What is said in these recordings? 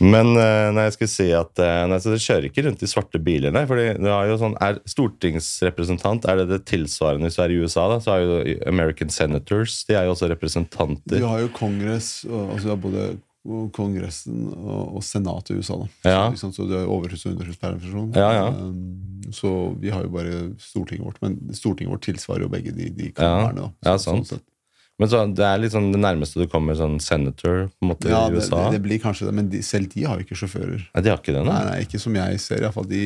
Men uh, nei, jeg skulle si at uh, nei, så Dere kjører ikke rundt i svarte biler, nei. fordi det er jo sånn, er Stortingsrepresentant, er det det tilsvarende hvis du er i USA? da, Så er jo American Senators de er jo også representanter. De har jo kongress, altså har både Kongressen og, og Senatet i USA. da. Ja. Så, så det er overhus- og underhuspermisjon. Ja, ja. Um, så vi har jo bare Stortinget vårt. Men Stortinget vårt tilsvarer jo begge de, de kamrene. Ja, Sånn, sånn sett. Men så, det er sånn det nærmeste du kommer sånn senator på en måte Ja, i USA? det, det blir kanskje det, men de, selv de har jo ikke sjåfører. Nei, de har ikke det, Nei, nei? nei, ikke som jeg ser. I fall de,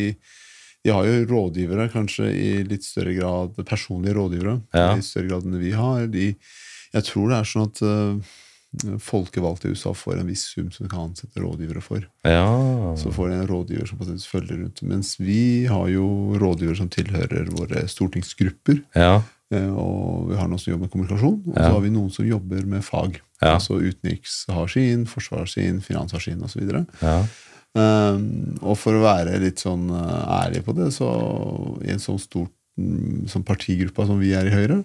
de har jo rådgivere, kanskje i litt større grad personlige rådgivere. Ja. I større grad enn vi har. De, jeg tror det er sånn at uh, folkevalgte i USA får en viss sum som de kan ansette rådgivere for. Ja. Så får de en rådgiver som følger rundt. Mens vi har jo rådgivere som tilhører våre stortingsgrupper. ja. Eh, Og vi har noen som jobber med kommunikasjon, og Ja. så har vi noen som jobber med fag. Ja. Altså utenriks har sin, forsvar har sin, finans har sin osv. ja. Um, og for å være litt sånn uh, ærlig på det, så i en sånn stort mm, sånn partigruppe som vi er i Høyre,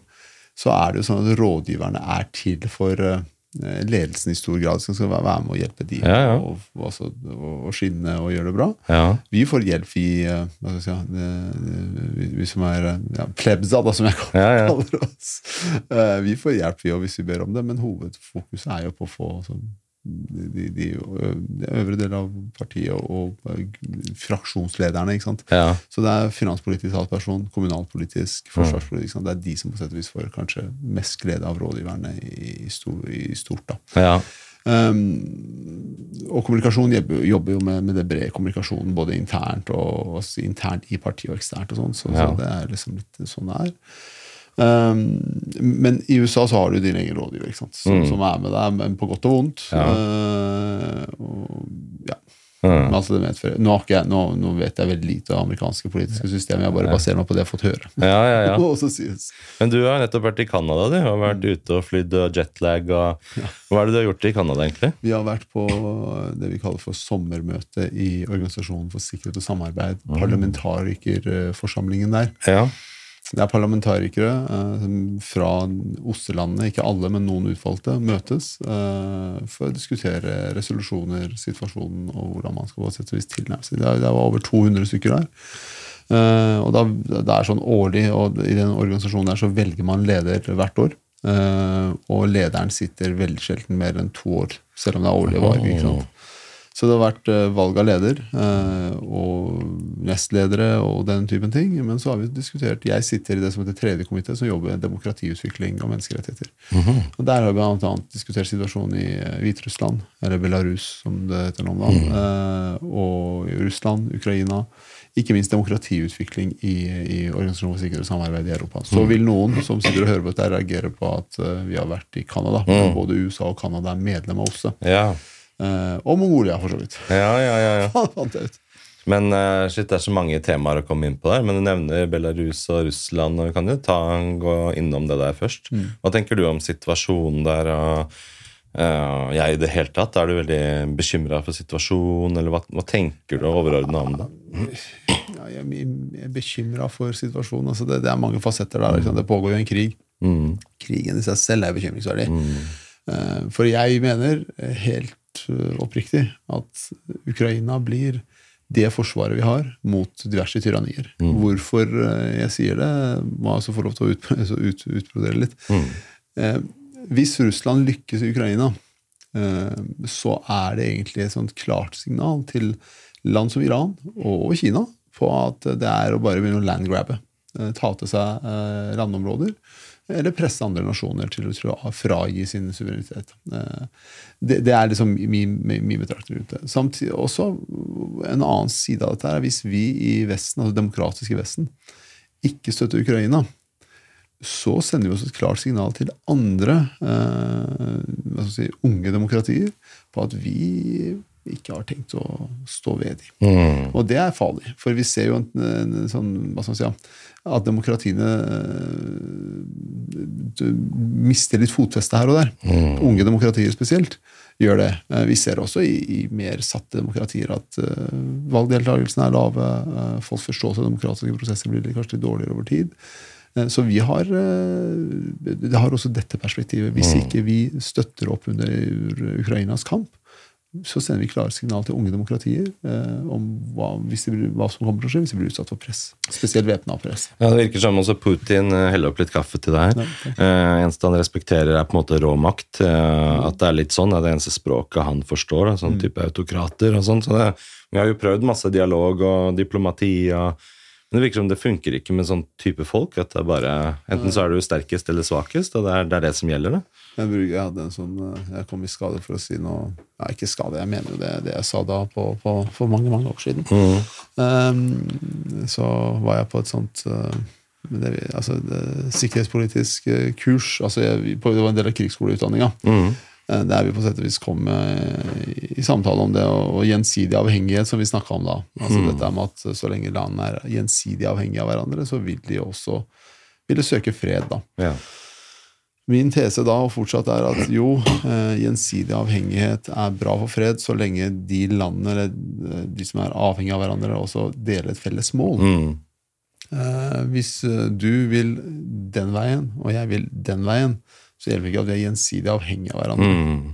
så er det jo sånn at rådgiverne er til for uh, ledelsen i stor grad, skal være med og hjelpe de Ja, ja. Og, og, og, og skinne og gjøre det bra. ja. Vi får hjelp, vi, skal si, vi, vi som er uh, ja, plebsa, da, som jeg kaller oss. Vi får hjelp vi også hvis vi ber om det, men hovedfokuset er jo på å få sånn, de, de, de, øvre del av partiet og, og fraksjonslederne. ikke sant? ja. Så det er finanspolitisk talsperson, kommunalpolitisk, forsvarspolitisk. sant? Det er de som på sett og vis får kanskje mest glede av rådgiverne i, i, stor, i stort. da. ja. Um, og kommunikasjon jobber, jobber jo med, med det brede kommunikasjonen, både internt og altså, internt i partiet og eksternt. og sånn, så, Ja. så det er liksom litt sånn det er. Um, men i USA så har du din egen rådgiver? Som, Mm. som er med deg, men på godt og vondt. Ja. Uh, og, ja, Mm. med alt det medfører. Nå, jeg, nå, nå vet jeg veldig lite av amerikanske politiske systemer, jeg bare baserer meg på det jeg har fått høre. ja, ja. Men du har nettopp vært i Canada, du. Har vært ute og flydd og jetlag. Og... Hva er det du har gjort i Canada, egentlig? Vi har vært på det vi kaller for sommermøte i Organisasjonen for sikkerhet og samarbeid. Parlamentarikerforsamlingen der. Ja. Det er parlamentarikere eh, fra OSSE-landene, ikke alle, men noen utvalgte, møtes eh, for å diskutere resolusjoner, situasjonen og hvordan man skal på sett og tilnærme seg. Det det var over 200 stykker der. Eh, og da, det er sånn årlig, og i den organisasjonen der så velger man leder hvert år. Eh, og lederen sitter veldig sjelden mer enn to år, selv om det er årlige valg. ikke sant? Så det har vært eh, valg av leder eh, og nestledere og den typen ting. Men så har vi diskutert Jeg sitter i det som heter tredje komité, som jobber med demokratiutvikling og menneskerettigheter. Og Der har vi annet diskutert situasjonen i eh, Hviterussland, eller Belarus, som det heter om dagen, eh, og i Russland, Ukraina. Ikke minst demokratiutvikling i, i Organisasjonen for sikkerhet og samarbeid i Europa. Så vil noen som sitter og hører på dette, reagere på at vi har vært i Canada. Både USA og Canada er medlem av OSSE. Ja. Eh, og Mongolia, for så vidt. Ja, ja, ja, ja. Fant jeg ut. Men uh, shit, det er så mange temaer å komme inn på der. Men du nevner Belarus og Russland. og Vi kan jo ta, gå innom det der først. Hva tenker du om situasjonen der? og uh, jeg i det hele tatt? Er du veldig bekymra for situasjonen, eller hva, hva tenker du overordna om det? Ja, jeg, er bekymra for situasjonen. Altså det, det er mange fasetter der. Liksom. Det pågår jo en krig. Mm. Krigen i seg selv er bekymringsverdig. Eh, For jeg mener eh, helt eh, oppriktig at Ukraina blir det forsvaret vi har mot diverse tyrannier. Hvorfor eh, jeg sier det, må jeg altså få lov til å ut, ut, utbrodere litt. Eh, hvis Russland lykkes i Ukraina, eh, så er det egentlig et sånt klart signal til land som Iran og Kina på at det er å bare begynne å landgrabbe. eh, Ta til seg eh, landområder. Eller presse andre nasjoner til å fragi sin suverenitet. Eh, Det, det er liksom min, min, rundt det. Samtidig også En annen side av dette er hvis vi i Vesten, altså demokratiske Vesten, ikke støtter Ukraina, så sender vi også et klart signal til andre eh, si, unge demokratier på at vi ikke har tenkt å stå ved dem. Og det er farlig, for vi ser jo en, en sånn, hva skal man si, at demokratiene eh, mister litt fotfeste her og der. Unge demokratier spesielt gjør det. Eh, Vi ser også i, i mer satte demokratier at uh, valgdeltakelsen er lave. Uh, folks forståelse av demokratiske prosesser blir kanskje litt dårligere over tid. Eh, Så vi har, eh, det har også dette perspektivet. Hvis ikke vi støtter opp under Ukrainas kamp, så sender vi klare signal til unge demokratier eh, om hva, hvis de, hva som kommer til å skje hvis de blir utsatt for press. Spesielt væpna press. Ja, Det virker som også Putin eh, heller opp litt kaffe til deg. Ja, eh, eneste han respekterer, er på en måte råmakt. Eh, At det er litt sånn, det er det eneste språket han forstår. Da, Mm. sånn type autokrater og sånn. Så det, vi har jo prøvd masse dialog og diplomati. Og, men det virker som det funker ikke med sånn type folk. at det er bare, Enten så er du sterkest eller svakest, og det er det, er det som gjelder. det. Jeg, bruker, jeg hadde en sånn eh, Jeg kom i skade for å si noe ja, Ikke skade, jeg mener jo det, det jeg sa da på, på, for mange mange år siden. Um, så var jeg på et sånt uh, det, altså, det, sikkerhetspolitisk eh, kurs. altså jeg, på, Det var en del av krigsskoleutdanninga. Mm. Eh, Der vi på sett og vis kom eh, i samtale om det, og, gjensidig avhengighet, som vi snakka om da. Altså dette med at Så lenge landene er gjensidig avhengige av hverandre, så vil de også ville søke fred. da. Ja. Min tese da og fortsatt er at jo, eh, gjensidig avhengighet er bra for fred så lenge de landene eller eh, de som er avhengige av hverandre, også deler et felles mål. Mm. Eh, hvis eh, du vil den veien, og jeg vil den veien, så gjelder det ikke at vi er gjensidig avhengige av hverandre. Mm.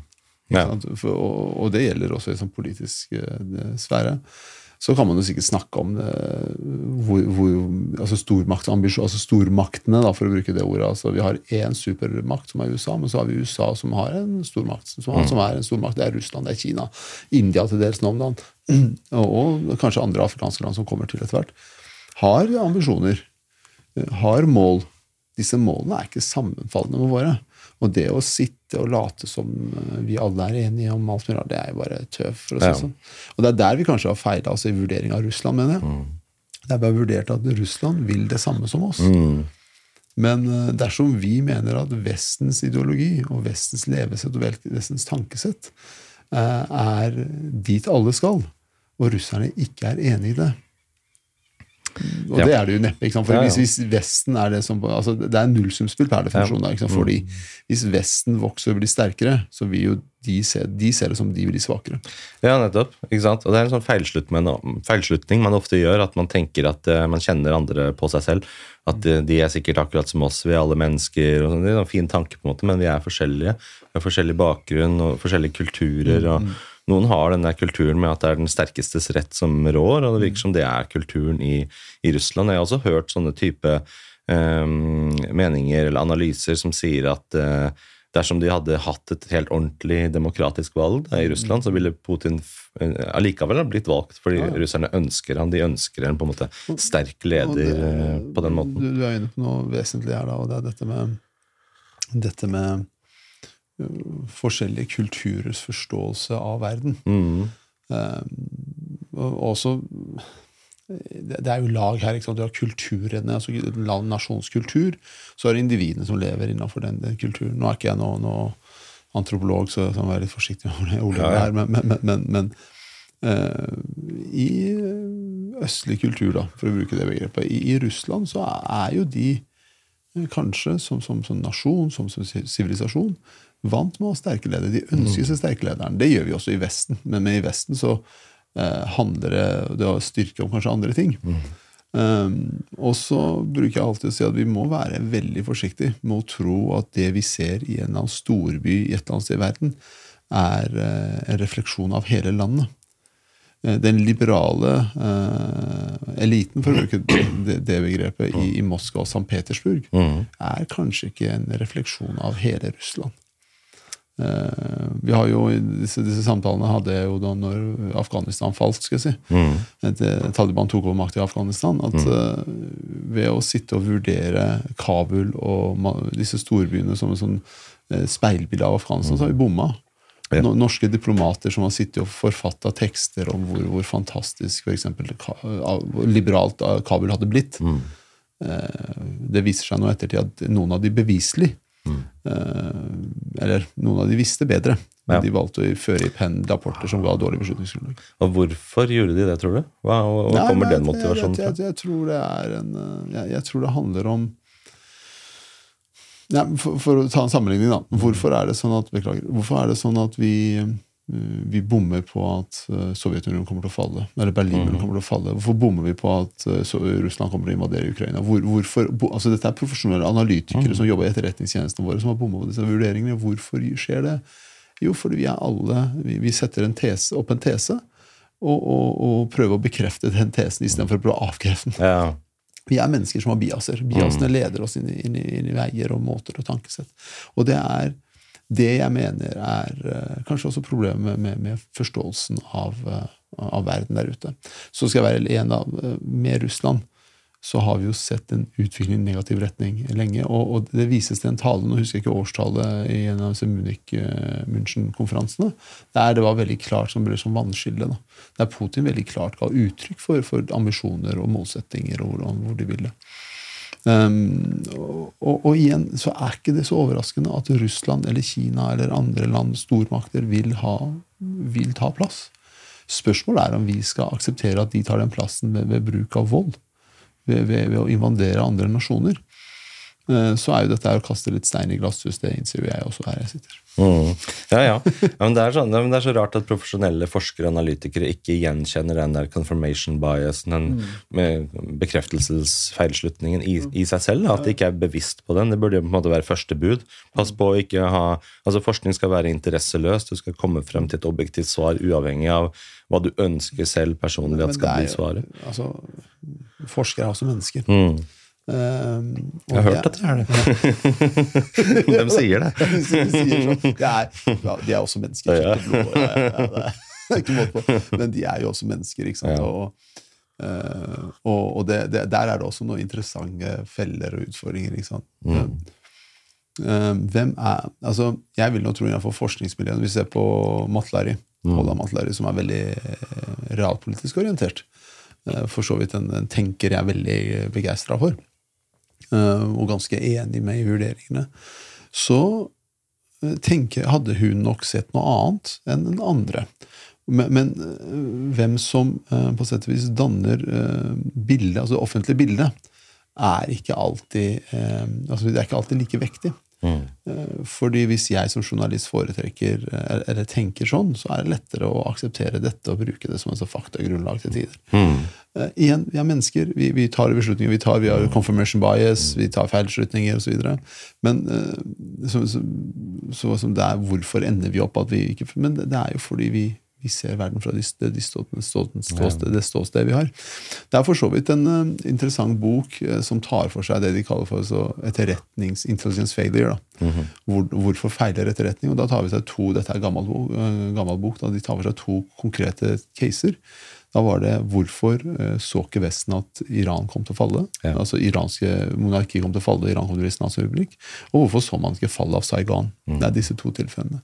Ja. For, og, og det gjelder også i sånn politisk eh, sfære. Så kan man jo sikkert snakke om det, hvor, hvor, altså stormaktsambisjon, altså stormaktene, da, for å bruke det ordet. Altså, vi har én supermakt, som er USA, men så har vi USA, som har en stormakt. Som, mm. som er en stormakt. Det er Russland, det er Kina. India til dels nå om dagen. Og, og kanskje andre afrikanske land som kommer til etter hvert. Har ambisjoner. eh, Har mål. Disse målene er ikke sammenfallende med våre. Og det å sitte og late som eh, vi alle er enige om alt mulig det er jo bare tøv. for å si Ja. sånn. Og det er der vi kanskje har feila altså i vurdering av Russland, mener jeg. Det er bare vurdert at Russland vil det samme som oss. Mm. Men eh, dersom vi mener at Vestens ideologi og Vestens levesett og Vestens tankesett eh, er dit alle skal, og russerne ikke er enig i det Og Ja. det er det jo neppe. For Ja, ja. Hvis, Vesten er det som altså Det er nullsumspill per definisjon. Ja. Fordi Hvis Vesten vokser og blir sterkere, så vil jo de se, de ser det som de blir svakere. Ja, nettopp. ikke sant? Og Det er en sånn feilslutt man, feilslutning man ofte gjør, at man tenker at uh, man kjenner andre på seg selv. At uh, de er sikkert akkurat som oss, vi er alle mennesker. og sånn. Det er en fin tanke, på en måte, men vi er forskjellige. Vi har forskjellig bakgrunn og forskjellige kulturer. og Noen har den der kulturen med at det er den sterkestes rett som rår, og det virker som det er kulturen i, i Russland. Jeg har også hørt sånne type eh, meninger eller analyser som sier at eh, dersom de hadde hatt et helt ordentlig demokratisk valg da, i Russland, så ville Putin eh, allikevel ha blitt valgt, fordi Ja, ja. russerne ønsker han. De ønsker en på en måte sterk leder det- eh, på den måten. Du, du er inne på noe vesentlig her, da, og det er dette med, dette med uh, forskjellige kulturers forståelse av verden. Mm. Uh, og også det, det er jo lag her. Du har kulturene, altså land, nasjonskultur. Så er det individene som lever innenfor den, den kulturen. Nå er ikke jeg noen noe antropolog, så jeg må være litt forsiktig med Ja, ja. her, men, men, men, men uh, i østlig kultur, da, for å bruke det begrepet, i, i Russland så er jo de eh, kanskje som, som, som nasjon, som som sivilisasjon, vant med å ha sterke ledere. De ønsker seg sterke lederen. Det gjør vi også i Vesten, men, med i Vesten så eh, handler det, det å styrke om kanskje andre ting. Um, og så bruker jeg alltid å si at vi må være veldig forsiktige med å tro at det vi ser i en eller annen storby i et eller annet sted i verden, er eh, en refleksjon av hele landet. Eh, Den liberale eh, eliten, for å bruke det, det begrepet, i, i Moskva og St. Petersburg, Mm. er kanskje ikke en refleksjon av hele Russland. Eh, vi har jo, disse, disse samtalene hadde jeg jo da når Afghanistan falt, skal jeg si. Mm. At, eh, Taliban tok over makt i Afghanistan. At uh, ved å sitte og vurdere Kabul og disse storbyene som en sånn uh, speilbilde av Afghanistan, så har vi bomma. Ja. Norske diplomater som har sittet og forfatta tekster om hvor, hvor fantastisk for eksempel, Ka- liberalt Kabul hadde blitt. Uh, Det viser seg nå i ettertid at noen av de beviselig Eller noen av de visste bedre. Men Ja. de valgte å føre i penn rapporter som ga dårlig beslutningsgrunnlag. Og hvorfor gjorde de det, tror du? Hva, hvor Nei, kommer den motivasjonen jeg, jeg, jeg, jeg tror det er en eh, Jeg, jeg tror det handler om ja, for, for å ta en sammenligning, da. Hvorfor er det sånn at beklager, hvorfor er det sånn at vi, eh, vi bommer på at eh, Sovjetunionen kommer til å falle? Eller Berlinmuren kommer til å falle? Hvorfor bommer vi på at eh, Russland kommer til å invadere Ukraina? Hvor, hvorfor, altså Dette er profesjonelle analytikere som jobber i etterretningstjenestene våre, som har bomma på disse vurderingene. Hvorfor skjer det? Jo, fordi vi er alle Vi, vi setter en tese, opp en tese og, og, og prøver å bekrefte den tesen istedenfor å prøve å avkrefte den. Ja. Vi er mennesker som har biaser. Biasene leder oss inn i, inn, inn i veier og måter og tankesett. Og det er det jeg mener er eh, kanskje også problemet med, med forståelsen av, eh, av verden der ute. Så skal jeg være en av eh, Med Russland så har vi jo sett en utvikling i negativ retning lenge. Og, og det vises til en tale, nå husker jeg ikke årstallet, i en av Munich-München-konferansene, der det var veldig klart som ble som vannskille. Da. Der Putin veldig klart ga uttrykk for, for ambisjoner og målsettinger og hvor, hvor de ville. Um, og, og, igjen så er ikke det så overraskende at Russland eller Kina eller andre land, stormakter, vil, ha, vil ta plass. Spørsmålet er om vi skal akseptere at de tar den plassen ved, ved bruk av vold ved, ved, ved å invadere andre nasjoner, så er jo dette å kaste litt stein i glasshus. Det innser jo jeg også her jeg sitter. Mm. Ja, ja. ja men, det sånn, men, det er så rart at profesjonelle forskere og analytikere ikke gjenkjenner den der confirmation bias, den mm. bekreftelsesfeilslutningen i, i, seg selv. At de ikke er bevisst på den. Det burde jo på en måte være første bud. Pass på å ikke ha Altså Forskning skal være interesseløs. Du skal komme frem til et objektivt svar uavhengig av hva du ønsker selv personlig at skal bli svaret. Altså, forskere er også mennesker. Mm. Um, jeg har hørt at det er det. Hvem sier det? de, sier sånn. det er, ja, de er også mennesker. Ja. Blod, ja, det, er, ikke måte på. Men de er jo også mennesker. ikke sant? Og, uh, og, og det, det, der er det også noen interessante feller og utfordringer. ikke sant? Mm. Um, hvem er, altså, Jeg vil nå tro innenfor forskningsmiljøene Vi ser på Matlari, mm. Matlari som er veldig uh, realpolitisk orientert. Uh, for så vidt en, en tenker jeg er veldig begeistra for. Eh, og ganske enig med i vurderingene, så eh, tenker, hadde hun nok sett noe annet enn den andre. Men, men eh, hvem som på sett og vis danner bildet, altså det offentlige bildet, er ikke alltid, altså det er ikke alltid like vektig. Mm. Fordi hvis jeg som journalist foretrekker eller tenker sånn, så er det lettere å akseptere dette og bruke det som en faktagrunnlag til tider. Mm. Uh, igjen, vi er mennesker. Vi, vi tar beslutninger. Vi, tar, vi har confirmation bias, vi tar feilslutninger osv. Men uh, så, så, så, så det er, hvorfor ender vi opp at vi ikke Men det, det er jo fordi vi, vi ser verden fra det, de ståstedet det ståsted vi har. Det er for så vidt en uh, interessant bok som tar for seg det de kaller for etterretnings intelligence failure. Mm -hmm. Hvor, hvorfor feiler etterretning? Og da tar vi seg to, Dette er gammel, gammel bok. Da de tar for seg to konkrete caser. Da var det hvorfor uh, så ikke Vesten at Iran kom til å falle? Ja. Altså iranske monarki kom til å falle, Iran kom til å bli statsrepublikk. Og hvorfor så man ikke fallet av Saigon? Mm. Det er disse to tilfellene.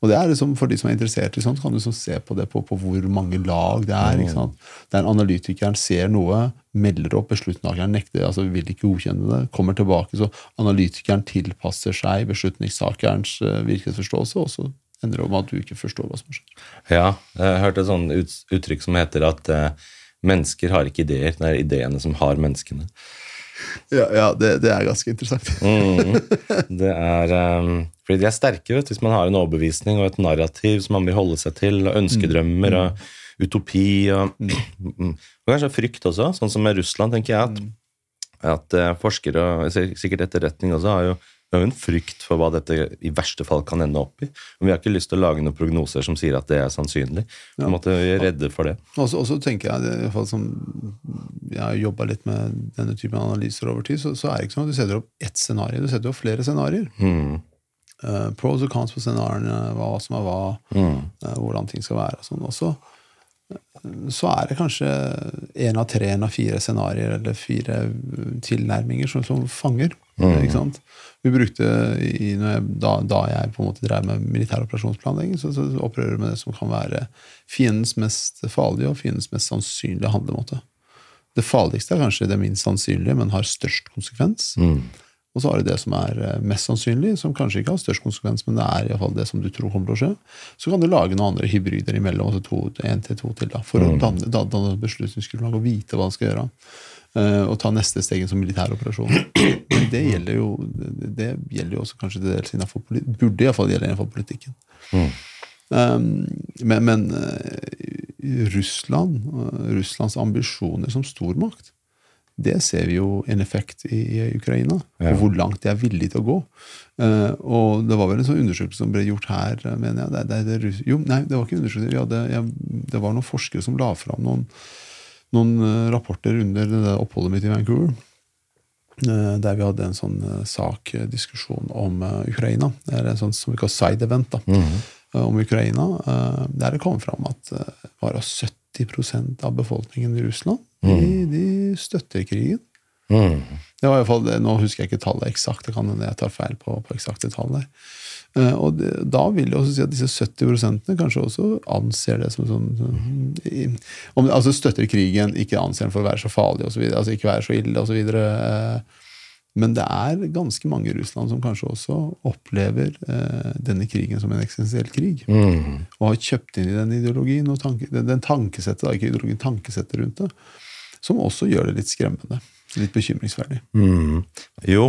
Og det er liksom, For de som er interessert i sånt, kan du liksom se på det på, på, hvor mange lag det er. ikke sant? Der analytikeren ser noe, melder opp, beslutningstakeren nekter, altså vil ikke godkjenne det, kommer tilbake, så analytikeren tilpasser seg beslutningstakerens uh, virkelighetsforståelse, og så ender opp om at du ikke forstår hva som har skjedd. Ja, jeg hørte et sånt uttrykk som heter at uh, mennesker har ikke ideer, det er ideene som har menneskene. Ja, ja det, det, er ganske interessant. mm, det er um, Fordi de er sterke vet, hvis man har en overbevisning og et narrativ som man vil holde seg til, og ønskedrømmer mm. og utopi og, mm. og kanskje frykt også. Sånn som med Russland, tenker jeg at, at uh, forskere, sikkert etterretning også, har jo vi har jo en frykt for hva dette i verste fall kan ende opp i. Men vi har ikke lyst til å lage noen prognoser som sier at det er sannsynlig. Ja. måtte være redde for det. Og så tenker jeg, i hvert fall som jeg har jobba litt med denne typen analyser over tid, så, så, er det ikke sånn at du setter opp ett scenario. Du setter opp flere scenarioer. Mm. Uh, pros og cons på scenarioene, hva som er hva, mm. uh, hvordan ting skal være. og sånn også så er det kanskje én av tre, én av fire scenarioer eller fire tilnærminger som, som fanger. Mm. Vi brukte, i, jeg, da, da, jeg på en måte drev med militær operasjonsplanlegging, så, så opererer vi med det som kan være fiendens mest farlige og fiendens mest sannsynlige handlemåte. Det farligste er kanskje det minst sannsynlige, men har størst konsekvens. Mm. Og så har du det som er eh, mest sannsynlig, som kanskje ikke har størst konsekvens, men det er i fall det som du tror kommer til å skje. Så kan du lage noen andre hybrider imellom, altså to, en til to til, da, for mm. å danne, danne beslutningsgrunnlag og vite hva han skal gjøre. Uh, og ta neste steg som militær operasjon. Men det gjelder jo, det, det gjelder jo også kanskje til dels innenfor politikken. Burde iallfall gjelde innenfor politikken. Mm. Um, men, men uh, Russland, uh, Russlands ambisjoner som stormakt det ser vi jo en effekt i, Ukraina. Ja. Og hvor langt de er villige til å gå. Eh, og det var vel en sånn undersøkelse som ble gjort her, eh, mener jeg. Det, det, det, jo, nei, det var ikke undersøkelse. Ja, jeg, det var noen forskere som la fram noen, noen eh, rapporter under det oppholdet mitt i Vancouver. Der vi hadde en sånn sak, diskusjon om Ukraina. Det er en sånn som vi kaller side event. da, Mm -hmm Om Ukraina. Der det kom fram at bare 70% av befolkningen i Russland de, de støtter krigen. Mm. Det var i hvert fall, Nå husker jeg ikke tallet eksakt, det kan hende jeg tar feil på, på eksakte tall der. Eh, og det, Da vil jeg også si at disse 70% kanskje også anser det som sånn sånn- i- om, Altså støtter krigen, ikke anser den for å være så farlig osv., altså ikke være så ille osv. Eh, men det er ganske mange i Russland som kanskje også opplever eh, denne krigen som en eksistensiell krig. Mm. Og har kjøpt inn i den ideologien og tanke, den, den tankesettet, da, ikke ideologien, tankesettet rundt det, som også gjør det litt skremmende. Litt bekymringsverdig. Mm. Jo,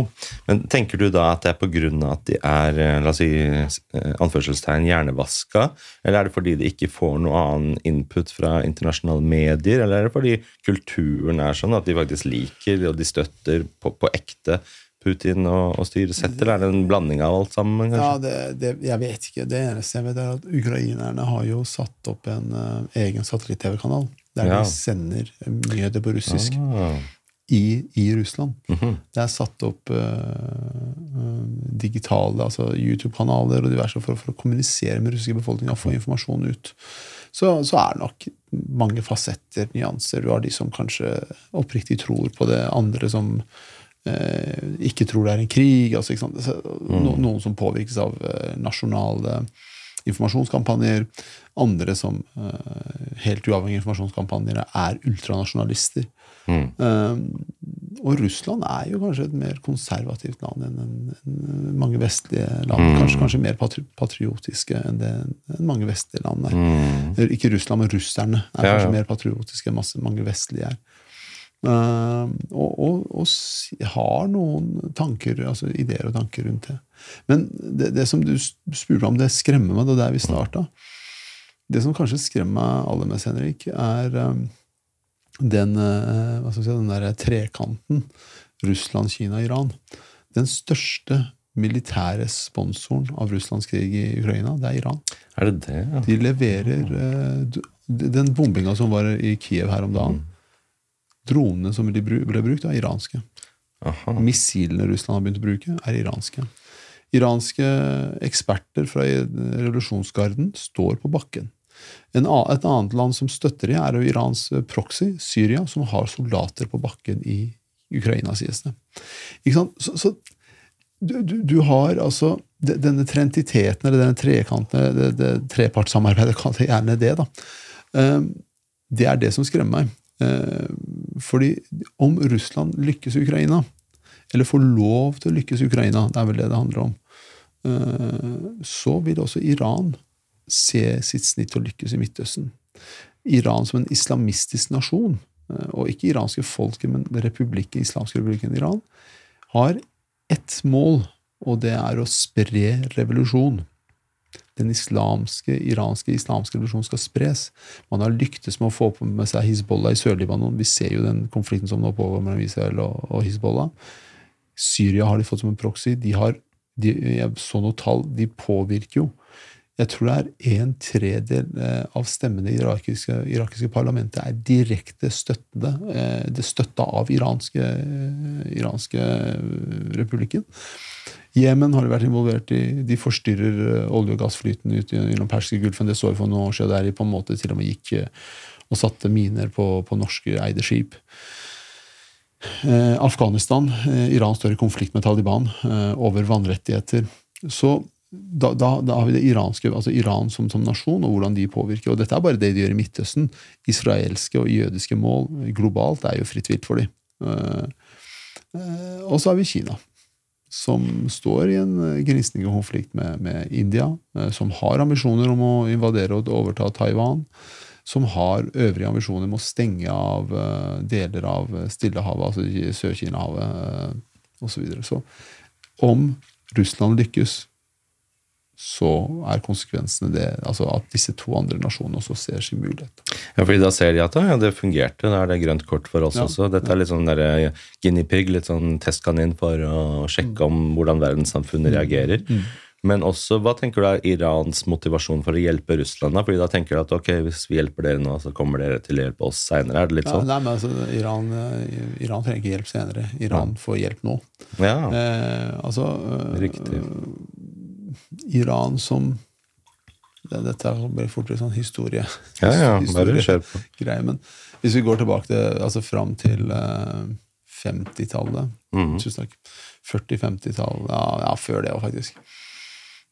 men tenker du da at det er av at de er eh, la oss si, eh, anførselstegn hjernevaska, eller er det fordi de ikke får noe annen input fra internasjonale medier, eller er det fordi kulturen er sånn at de faktisk liker og de støtter på, på ekte Putin og, og styresett, eller er det en blanding av alt sammen? Ja, det, det, Jeg vet ikke. Det eneste jeg vet, er at ukrainerne har jo satt opp en uh, egen satellitt-TV-kanal. Der Ja. de sender nyheter på russisk Ah. i, i Russland. Mhm. Det er satt opp eh, eh, digitale altså YouTube-kanaler og diverse for, for å kommunisere med russiske befolkninga og få informasjon ut. Så, så er det nok mange fasetter, nyanser. Du har de som kanskje oppriktig tror på det, andre som uh, ikke tror det er en krig. Altså? Så, no, noen som påvirkes av uh, nasjonale informasjonskampanjer. Andre som eh, helt uavhengige informasjonskampanjer er ultranasjonalister. Mm. Eh, og Russland er jo kanskje et mer konservativt land enn- enn mange vestlige land. Mm. Kanskje, kanskje mer patri patriotiske enn det enn mange vestlige land er. Mm. Ikke Russland, men russerne er Ja, kanskje ja. mer patriotiske enn masse, mange vestlige er. Eh, og, og, og har noen tanker, altså ideer og tanker rundt det. Men det, det som du spurte om, det skremmer meg. Det er der vi starta. Det som kanskje skremmer meg aller mest, Henrik, er eh, den, skal si, den der trekanten Russland, Kina, Iran. Den største militære sponsoren av Russlands krig i Ukraina, det er Iran. Er det det? Ja? De leverer Den bombinga som var i Kiev her om dagen Dronene som de ble brukt, er iranske. Aha. Missilene Russland har begynt å bruke, er iranske. Iranske eksperter fra revolusjonsgarden står på bakken. En, et annet land som støtter det, er jo Irans eh, proxy, Syria, som har soldater på bakken i Ukraina, sies det. Ikke sant? Så, så du, du, du har altså denne trentiteten, eller denne trekanten, det, det trepartssamarbeidet, kall det gjerne det, da. Eh, Det er det som skremmer meg. Eh, Fordi om Russland lykkes Ukraina, eller får lov til å lykkes Ukraina, det er vel det det handler om, eh, så vil også Iran se sitt snitt til å lykkes i Midtøsten. Iran som en islamistisk nasjon, eh, og ikke iranske folket, men republikken, islamske republikken Iran, har ett mål, og det er å spre revolusjon. Den islamske, iranske islamske revolusjonen skal spres. Man har lyktes med å få på med seg Hizbollah i Sør-Libanon. Vi ser jo den konflikten som nå pågår mellom Israel og, og Hizbollah. Syria har de fått som en proxy. De har, de, jeg så noen tall, de påvirker jo. Jeg tror det er en tredel eh, av stemmene i det irakiske, irakiske parlamentet er direkte støttende. Eh, det støtta av iranske, eh, iranske republikken. Jemen har vært involvert i. De forstyrrer olje- og gassflyten ut gjennom Perskegulfen. Det så vi for noen år siden der de på en måte til og med gikk og satte miner på, på norske eide skip. Afghanistan. Iran står i konflikt med Taliban over vannrettigheter. Så da, da, da har vi det iranske, altså Iran som, som nasjon, og hvordan de påvirker. Og dette er bare det de gjør i Midtøsten. Israelske og jødiske mål globalt er jo fritt vilt for dem. Eh, eh, og så har vi Kina, som står i en gnisning og konflikt med, med India, eh, som har ambisjoner om å invadere og overta Taiwan som har øvrige ambisjoner om å stenge av eh, deler av Stillehavet, altså Sør-Kina-havet osv. Så, så om Russland lykkes, så er konsekvensene det altså at disse to andre nasjonene også ser sin mulighet. Ja, fordi da ser de at ja, det fungerte. Da er det grønt kort for oss Ja. også. Dette er litt sånn der, eh, guinea pig, litt sånn testkanin for å sjekke om hvordan verdenssamfunnet reagerer. Men også, hva tenker du er Irans motivasjon for å hjelpe Russland? da? Fordi da tenker du at ok, hvis vi hjelper dere nå, så kommer dere til å hjelpe oss seinere. Er det litt Ja, sånn? nei, men altså, Iran, eh, Iran trenger ikke hjelp senere. Iran får hjelp nå. Ja, Eh, altså eh, riktig. Iran som det, Dette blir fort en sånn historie. Ja, ja, bare historie- på. greie, Men hvis vi går tilbake til, altså fram til uh, 50-tallet Mhm. Tusen takk. 40-50-tallet, ja, ja, før det òg, faktisk.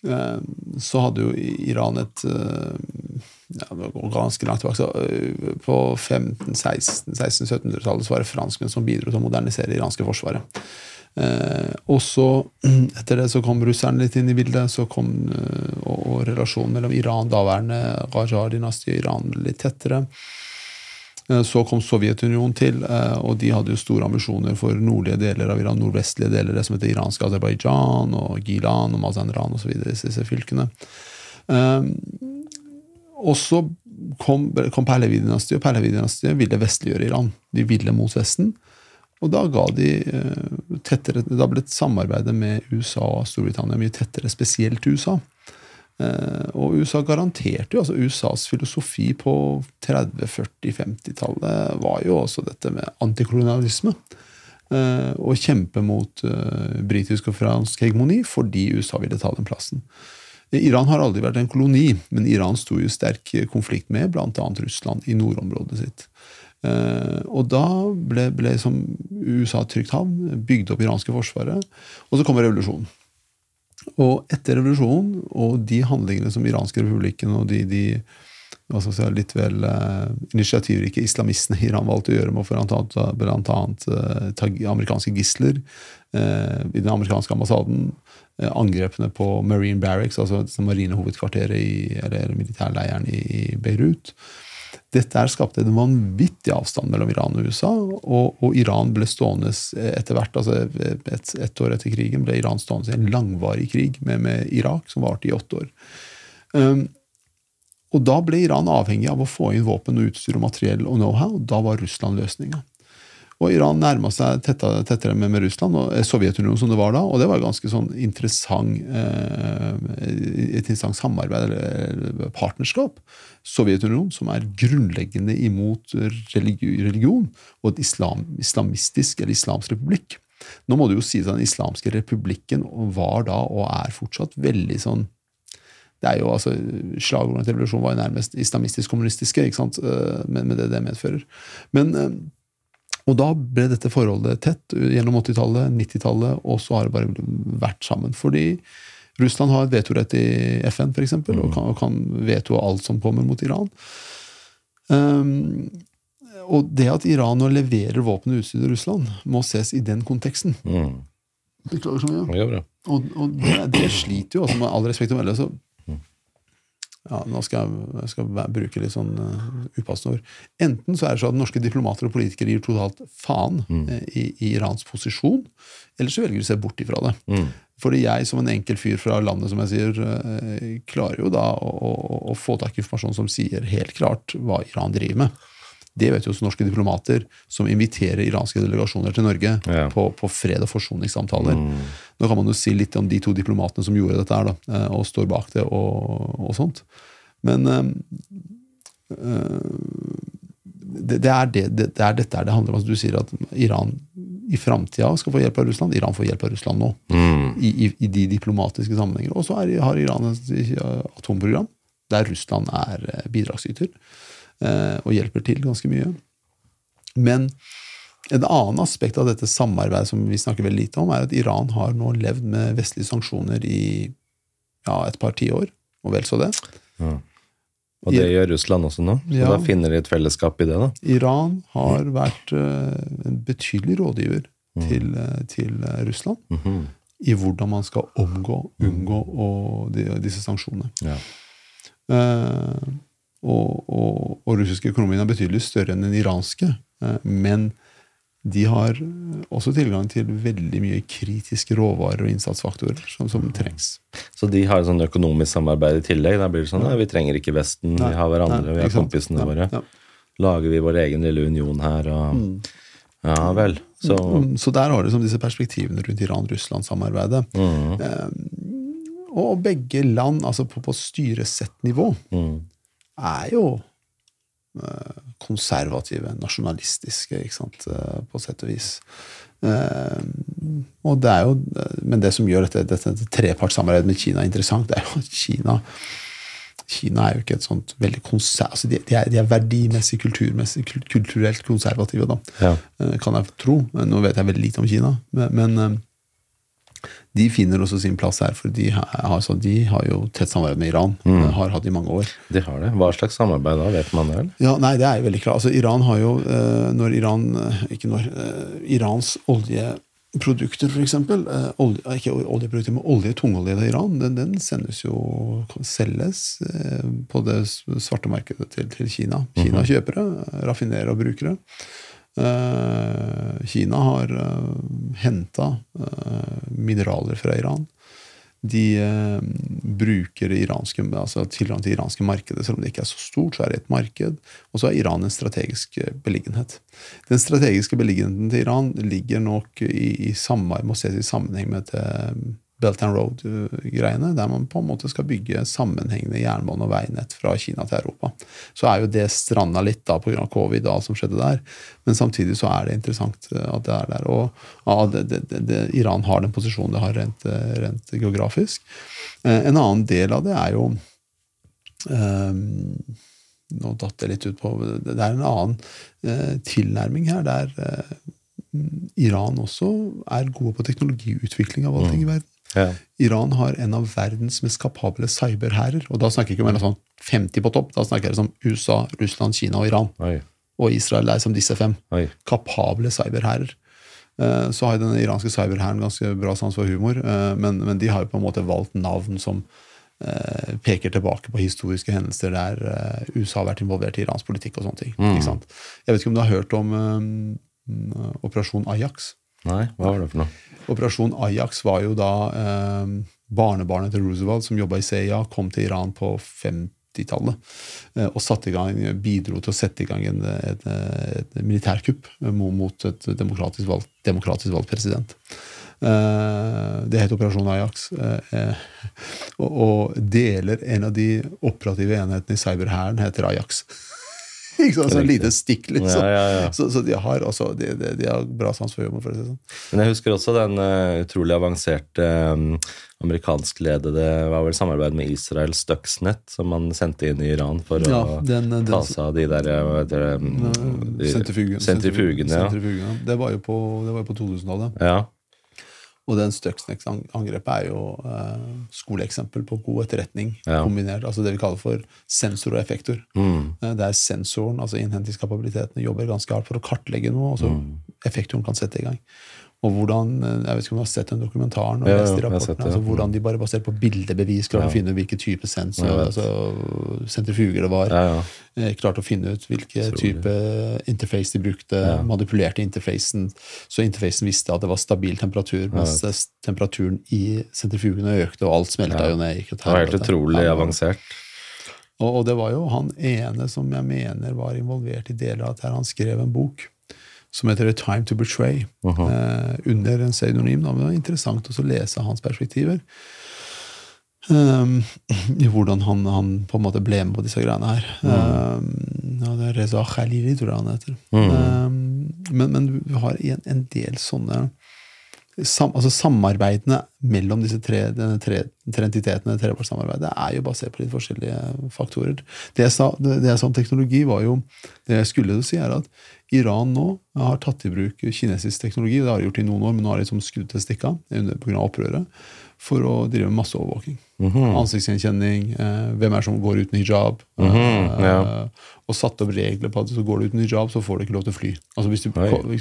Eh, så hadde jo Iran et eh, ja, ganske langt tilbake. Så, eh, på 15-16-1700-tallet så var det franskmenn som bidro til å modernisere det iranske forsvaret. Eh, og så, etter det så kom russerne litt inn i bildet, så kom, eh, og, og relasjonen mellom Iran, daværende Rajar-dynastiet og Iran litt tettere. Eh, Så kom Sovjetunionen til, eh, og de hadde jo store ambisjoner for nordlige deler av Iran, nordvestlige deler, det som heter iranske Aserbajdsjan og Gilan og Mazanderan osv., disse, disse fylkene. Eh, Og så kom, kom Pahlavi-dynastiet, og Pahlavi-dynastiet ville vestliggjøre Iran. De ville mot Vesten. Og da de eh, tettere Da ble samarbeidet med USA og Storbritannia mye tettere, spesielt USA. Eh, og USA garanterte jo, altså USAs filosofi på 30-, 40-, 50-tallet var jo også dette med antikolonialisme. Eh, og kjempe mot britisk og fransk hegemoni fordi USA ville ta den plassen. Iran har aldri vært en koloni, men Iran sto i sterk konflikt med bl.a. Russland i nordområdet sitt. Eh, og da ble, ble som USA trygt havn, bygde opp iranske forsvaret, og så kommer revolusjonen. Og etter revolusjonen og de handlingene som iranske republikken og de, de si, litt vel uh, initiativrike islamistene i Iran valgte å gjøre med å annet eh, ta amerikanske gisler uh, i den amerikanske ambassaden, uh, angrepene på Marine Barracks, altså marinehovedkvarteret i, eller militærleiren i Beirut. Dette her skapte en vanvittig avstand mellom Iran og USA, og, og Iran ble stående etter hvert, altså et, et år etter krigen, ble Iran stående i en langvarig krig med, med Irak, som varte i åtte år. Um, og da ble Iran avhengig av å få inn våpen og utstyr og materiell og know-how. Da var Russland løsninga. Og Iran nærma seg tettere, tettere med, med Russland, og eh, Sovjetunionen som det var da. Og det var ganske sånn interessant, eh, et interessant samarbeid, eller, partnerskap. Sovjetunionen, som er grunnleggende imot religi religion, og et islam, islamistisk eller islamsk republikk. Nå må det jo sies at den islamske republikken var da, og er fortsatt, veldig sånn det er jo altså, Slagordene til revolusjonen var jo nærmest islamistisk-kommunistiske, ikke sant? eh, med, med det det medfører. Men, eh, og da ble dette forholdet tett gjennom 80-tallet, 90-tallet, og så har det bare vært sammen. Fordi Russland har et vetorett i FN, for eksempel, og kan, kan veto alt som kommer mot Iran. Um, og det at Iran nå leverer våpen og utstyr til Russland, må ses i den konteksten. Mm. Beklager så mye. Det bra. Og, og det, det sliter jo, altså med all respekt å melde. Så, ja, nå skal jeg, skal bruke litt sånn uh, upassende ord. Enten så er det sånn at norske diplomater og politikere gir totalt faen eh, i, i Irans posisjon, eller så velger de å se bort ifra det. Mm. Fordi jeg som en enkel fyr fra landet, som jeg sier, uh, klarer jo da å, å, å få tak i informasjon som sier helt klart hva Iran driver med. Det vet jo også norske diplomater som inviterer iranske delegasjoner til Norge Ja. på, på fred- og forsoningssamtaler. Nå kan man jo si litt om de to diplomatene som gjorde dette, her da, eh, og står bak det, og, og sånt. Men eh, det, det, er det, det, det er dette det handler om. Altså, du sier at Iran i framtida skal få hjelp av Russland. Iran får hjelp av Russland nå. Mm. I, i, I de diplomatiske sammenhenger. Og så har Iran et atomprogram der Russland er bidragsyter og hjelper til ganske mye. Men en annen aspekt av dette samarbeidet som vi snakker veldig lite om, er at Iran har nå levd med vestlige sanksjoner i ja, et par tiår, og vel så det. Ja. Og det gjør Russland også nå. Så Ja. da finner de et fellesskap i det, da. Iran har vært eh, en betydelig rådgiver til, eh, til Russland Russland -hmm. i hvordan man skal omgå, unngå og de, disse sanksjonene. Ja. Eh, og, og, og russiske økonomien er betydelig større enn den iranske. Eh, men de har også tilgang til veldig mye kritiske råvarer og innsatsfaktorer som, som trengs. Så de har sånn økonomisk samarbeid i tillegg? Da blir det sånn at vi trenger ikke Vesten, nei, vi har hverandre, nei, vi har kompisene våre. Ja. Lager vi vår egen lille union her og mm. Ja vel. Så, mm, så der har du liksom disse perspektivene rundt Iran-Russland-samarbeidet. Mm. Eh, og begge land, altså på, på styresettnivå, mm. er jo uh, konservative, nasjonalistiske, uh, på sett og vis. Uh, og det er jo, Men det som gjør dette, dette, dette trepartssamarbeidet med Kina interessant, det er jo at Kina Kina er jo ikke et sånt veldig konser... Altså de, de, er, de, er, verdimessig, kulturmessig, kulturelt konservative, da. Ja. Eh, kan jeg tro. Nå vet jeg veldig lite om Kina, men, men eh, de finner også sin plass her, for de har, altså, de har jo tett samarbeid med Iran. Mm. Eh, har hatt i mange år. De har det. Hva slags samarbeid da? Vet man det? Ja, nei, Det er jo veldig klart. Altså, Iran har jo, når Iran Ikke når Irans olje produkter, f.eks. Eh, olje, ikke oljeprodukter, men olje, tungolje i Iran, den, den, sendes jo selges eh, på det svarte markedet til, til Kina. Kina mhm. kjøper det, raffinerer og bruker det. Eh, Kina har henta mineraler fra Iran de eh, bruker iranske, altså tilgang til iranske markedet. Selv om det ikke er så stort, så er det et marked. Og så er Iran en strategisk eh, beliggenhet. Den strategiske beliggenheten til Iran ligger nok i, i samarbeid, må ses i sammenheng med til Belt and Road-greiene, der man på en måte skal bygge sammenhengende jernbane- og veinett fra Kina til Europa. Så er jo det stranda litt da pga. covid da, som skjedde der, men samtidig så er det interessant eh, at det er der. Og ja, det, det, det, Iran har den posisjonen det har rent, eh, rent, geografisk. Eh, en annen del av det er jo um, Nå datt jeg litt ut på Det er en annen uh, tilnærming her, der uh, Iran også er gode på teknologiutvikling av allting ting i verden. Ja. Iran har en av verdens mest kapable cyberhærer. Og da snakker jeg ikke om sånn 50 på topp, da snakker jeg om USA, Russland, Kina og Iran. Oi. Og Israel er som disse fem. Oi. Kapable cyberhærer. Eh, så har den iranske cyberhæren ganske bra sans for humor, eh, men, men, de har jo på en måte valgt navn som eh, peker tilbake på historiske hendelser der USA har vært involvert i Irans politikk og sånne ting. Mm. Jeg vet ikke om du har hørt om um, Operasjon Ajax? Nei, hva var det for noe? Operasjon Ajax var jo da eh, barnebarnet til Roosevelt, som jobba i CIA, kom til Iran på 50-tallet eh, og gang, bidro til å sette i gang en, et, et militærkupp mot et demokratisk valgt, demokratisk valgt president. Eh, det het Operasjon Ajax. Eh, eh, og, og deler en av de operative enhetene i cyberhæren heter Ajax ikke sant? Sånn lite stikk, liksom. Ja, ja, ja. Så, så, de har også de, de, de har bra sans for humor. for å si sånn. Men jeg husker også den uh, utrolig avanserte um, amerikanskledede var vel samarbeid med Israel Stuxnet, som man sendte inn i Iran for å den, den, ta seg av de der um, sentrifugene. sentrifugene, ja. Det var jo på, på 2000-tallet. Ja. Og den Stuxnex-angrepet er jo eh, skoleeksempel på god etterretning ja. kombinert. altså Det vi kaller for sensor og effektor. Mm. Uh, der sensoren, altså innhentingskapabilitetene, jobber ganske hardt for å kartlegge noe, og så mm. effektoren kan sette i gang. Og hvordan, eh, Jeg vet ikke om du har sett den dokumentaren? og ja, lest de rapportene, altså Hvordan de bare basert på bildebevis klarte å finne ut hvilke type sensor, altså, sentrifuger det var. Eh, klarte å finne ut hvilke type interface de brukte. Manipulerte interfacen, så interfacen visste at det var stabil temperatur, mens temperaturen i sentrifugene økte, og alt smelta jo ned. det var helt utrolig avansert. Og, og, det var jo han ene som jeg mener var involvert i deler av dette. Han skrev en bok som heter A Time to Betray, uh -huh. eh, under en pseudonym. Det var interessant å lese hans perspektiver. Um, hvordan han, han, på en måte ble med på disse greiene her. Mm. Um, ja, det er Reza Khalili, tror jeg han heter. Mm. Um, men, men du har en, en del sånne sam, altså Samarbeidene mellom disse tre, tre, tre entitetene, trepartssamarbeidet, er jo basert på litt forskjellige faktorer. Det jeg, sa, det, jeg sa om teknologi, var jo Det jeg skulle si, er at Iran nå har tatt i bruk kinesisk teknologi. Det har de gjort i noen år, men nå har de liksom skrudd til stikka pga. opprøret. For å drive med masseovervåking. Mm -hmm. Ansiktsgjenkjenning, eh, hvem er det som går uten hijab. Mm -hmm, ja. Og satt opp regler på at så går du uten hijab, så får du ikke lov til å fly. Altså Hvis du,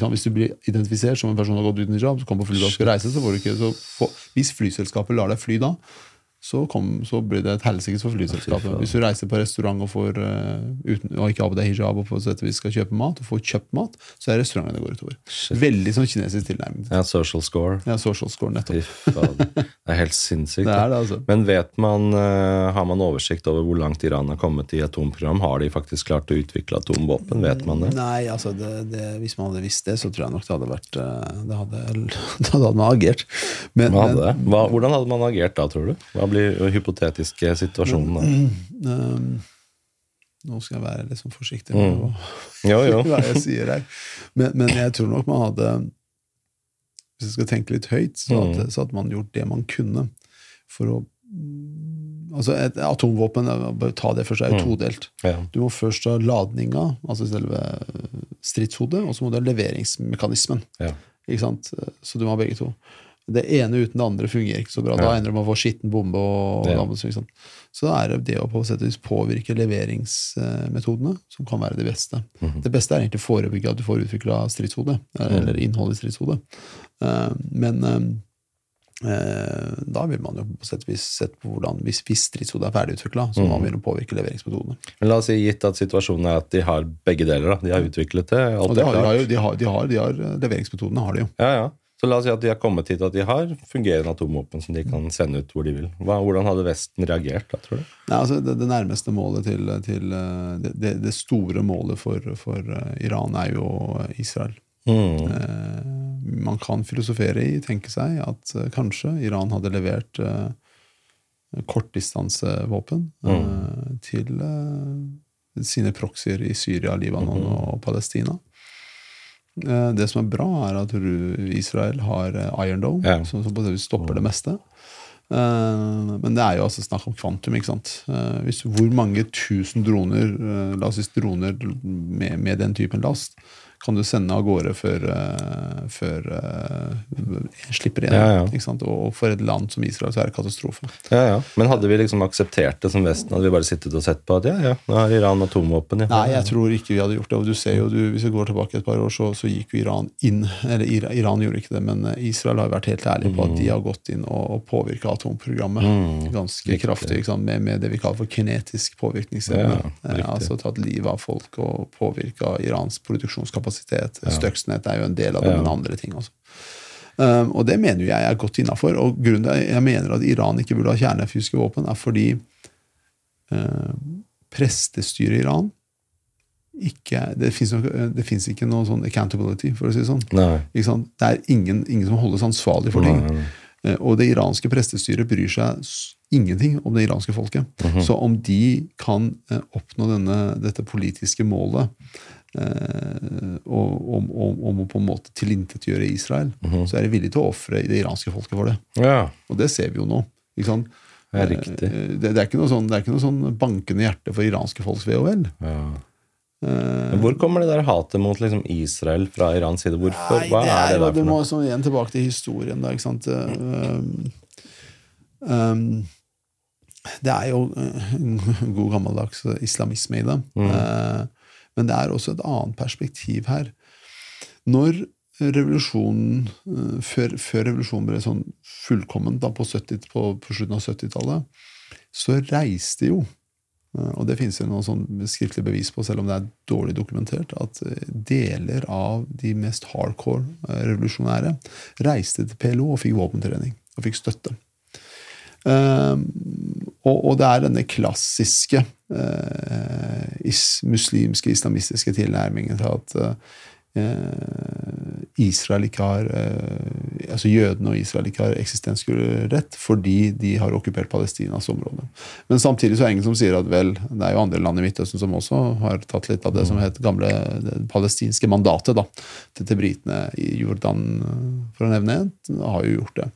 hvis du blir identifisert som en person som har gått uten hijab, så kommer på flyet og skal reise, så får du ikke så få, Hvis flyselskapet lar deg fly da, så, kom, så blir det et helsikes for flyselskapet. Hvis du reiser på restaurant og, får, uh, uten, og ikke har på deg hijab og på sett vi skal kjøpe mat, og får kjøpt mat, så er restauranten det går utover. Shit. Veldig sånn kinesisk tilnærming. Ja, social score. Ja, social score, nettopp. Det er helt sinnssykt. Det er det, altså. Men vet man, uh, har man oversikt over hvor langt Iran har kommet i atomprogram? Har de faktisk klart å utvikle atomvåpen? Vet man det? Nei, altså det, det, hvis man hadde visst det, så tror jeg nok det hadde vært uh, Det hadde, da hadde man agert. Men, hadde men, Hva, hvordan hadde man agert da, tror du? Hva blir hypotetiske situasjonen da? um, nå skal jeg være litt sånn forsiktig med Mm. hva, Jo, jo. hva jeg sier her. Men, men jeg tror nok man hadde Hvis jeg skal tenke litt høyt, så hadde, Mm. så hadde man gjort det man kunne for å mm, Altså, et atomvåpen, ta det først, er jo Mm. todelt. Ja. Du må først ha ladninga, altså selve stridshodet, og så må du ha leveringsmekanismen. Ja. Ikke sant? Så du må ha begge to. Det ene uten det andre fungerer ikke så bra. Da ender du med å få skitten bombe. og ikke sant? Så da er det det å på sett og vis påvirke leveringsmetodene som kan være det beste. Mhm. Det beste er egentlig å forebygge at du får utvikla stridshode, eller innhold i stridshodet. Eh, Men eh, eh, da vil man jo på sett og vis sett på hvordan Hvis, hvis stridshodet er ferdigutvikla, så må man begynne å påvirke leveringsmetodene. Men la oss si gitt at situasjonen er at de har begge deler. da. De har utviklet det. Alt Og de er har, de har, jo- de har, de har, de har leveringsmetodene har de jo. Ja, ja. Så la oss si at de har kommet hit at de har fungerende atomvåpen som de kan sende ut hvor de vil. Hva, hvordan hadde Vesten reagert da, tror du? Nei, altså det, det nærmeste målet til, til eh, det, det, store målet for, for eh, Iran er jo Israel. Mm. Eh, man kan filosofere i, tenke seg, at eh, kanskje Iran hadde levert eh, kortdistansevåpen eh, til sine proxyer i Syria, Libanon og Palestina. Eh, det som er bra, er at Israel har eh, Iron Dome, Ja. som, stopper det meste. Eh, men det er jo altså snakk om kvantum. ikke sant? Hvis, hvor mange tusen droner la oss si droner med, med den typen last kan du sende av gårde før, eh, før eh, en slipper igjen? Ja, ja. Og, for et land som Israel så er det katastrofe. Ja, ja. Men hadde vi liksom akseptert det som Vesten? Hadde vi bare sittet og sett på at ja, ja, nå har Iran atomvåpen? Nei, jeg tror ikke vi hadde gjort det. Og du ser jo, du, Hvis vi går tilbake et par år, så, så gikk jo Iran inn. Eller Ira- Iran gjorde ikke det, men eh, Israel har vært helt ærlig på at de har gått inn og, og påvirka atomprogrammet Mm, ganske riktig. kraftig. Med, med det vi kaller for kinetisk påvirkningsevne. Ja, altså tatt livet av folk og påvirka Irans produksjonskapasitet. Stuxnet er jo en del av det, Ja. men andre ting også. Um, og det mener jeg er godt innafor. Og grunnen til at jeg mener at Iran ikke burde ha kjernefysiske våpen, er fordi uh, prestestyret i Iran ikke, Det fins ikke noe sånn accountability, for å si det sånn. Det er ingen, ingen som holdes ansvarlig for ting. Nei, nei. Eh, Og det iranske prestestyret bryr seg ingenting om det iranske folket. Mhm. Så om de kan eh, oppnå denne, dette politiske målet eh, om, om, om å på en måte tilintetgjøre Israel, Mhm. så er de villige til å ofre det iranske folket for det. Ja, Og det ser vi jo nå. Ikke sant? det er riktig. Eh, Det, det, er ikke noe sånn, det er ikke noe sånn bankende hjerte for iranske folks ve og vel. Ja. Eh, Men hvor kommer det der hatet mot liksom Israel fra Irans side? Hvorfor? Nei, det er det jo- der Du for må noe? sånn igjen tilbake til historien. Da, ikke sant? Um, um, det er jo en god gammeldags islamisme i det. Mm. Uh, men det er også et annet perspektiv her. Når revolusjonen uh, før, før revolusjonen ble sånn fullkomment da, på, 70, på, på slutten av 70-tallet, så reiste jo uh, og det finnes det noe sånn skriftlig bevis på, selv om det er dårlig dokumentert, at uh, deler av de mest hardcore revolusjonære reiste til PLO og fikk våpentrening og fikk støtte. Um, og, det er denne klassiske is, muslimske, islamistiske tilnærmingen til at uh, Israel ikke har uh, altså jødene og Israel ikke har eksistensrett fordi de har okkupert Palestinas område. Men samtidig så er det ingen som sier at vel, det er jo andre land i Midtøsten som også har tatt litt av det som het gamle det palestinske mandatet da, til, til britene i Jordan, for å nevne en, har jo gjort det.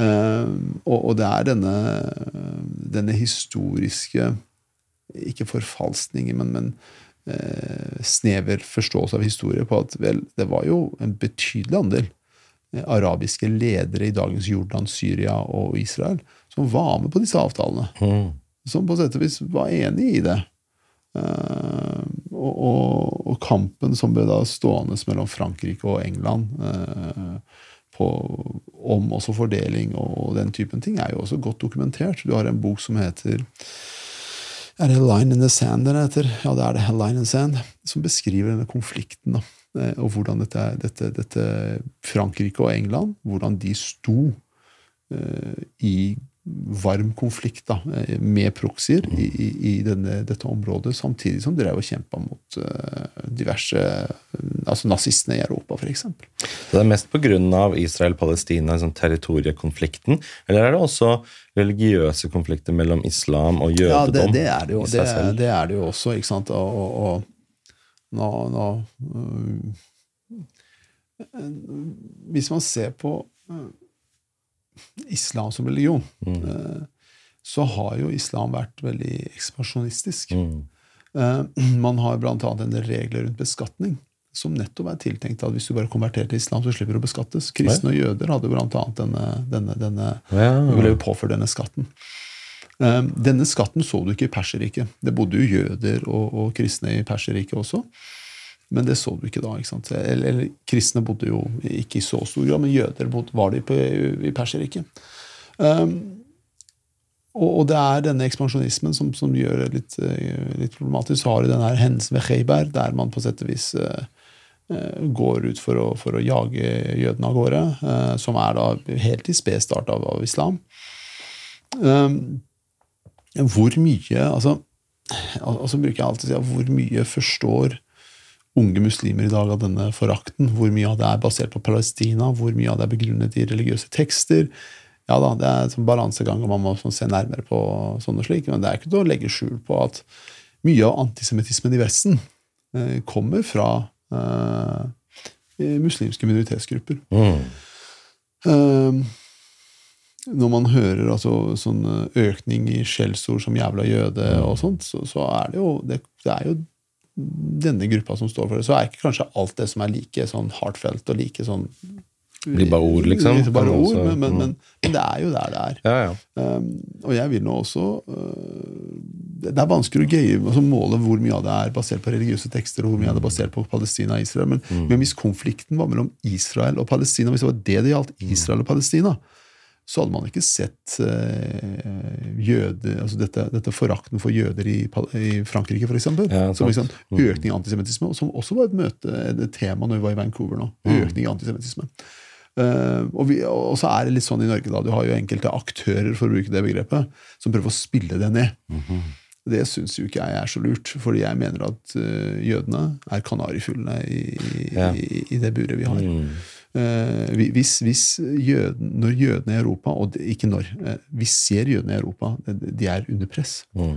Eh, og, det er denne, denne historiske Ikke forfalskningen, men, men eh, snever forståelse av historie på at vel, det var jo en betydelig andel eh, arabiske ledere i dagens Jordan, Syria og Israel som var med på disse avtalene. Mm. Som på sett og vis var enig i det. Uh, og, og, og kampen som ble da stående mellom Frankrike og England på, om også fordeling og den typen ting, er jo også godt dokumentert. Du har en bok som heter er det Line in the Sand den heter? Ja, det er det. Line in the Sand, Som beskriver denne konflikten. da, eh, Og hvordan dette, dette, dette Frankrike og England hvordan de sto uh, i varm konflikt da, eh, med proxier i, i, i denne, dette området, samtidig som de drev og kjempa mot uh, diverse altså nazistene i Europa, f.eks. Det er mest pga. Israel-Palestina, liksom territoriekonflikten, eller er det også religiøse konflikter mellom islam og jødedom? Ja, det, det er det jo. Det, det, er det jo også, ikke sant. Og, og, og nå, nå uh, Hvis man ser på uh, islam som religion, mm. Eh, så har jo islam vært veldig ekspansjonistisk. Mm. Eh, man har bl.a. en del regler rundt beskatning som nettopp er tiltenkt at hvis du bare konverterer til islam, så slipper du å beskattes. Kristne og jøder hadde bl.a. denne, denne, denne ja. ble jo påført denne skatten. Eh, denne skatten så du ikke i Perserriket. Det bodde jo jøder og, og kristne i Perserriket også. Men det så du ikke da. ikke sant? Eller, eller Kristne bodde jo ikke i så stor grad, men jøder bodde, var de på, i Perserriket. Um, og, og, det er denne ekspansjonismen som, som gjør det litt, uh, litt problematisk. Så har du denne hendelsen ved Kheiber, der man på sett og vis uh, går ut for å, for å, jage jødene av gårde, uh, som er da helt i sped start av, av islam. Um, hvor mye altså, altså bruker jeg alltid å si hvor mye forstår unge muslimer i dag av denne forakten. Hvor mye av det er basert på Palestina, hvor mye av det er begrunnet i religiøse tekster. Ja da, Det er en balansegang, og man må sånn se nærmere på sånn og slik, men det er ikke til å legge skjul på at mye av antisemittismen i Vesten eh, kommer fra eh, muslimske minoritetsgrupper. Mm. Eh, når man hører altså, sånn økning i skjellsord som 'jævla jøde' og sånt, så, så er det jo det, det er jo denne gruppa som står for det, så er ikke kanskje alt det som er like sånn heartfelt og like sånn blir bare ord, liksom? Bare ord, men, men, men, men, det er jo der det er. Ja, ja. Um, og jeg vil nå også uh, Det er vanskelig å gøye, altså måle hvor mye av det er basert på religiøse tekster, og hvor mye av det er basert på Palestina og Israel. Men, mm. hvis konflikten var mellom Israel og Palestina, hvis det var det det gjaldt, Israel og Palestina, så hadde man ikke sett uh, jøde, altså dette, dette, forakten for jøder i, i Frankrike, f.eks. Ja, som liksom, mm. økning i antisemittisme, som også var et møte, et tema når vi var i Vancouver nå. Mm. Økning i antisemittisme. Uh, og, vi, og, så er det litt sånn i Norge, da. Du har jo enkelte aktører for å bruke det begrepet, som prøver å spille det ned. Mm -hmm. Det syns jo ikke jeg er så lurt, fordi jeg mener at uh, jødene er kanarifuglene i, ja. i, i, det buret vi har. Mm. Eh, hvis, hvis jøden, når jødene i Europa, og ikke når eh, Vi ser jødene i Europa, de er under press. Mm.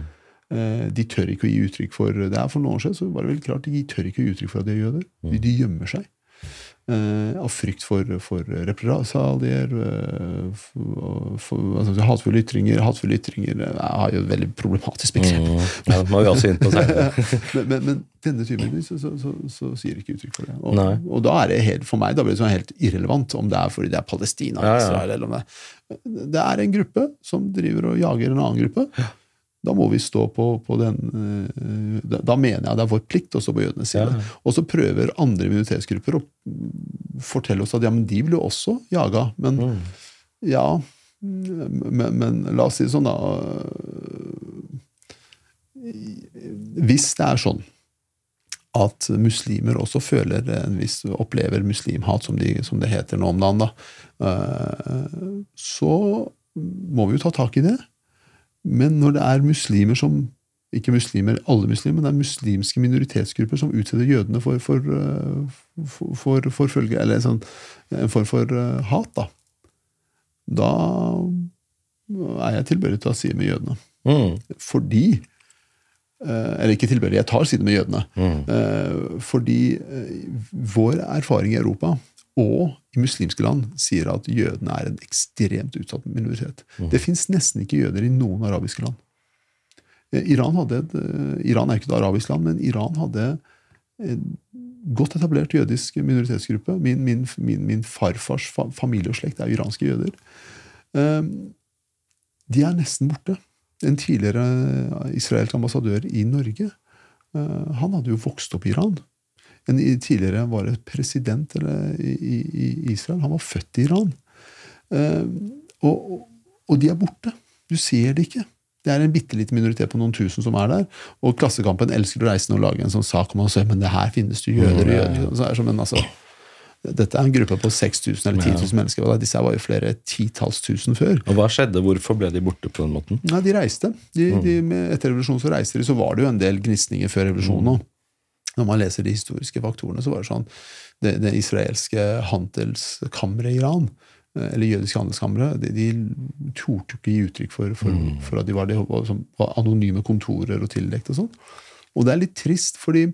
Eh, de tør ikke å gi uttrykk for det er For noen år siden så var det vel klart de tør ikke å gi uttrykk for at de er jøder. Mm. De, de gjemmer seg. Uh, av frykt for, for represalier, uh, altså, hatefulle ytringer. Hatefulle ytringer har jo et veldig problematisk begrep. Mm, ja, det må vi også inn på men, men, men, denne typen så, så, så, så, sier ikke uttrykk for det. Og, og, da er det helt, for meg da blir det sånn helt irrelevant om det er fordi det er Palestina ja, ja. Eller om det, det er en gruppe som driver og jager en annen gruppe. Da må vi stå på, på den eh, Da mener jeg det er vår plikt å stå på jødenes side. Ja. Og så prøver andre minoritetsgrupper å fortelle oss at ja, men de blir jo også jaga. Men mm. ja men, men, la oss si det sånn, da Hvis det er sånn at muslimer også føler en viss, opplever muslimhat, som, de, som det heter nå om dagen, da, eh, så må vi jo ta tak i det. Men når det er muslimer som ikke muslimer, alle muslimer, men det er muslimske minoritetsgrupper som utsetter jødene for, for, eh, for, for, for følge, eller sånn, en form for uh, hat, da. Da er jeg tilbøyelig til å si med jødene. Mm. Fordi uh, Eller ikke tilbøyelig, jeg tar side med jødene. Mm. Fordi vår erfaring i Europa og i muslimske land sier at jødene er en ekstremt utsatt minoritet. Mm. Det fins nesten ikke jøder i noen arabiske land. Eh, Iran, et, eh, Iran er ikke et arabisk land, men Iran hadde en godt etablert jødisk minoritetsgruppe. Min, min, min, min farfars familie og slekt er iranske jøder. Ehm, de er nesten borte. En tidligere israelsk ambassadør i Norge han hadde jo vokst opp i Iran. En tidligere var det president eller, i, i, i Israel. Han var født i Iran. Eh, og, og- de er borte. Du ser det ikke. Det er en bitte liten minoritet på noen tusen som er der. Og Klassekampen elsker å reise og lage en sånn sak om se, men det her finnes det jøder og jøder. Så er det som en, altså, dette er en gruppe på 6000 eller 10 000 mennesker. Disse her var jo flere titalls tusen før. Og hva skjedde? Hvorfor ble de borte på den måten? Nei, de reiste. De, de, etter revolusjonen så reiste de, så var det jo en del gnisninger før revolusjonen òg. Når man leser de historiske faktorene, så var det sånn Det, det israelske handelskammeret i Iran, eh, eller jødiske handelskammeret, de, de torde ikke gi uttrykk for, for, for at de var, de var, var anonyme kontorer og tildekt og sånn. Og det er litt trist, fordi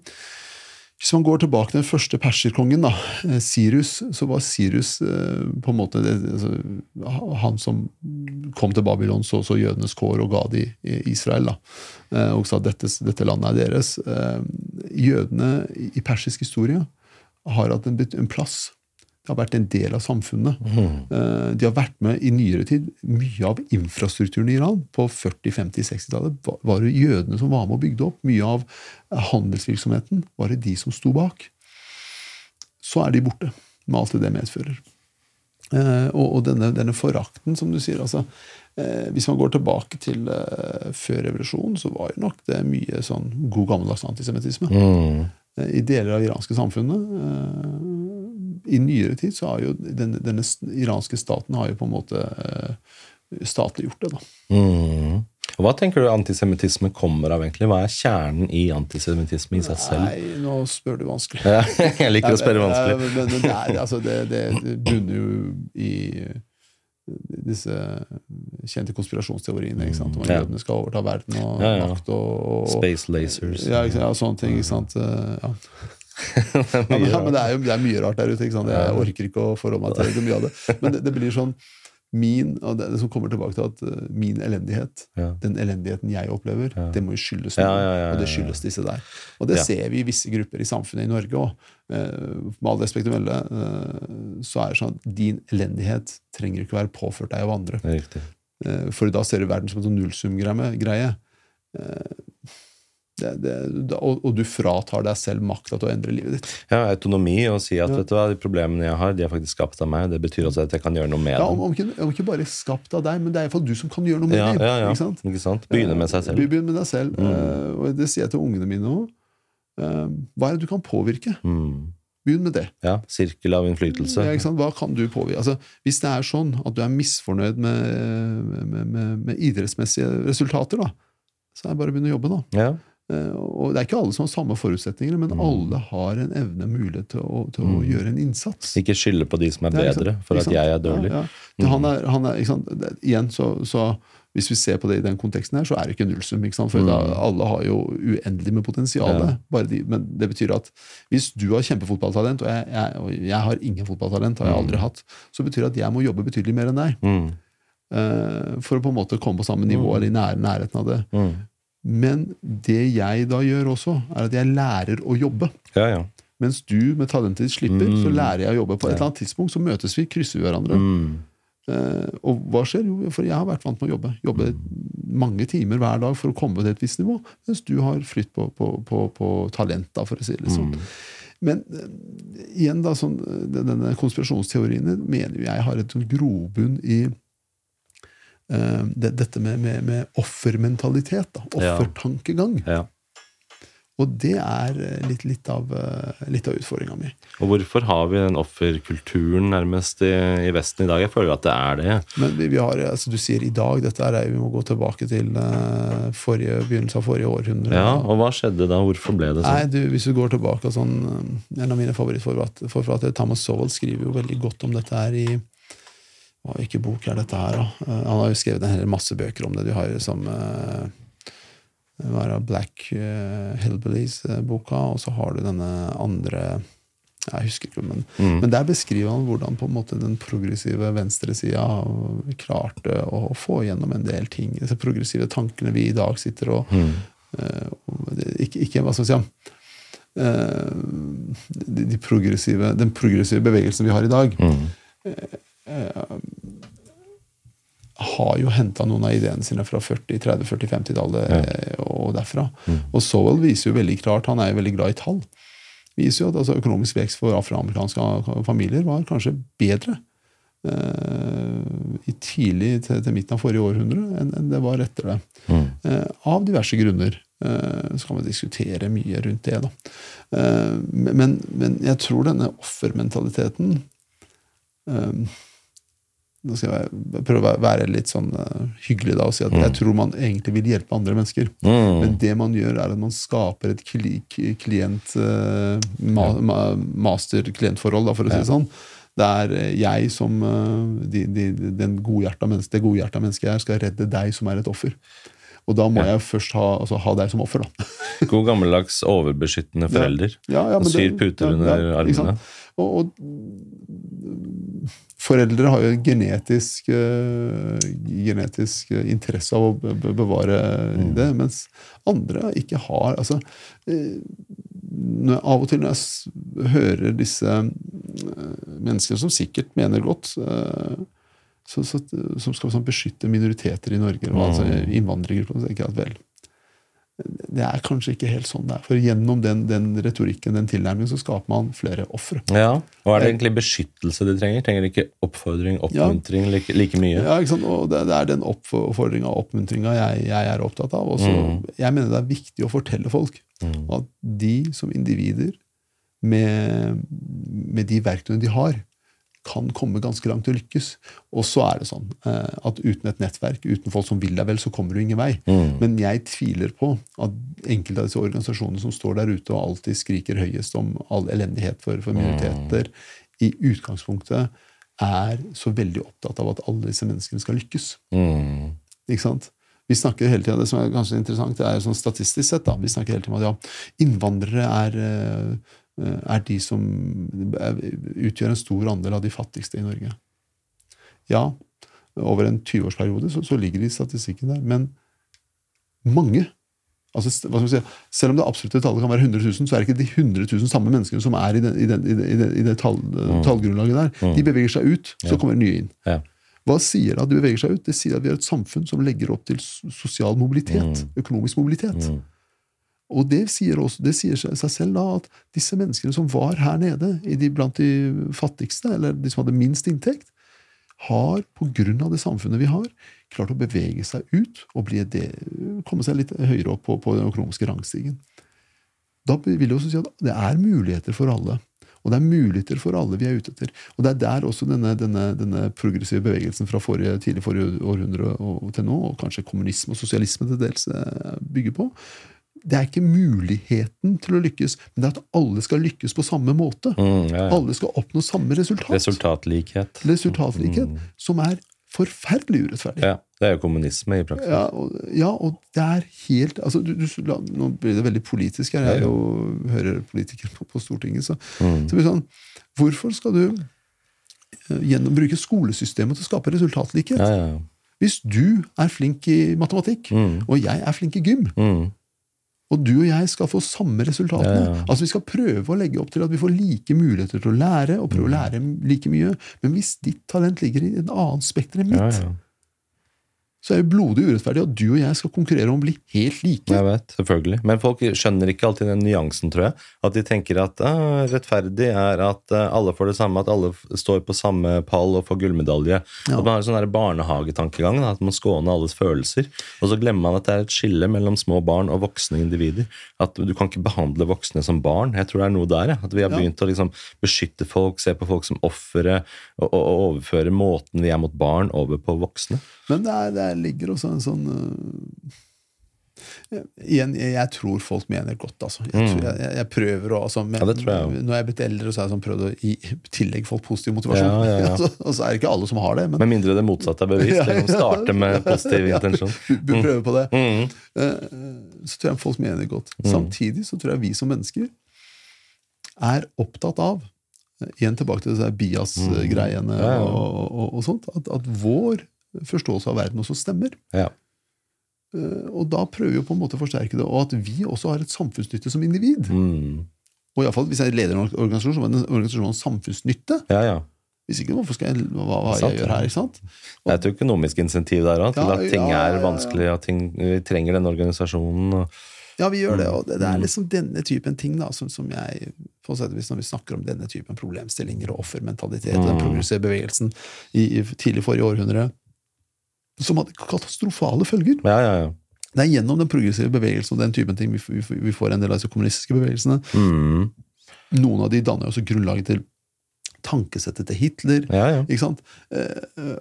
hvis man går tilbake til den første perserkongen, da, eh, Sirus, så var Sirus eh, på en måte altså, han som kom til Babylon, så så jødenes kår og ga de Israel. da, eh, Og sa at dette, dette landet er deres. Jødene i persisk historie har hatt en, en plass. Har vært en del av samfunnet. Mm. De har vært med i nyere tid. Mye av infrastrukturen i Iran på 40-, 50-, 60-tallet var- det jødene som var med og bygde opp. Mye av handelsvirksomheten var det de som sto bak. Så er de borte, med alt det det medfører. Eh, og, denne, denne forakten, som du sier altså, eh, Hvis man går tilbake til før revolusjonen, så var jo nok det mye sånn god gammeldags antisemittisme. Mm. I deler av det iranske samfunnet. I nyere tid så har jo denne, denne iranske staten har jo på en måte eh, statliggjort det. da. Mm. Hva tenker du antisemittisme kommer av, egentlig? Hva er kjernen i antisemittisme i seg selv? Nei, nå spør du vanskelig. Jeg liker å spørre vanskelig. Men, men, men altså det, det, det bunner jo i disse kjente konspirasjonsteoriene. ikke sant? Om at Ja. jødene skal overta verden og Ja, ja. makt og, og Space lasers. ja, ja, sånne ting. ikke sant? Eh, Ja. Ja, men, men det er jo det er mye rart der ute. Jeg orker ikke å forholde meg til det mye av det. Men det, det blir sånn min, og det, det som kommer tilbake til at eh, min elendighet, Ja. den elendigheten jeg opplever, det må jo skyldes Ja, noe. ja, ja, Og det ja, ja. skyldes disse der. Og det Ja. ser vi i visse grupper i samfunnet i Norge òg. Med all respekt å melde, eh, så er det sånn at din elendighet trenger ikke være påført deg av andre. Det Eh, For da ser du verden som en sånn nullsumgreie. Eh, Det, det, og, og du fratar deg selv makta til å endre livet ditt. Ja, autonomi og si at vet du hva, de problemene jeg har, de er faktisk skapt av meg. Det betyr også at jeg kan gjøre noe med Ja, om, om, ikke, om ikke bare skapt av deg, men det er iallfall du som kan gjøre noe med Ja, dem. ja, ja. Ikke sant? Ikke sant? Begynne med seg selv. Begynne med deg selv. Eh, og det sier jeg til ungene mine òg. hva er det du kan påvirke? Mm. Begynn med det. Ja, Sirkel av innflytelse. Ja, ikke sant? Hva kan du påvirke? Altså, hvis det er sånn at du er misfornøyd med, med, med, med idrettsmessige resultater, da, så er det bare å begynne å jobbe. da. Ja. Eh, Og Det er ikke alle som har samme forutsetninger, men Mm. alle har en evne mulighet til å, til å gjøre en innsats. Ikke skylde på de som er bedre for at jeg er dårlig. Ja, ja. Mm. han er, han er? Igjen, så, så hvis vi ser på det i den konteksten her, så er det ikke nullsum. For da, alle har jo uendelig med potensial. Mm. Ja. De, men det betyr at hvis du har kjempefotballtalent, og jeg, jeg, og jeg har ingen fotballtalent, har jeg aldri hatt, så betyr det at jeg må jobbe betydelig mer enn deg. Mm. eh, for å på en måte komme på samme nivå, eller i nær, nærheten av det. Mm. Men det jeg da gjør også, er at jeg lærer å jobbe. Ja, ja. Mens du med talentet ditt slipper, så lærer jeg å jobbe. På et eller annet tidspunkt så møtes vi, krysser vi hverandre. Mm. Eh, og hva skjer? Jo, for jeg har vært vant med å jobbe. Jobbe mange timer hver dag for å komme til et visst nivå, mens du har flytt på, på, på, på talent, da, for å si det sånn. Men eh, igjen, da, sånn, eh, denne konspirasjonsteoriene mener jeg har et sånn grobunn i det, dette med, med, med offermentalitet. Da, offertankegang. ja. Og det er eh, litt, litt av, eh, litt av utfordringa mi. Og hvorfor har vi den offerkulturen nærmest i, i Vesten i dag? Jeg føler at det er det. Men vi, vi har, altså du sier i dag, dette er, vi må gå tilbake til eh, forrige, begynnelsen av forrige århundre. Ja, Og hva skjedde da? Hvorfor ble det Nei, sånn? du, Hvis du går tilbake sånn, eh, En av mine favorittforfattere, Thomas Sowell, skriver jo veldig godt om dette her i hva, Hvilken bok er dette her, da? Eh, Han har jo skrevet en hel masse bøker om det. Du har jo som eh, det, Black uh, Hillbillies-boka, og så har du denne andre jeg husker ikke, men, men der beskriver han hvordan på en måte den progressive venstresida klarte å få gjennom en del ting. De progressive tankene vi i dag sitter og, eh, og ikke, ikke hva skal vi si uh, de, de progressive, Den progressive bevegelsen vi har i dag, har jo henta noen av ideene sine fra 40-, 30-, 40-, 50-tallet ja. og derfra. Og Sowell viser jo veldig klart Han er jo veldig glad i tall. viser jo at altså, økonomisk vekst for afroamerikanske familier var kanskje bedre i tidlig til, til, midten av forrige århundre enn, enn det var etter det. Mm. av diverse grunner. så kan vi diskutere mye rundt det. da. men, men jeg tror denne offermentaliteten nå skal jeg prøve å være litt sånn uh, hyggelig da og si at mm. jeg tror man egentlig vil hjelpe andre mennesker. Mm. Men det man gjør, er at man skaper et klient uh, ma ma master-klientforhold, for å si det sånn. Der jeg som de, de, den godhjerta menneske, det godhjerta mennesket jeg er, skal redde deg som er et offer. Og da må ja. jeg først ha, altså, ha, deg som offer. da. God gammeldags overbeskyttende forelder. Ja, ja, syr puter under armene. Og, og, foreldre har jo genetisk, uh, genetisk interesse av å bevare mm. det, mens andre ikke har altså, uh, Av og til når jeg hører disse uh, menneskene som sikkert mener godt så, så, som skal sånn, beskytte minoriteter i Norge, mm. altså mm. innvandrergrupper, så tenker jeg at vel, det er kanskje ikke helt sånn det er. For gjennom den, den retorikken, den tilnærmingen, så skaper man flere ofre. Ja, og er det egentlig beskyttelse de trenger? Trenger de ikke oppfordring, oppmuntring ja. like, like, mye? Ja, ikke sant? og det, det er den oppfordringa og oppmuntringa jeg, jeg, er opptatt av. Også, mm. Jeg mener det er viktig å fortelle folk mm. at de som individer, med, med de verktøyene de har, kan komme ganske langt å lykkes. Og så er det sånn eh, at uten et nettverk, uten folk som vil deg vel, så kommer du ingen vei. Mm. Men jeg tviler på at enkelte av disse organisasjonene som står der ute og alltid skriker høyest om all elendighet for, for minoriteter, mm. i utgangspunktet er så veldig opptatt av at alle disse menneskene skal lykkes. Mm. Ikke sant? Vi snakker hele tiden, Det som er ganske interessant, det er sånn statistisk sett da, vi snakker hele tiden om at ja, innvandrere er Eh, er de som utgjør en stor andel av de fattigste i Norge. Ja, over en 20-årsperiode så, så, ligger de i statistikken der. Men mange altså, si, Selv om det absolutte tallet kan være 100 000, så er det ikke de 100 000 samme menneskene som er i, den, i, den, i, det, i det tall, mm. tallgrunnlaget der. Mm. De beveger seg ut, så kommer det nye inn. Ja. Hva sier det at de beveger seg ut? Det sier at vi har et samfunn som legger opp til sosial mobilitet. Mm. Økonomisk mobilitet. Og det sier, også, det sier, seg selv da at disse menneskene som var her nede, de, blant de fattigste, eller de som hadde minst inntekt, har av det samfunnet vi har, klart å bevege seg ut og det, komme seg litt høyere opp på, på den økonomiske rangstigen. Da vil jeg også si at det er muligheter for alle. Og det er muligheter for alle vi er ute etter. Og det er der også denne, denne, denne progressive bevegelsen fra forrige, tidlig forrige århundre og til nå, og kanskje kommunisme og sosialisme til dels eh, bygger på, det er ikke muligheten til å lykkes, men det er at alle skal lykkes på samme måte. Mm, ja, ja. Alle skal oppnå samme resultat. Resultatlikhet. Resultatlikhet, mm. Som er forferdelig urettferdig. Ja, Det er jo kommunisme i praksis. Ja, og, ja, og det er helt altså, du, du, Nå blir det veldig politisk her. Jeg jo, hører politikere på, på Stortinget. Så, mm. så blir det sånn Hvorfor skal du uh, gjennom, bruke skolesystemet til å skape resultatlikhet? Hvis du er flink i matematikk, mm. og jeg er flink i gym, mm. Og du og jeg skal få samme resultatene. Ja, ja. Altså Vi skal prøve å legge opp til at vi får like muligheter til å lære, og prøve å mm. lære like mye. Men hvis ditt talent ligger i et annet spekter enn mitt, så er det blodig urettferdig at du og jeg skal konkurrere om å bli helt like. Jeg vet, selvfølgelig. Men folk skjønner ikke alltid den nyansen, tror jeg. At de tenker at ah, rettferdig er at uh, alle får det samme, at alle står på samme pall og får gullmedalje. Ja. At man har en sånn barnehagetankegang, at man skåner alles følelser. Og så glemmer man at det er et skille mellom små barn og voksne individer. At du kan ikke behandle voksne som barn. Jeg tror det er noe der. Ja. At vi har begynt ja. å liksom, beskytte folk, se på folk som ofre, og, og, og overføre måten vi er mot barn, over på voksne. Men det, er, det ligger også en sånn uh, Igjen, jeg, jeg, tror folk mener godt, altså. Jeg, tror, jeg, jeg prøver å altså, men, ja, Når jeg er blitt eldre, så har jeg sånn prøvd å gi tillegg folk positiv motivasjon. Ja, ja, altså, og så er det ikke alle som har det. Men, med mindre det motsatte er bevisst. ja, ja, starte med positiv intensjon. Mm. Prøve på det. Mm. Uh, så tror jeg folk mener godt. Mm. Samtidig så tror jeg vi som mennesker er opptatt av Igjen tilbake til disse bias-greiene mm. og, og, og, sånt. At, at vår forståelse av verden også stemmer. Ja. Uh, og da prøver vi på en måte å forsterke det, og at vi også har et samfunnsnytte som individ. Mm. Og i fall, Hvis jeg leder en organisasjon, så er en organisasjon samfunnsnytte. Ja, ja. Hvis ikke, hvorfor skal jeg, hva, hva jeg gjør her? ikke sant? Og, det er et økonomisk insentiv der òg, til at ting er vanskelig, at ting, vi trenger den organisasjonen. og Ja, vi gjør det, og det, det er liksom denne typen ting da, som, som jeg på sett og vis Når vi snakker om denne typen problemstillinger og offermentalitet, den progressive bevegelsen i, i tidlig forrige århundre, som hadde katastrofale følger. Ja, ja, ja. Det er gjennom den progressive bevegelsen og den typen ting vi, vi, vi får en del av disse kommunistiske bevegelsene. Mm. Noen av de danner jo også grunnlaget til tankesettet til Hitler. Ja, ja. ikke sant? Eh, eh,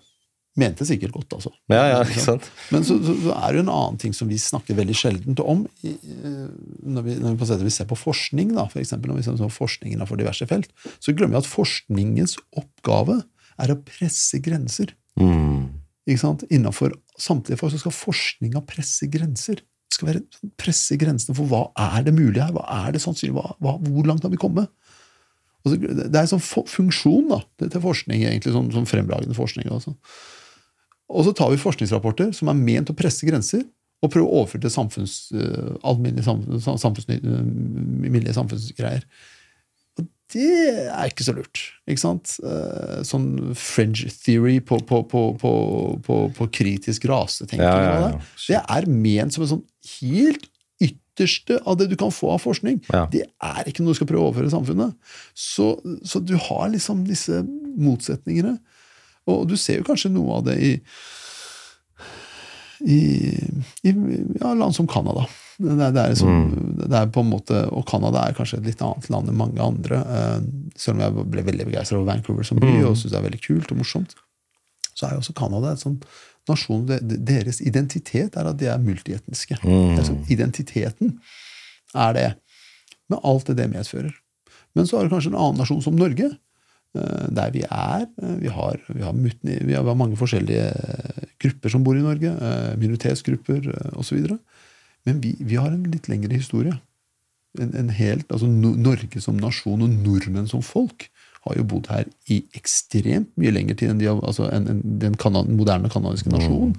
mente sikkert godt, altså. Ja, ja, ikke sant? Men så, så, så er det jo en annen ting som vi snakker veldig sjeldent om i, eh, når, vi, når vi på sett ser på forskning, da, for eksempel, når vi ser på forskning innenfor diverse felt, så glemmer vi at forskningens oppgave er å presse grenser. Mm. Ikke sant? Innenfor samtlige fag så skal forskninga presse grenser. Det skal være sånn presse grensene for hva er det mulig her, hva er det sannsynlig, hva, hva, hvor langt har vi kommet? Og så, det er en sånn funksjon da, til forskning, egentlig, sånn, sånn fremragende forskning. Også. Og så tar vi forskningsrapporter som er ment å presse grenser, og prøver å overføre til samfunns, eh, alminnelige samfunns, samfunns, samfunnsgreier. Det er ikke så lurt. ikke sant? Eh, Sånn fringe theory på, på, på, på, på, på kritisk rasetenkning. Ja, ja, ja. Det, det er ment som en sånn helt ytterste av det du kan få av forskning. Det er ikke noe du skal prøve å overføre i samfunnet. Så, så du har liksom disse motsetningene. Og du ser jo kanskje noe av det i i, i ja, land som Canada. Det, er- det, er liksom, det er på en måte, Og Canada er kanskje et litt annet land enn mange andre. eh, selv om jeg ble veldig begeistra over Vancouver som by og syns det er veldig kult og morsomt. Så er jo også Canada et sånn nasjon det, det- Deres identitet er at de er multietniske. Mm. er sånn, identiteten er det. Med alt det det medfører. Men så har du kanskje en annen nasjon som Norge, eh, der vi er. eh, Vi har, vi har, mutni- vi har, mange forskjellige grupper som bor i Norge. Minoritetsgrupper Minoritetsgrupper eh, osv. Men vi, vi har en litt lengre historie. En, en helt, altså no, Norge som nasjon og nordmenn som folk har jo bodd her i ekstremt mye lenger tid enn de, altså, enn- enn den kanan, moderne kanadiske nasjonen.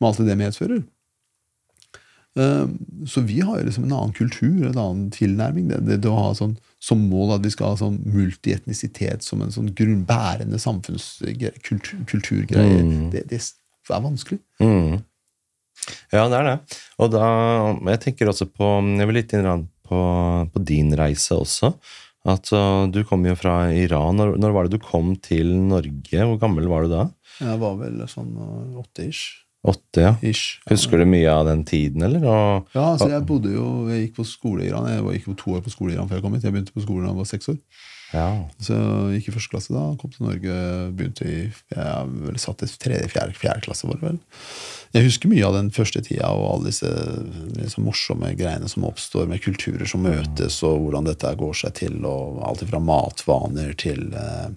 Med alt det det medfører. Eh, Så vi har liksom en annen kultur, en annen tilnærming. Det, det, det å ha sånn, som mål at vi skal ha sånn multietnisitet som en sånn grunnbærende samfunnskulturgreie, kultur, kulturgreie, det, det er vanskelig. Mm. Ja, det er det. Og da Jeg tenker også på Jeg vil litt inn på, på din reise også. At uh, Du kom jo fra Iran. Når, når var det du kom til Norge? Hvor gammel var du da? Jeg var vel sånn åtte-ish. Åtte, ja. Ish. Husker du mye av den tiden, eller? Og, Ja, altså jeg bodde jo, jeg gikk på skole i Iran. Jeg gikk jo to år på skole i Iran før jeg kom hit. Jeg begynte på skolen da jeg var seks år. Ja. Så jeg gikk i første klasse da, kom til Norge, begynte i jeg vel satt i tredje, fjerde, fjerde klasse. var det vel. Jeg husker mye av den første tida og alle disse liksom, morsomme greiene som oppstår med kulturer som møtes, og hvordan dette går seg til, og alt fra matvaner til eh,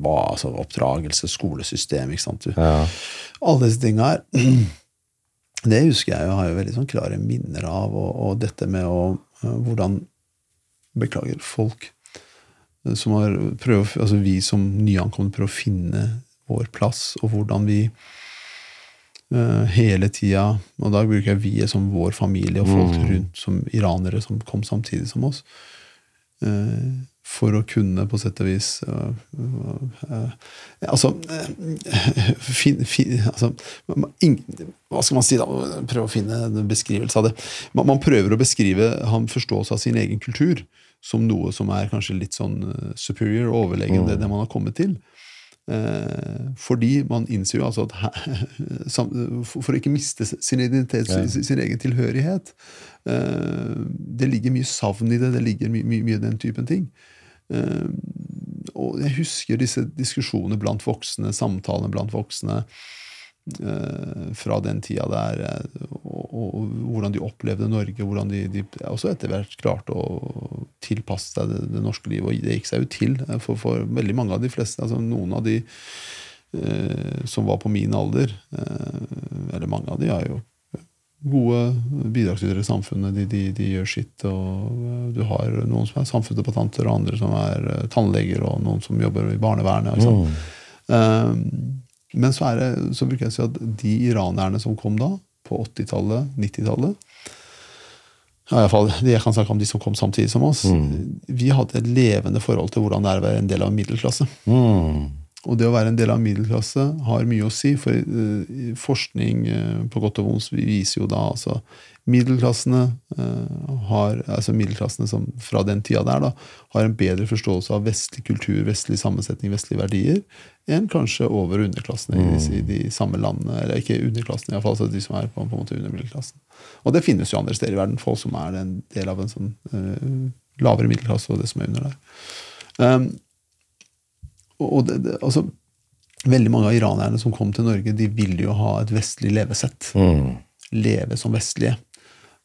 hva, altså oppdragelse, skolesystem. ikke sant? Du, ja. alle disse tinga her. Det husker jeg jo, har jo veldig sånn klare minner av, og, og dette med å øh, Hvordan Beklager, folk som har prøvd, altså vi som nyankomne prøver å finne vår plass, og hvordan vi uh, hele tida Og da bruker jeg vi som vår familie og folk rundt som iranere som kom samtidig som oss. Uh, for å kunne på sett og vis uh, Altså, fin, fin, altså in, Hva skal man si, da? Prøve å finne en beskrivelse av det. Man, man prøver å beskrive han forståelse av sin egen kultur som noe som er kanskje litt sånn øh, superior, overlegen, det, det man har kommet til. Eh, fordi man innser jo altså at her, for å ikke miste sin identitet, Ja. sin, sin egen tilhørighet eh, Det ligger mye savn i det, det ligger mye, mye, mye den typen ting. Eh, og jeg husker disse diskusjonene blant voksne, samtalene blant voksne eh, fra den tida der, eh, og, og, og hvordan de opplevde Norge, hvordan de, de også etter hvert klarte å tilpasse seg det, det norske livet. Og det gikk seg jo til eh, for, for veldig mange av de fleste. altså Noen av de eh, som var på min alder, eh, eller mange av de, er jo gode bidragsytere i samfunnet. De, de, de gjør sitt. og eh, Du har noen som er samfunnsdebattanter, og andre som er eh, tannleger, og noen som jobber i barnevernet. Liksom. Mm. Eh, men så, er det, så bruker jeg å si at de iranerne som kom da, på 80-tallet, 90-tallet ja, Jeg kan snakke om de som kom samtidig som oss. Vi hadde et levende forhold til hvordan det er å være en del av en middelklasse. Mm. Og det å være en del av middelklasse har mye å si, for uh, forskning uh, på godt og vondt viser jo da altså middelklassene uh, har, altså middelklassene som fra den tida der da, har en bedre forståelse av vestlig kultur, vestlig sammensetning, vestlige verdier enn kanskje over- og underklassene mm. i, de samme landene. Eller ikke underklassene, iallfall, altså de som er på, på en måte under middelklassen. Og det finnes jo andre steder i verden, folk som er en del av en sånn lavere middelklasse og det som er under der. Um, og det, det, altså, veldig mange av iranerne som kom til Norge, de ville jo ha et vestlig levesett. Mm. Leve som vestlige.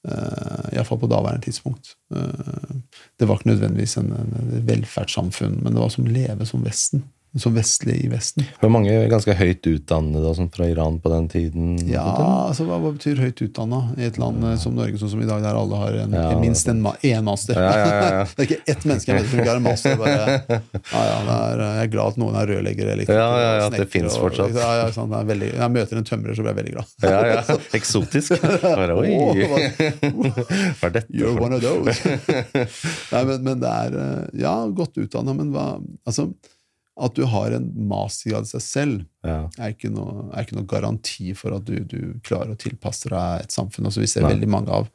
Uh, Iallfall på daværende tidspunkt. Uh, det var ikke nødvendigvis en, en velferdssamfunn, men det var som leve som Vesten som vestlig i Vesten. Det var mange ganske høyt utdannede sånn fra Iran på den tiden? Ja, altså hva, hva betyr høyt utdanna i et land ja. Eh, som Norge, sånn som i dag, der alle har en, ja, minst en en master? Ja, det er ikke ett menneske jeg vet som ikke har en master. Bare, er, jeg er glad at noen er rørleggere eller ja, ja, ja, det fins fortsatt. Ja, ja, sånn, veldig, jeg møter en tømrer, så blir jeg veldig glad. ja, ja, Eksotisk. Bare, oi! hva er dette You're one of those. Nei, men, men, det er eh, Ja, godt utdanna, men hva Altså at du har en mastergrad i seg selv, ja. er, ikke noe, er, ikke noe, garanti for at du, du, klarer å tilpasse deg et samfunn. Altså, vi ser Nei. veldig mange av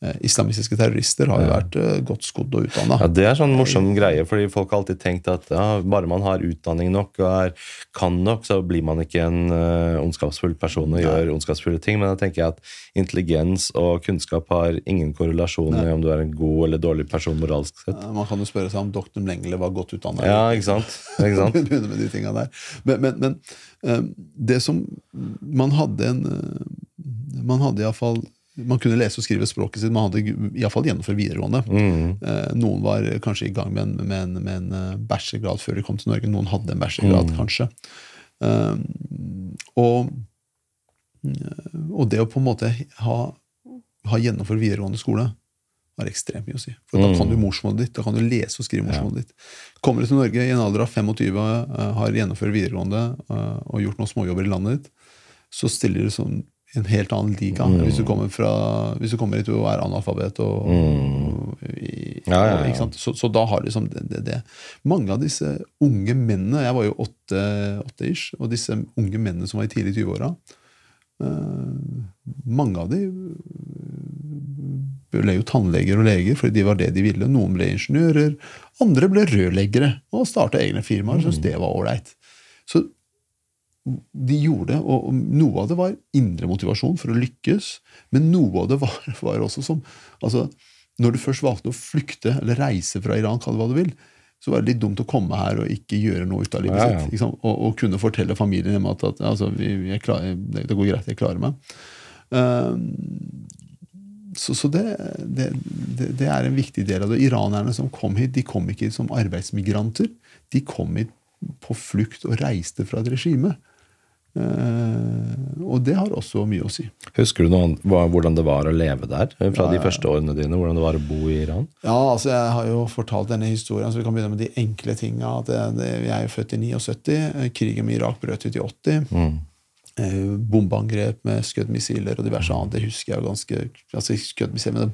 islamistiske terrorister har jo vært uh, godt skodd og utdanna. Ja, det er sånn morsom greie, fordi folk har alltid tenkt at ja, bare man har utdanning nok og er, kan nok, så blir man ikke en uh, ondskapsfull person og Nei. gjør ondskapsfulle ting. Men da tenker jeg at intelligens og kunnskap har ingen korrelasjon med om du er en god eller dårlig person moralsk sett. Man kan jo spørre seg om doktor Mlengle var godt utdanna. Ja, ikke sant? Ikke sant? Med de der. Men, men, men det som Man hadde en Man hadde iallfall man kunne lese og skrive språket sitt. Man hadde iallfall gjennomført videregående. Mm. Eh, noen var kanskje i gang med en, med en, med en eh, bachelorgrad før de kom til Norge. Noen hadde en bachelorgrad, mm. kanskje. Um, og, og, det å på en måte ha, ha gjennomført videregående skole har ekstremt mye å si. For Da kan du mm. morsmålet ditt, da kan du lese og skrive morsmålet ja. ditt. Kommer du til Norge i en alder av 25, uh, har gjennomført videregående og gjort noen småjobber i landet ditt, så stiller du sånn en helt annen liga. Mm. Hvis, du kommer fra, hvis du kommer hit og er analfabet. Og, mm. i, ja, ja, ja. Så, så, da har liksom det, det, det, Mange av disse unge mennene Jeg var jo åtte, åtte ish, og disse unge mennene som var i tidlig 20-åra uh, Mange av de ble jo tannleger og leger fordi de var det de ville. Noen ble ingeniører, andre ble rørleggere og starta egne firmaer. Mm. Syntes det var ålreit. Så de gjorde, og noe av det var indre motivasjon for å lykkes, men noe av det var, var også som altså, Når du først valgte å flykte eller reise fra Iran, kall det hva du vil, så var det litt dumt å komme her og ikke gjøre noe ut av livet ja, ja. sitt. Og, og, kunne fortelle familien hjemme at, at altså, klarer, det, går greit, jeg klarer meg. Uh, så, så det, det, det, er en viktig del av det. Iranerne som kom hit, de kom ikke hit som arbeidsmigranter. De kom hit på flukt og reiste fra et regime. Uh, og det har også mye å si. Husker du noe, hvordan det var å leve der? Fra ja, de første årene dine? Hvordan det var å bo i Iran? Ja, altså Jeg har jo fortalt denne historien, så vi kan begynne med de enkle tinga. Jeg er jo født i 79. Krigen med Irak brøt ut i 80. Mm. Eh, bombeangrep med skuddmissiler og diverse annet. Det husker jeg ganske altså skuddmissiler,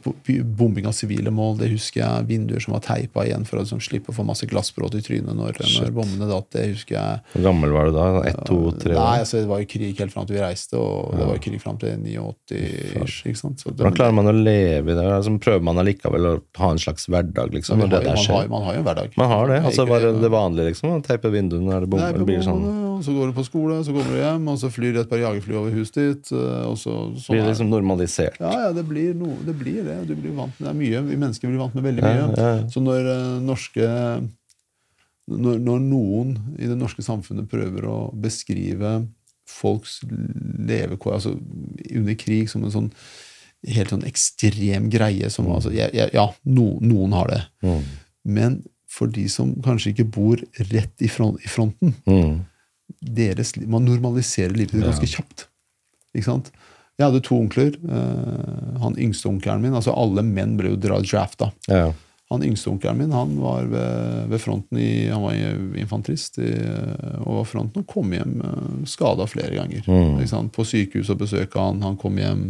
Bombing av sivile mål, det husker jeg. Vinduer som var teipa igjen for å liksom, slippe å få masse glassbrudd i trynet når, når bombene datt. Det husker jeg. Hvor gammel var du da? Ett, to, tre år? Nei, altså, Det var jo krig helt fram til vi reiste, og ja. det var jo krig fram til 89 Hvordan klarer man å leve i det? Altså, prøver man allikevel å ha en slags hverdag? liksom, ja, har, man, har, man, har, jo en hverdag. Man har det, altså Bare det vanlige, liksom? Teipe vinduene? Er det bomber, Nei, sånn? Så går du på skole, så kommer du hjem, og så flyr et par jagerfly over huset ditt. Eh, og så, sånn blir det liksom normalisert? Ja, ja det, blir no, det blir det. Du blir vant med det er mye. Vi mennesker blir vant med veldig mye. Ja, ja. Så når uh, norske når, når, noen i det norske samfunnet prøver å beskrive folks levekår altså under krig som en sånn helt sånn ekstrem greie som, altså, ja, ja no, noen har det. Mm. Men for de som kanskje ikke bor rett i, front, i fronten, mm deres, Man normaliserer livet sitt ganske kjapt. Ikke sant? Jeg hadde to onkler. Uh, han yngste onkelen min altså Alle menn ble jo drafta. Ja. Han yngste onkelen min han var ved, ved, fronten i, han var infanterist i, og var fronten og kom hjem uh, eh, skada flere ganger. Mm. På sykehus og besøka han. Han kom hjem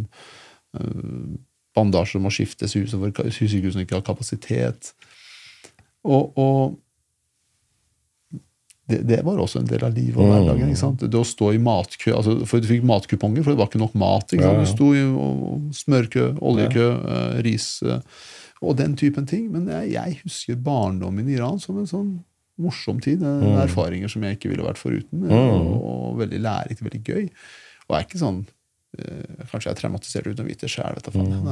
uh, bandasjer må skiftes i huset for sykehusene ikke har kapasitet. Og, og det, det var også en del av livet og hverdagen. ikke sant? Det å stå i matkø altså, for Du fikk matkuponger, for det var ikke nok mat. ikke sant? Du sto i smørkø, oljekø, eh, ris eh, og den typen ting. Men jeg, jeg husker barndommen i Iran som en sånn morsom tid. eh, Erfaringer som jeg ikke ville vært foruten. eh, Og, og veldig lærerikt, veldig gøy. Og er ikke sånn Kanskje jeg er traumatisert uten å vite sjæl. Mm.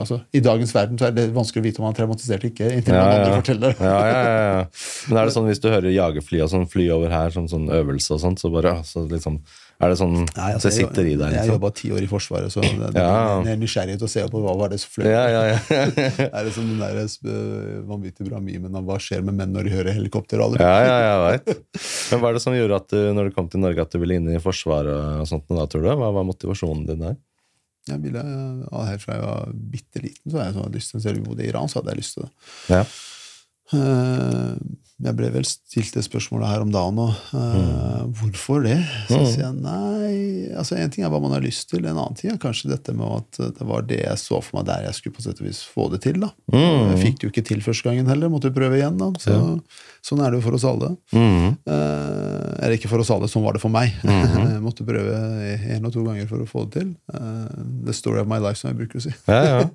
Altså, I dagens verden så er det vanskelig å vite om man er traumatisert eller ikke, inntil Ja, ja. andre forteller. Ja, ja, ja, ja. Men er det sånn hvis du hører jagerfly og sånn fly over her, sånn, sånn øvelse og sånt, så bare så liksom, Er det sånn Nei, altså, Det sitter i deg, Jeg liksom? jobba ti år i Forsvaret, så det, det, Ja. det er nysgjerrig til å se på hva var det som fløy. Ja, ja, ja. Er det som den der eh, vanvittig bra memen av hva skjer med menn når de hører helikopter? alle- Ja, ja, jeg vet. Men hva er det som gjorde at du, når du kom til Norge, at du ville inn i Forsvaret og sånt, da, tror du? Hva var motivasjonen din der? Jeg ville, helt fra jeg var bitte liten, så hadde jeg sånn lyst til Selv om jeg bodde i Iran, så hadde jeg lyst til det. Ja. Eh, Jeg ble vel stilt det spørsmålet her om dagen òg. Hvorfor det? Så Mm. sier jeg nei altså En ting er hva man har lyst til, en annen ting er kanskje dette med at det var det jeg så for meg der jeg skulle på sett og vis få det til. da. Mm. Jeg fikk det jo ikke til første gangen heller, måtte jo prøve igjen. da. Så, Sånn er det jo for oss alle. Mm. Uh, eller ikke for oss alle, sånn var det for meg. Mhm. jeg måtte prøve én og to ganger for å få det til. Uh, the story of my life, som jeg bruker å si. ja, ja.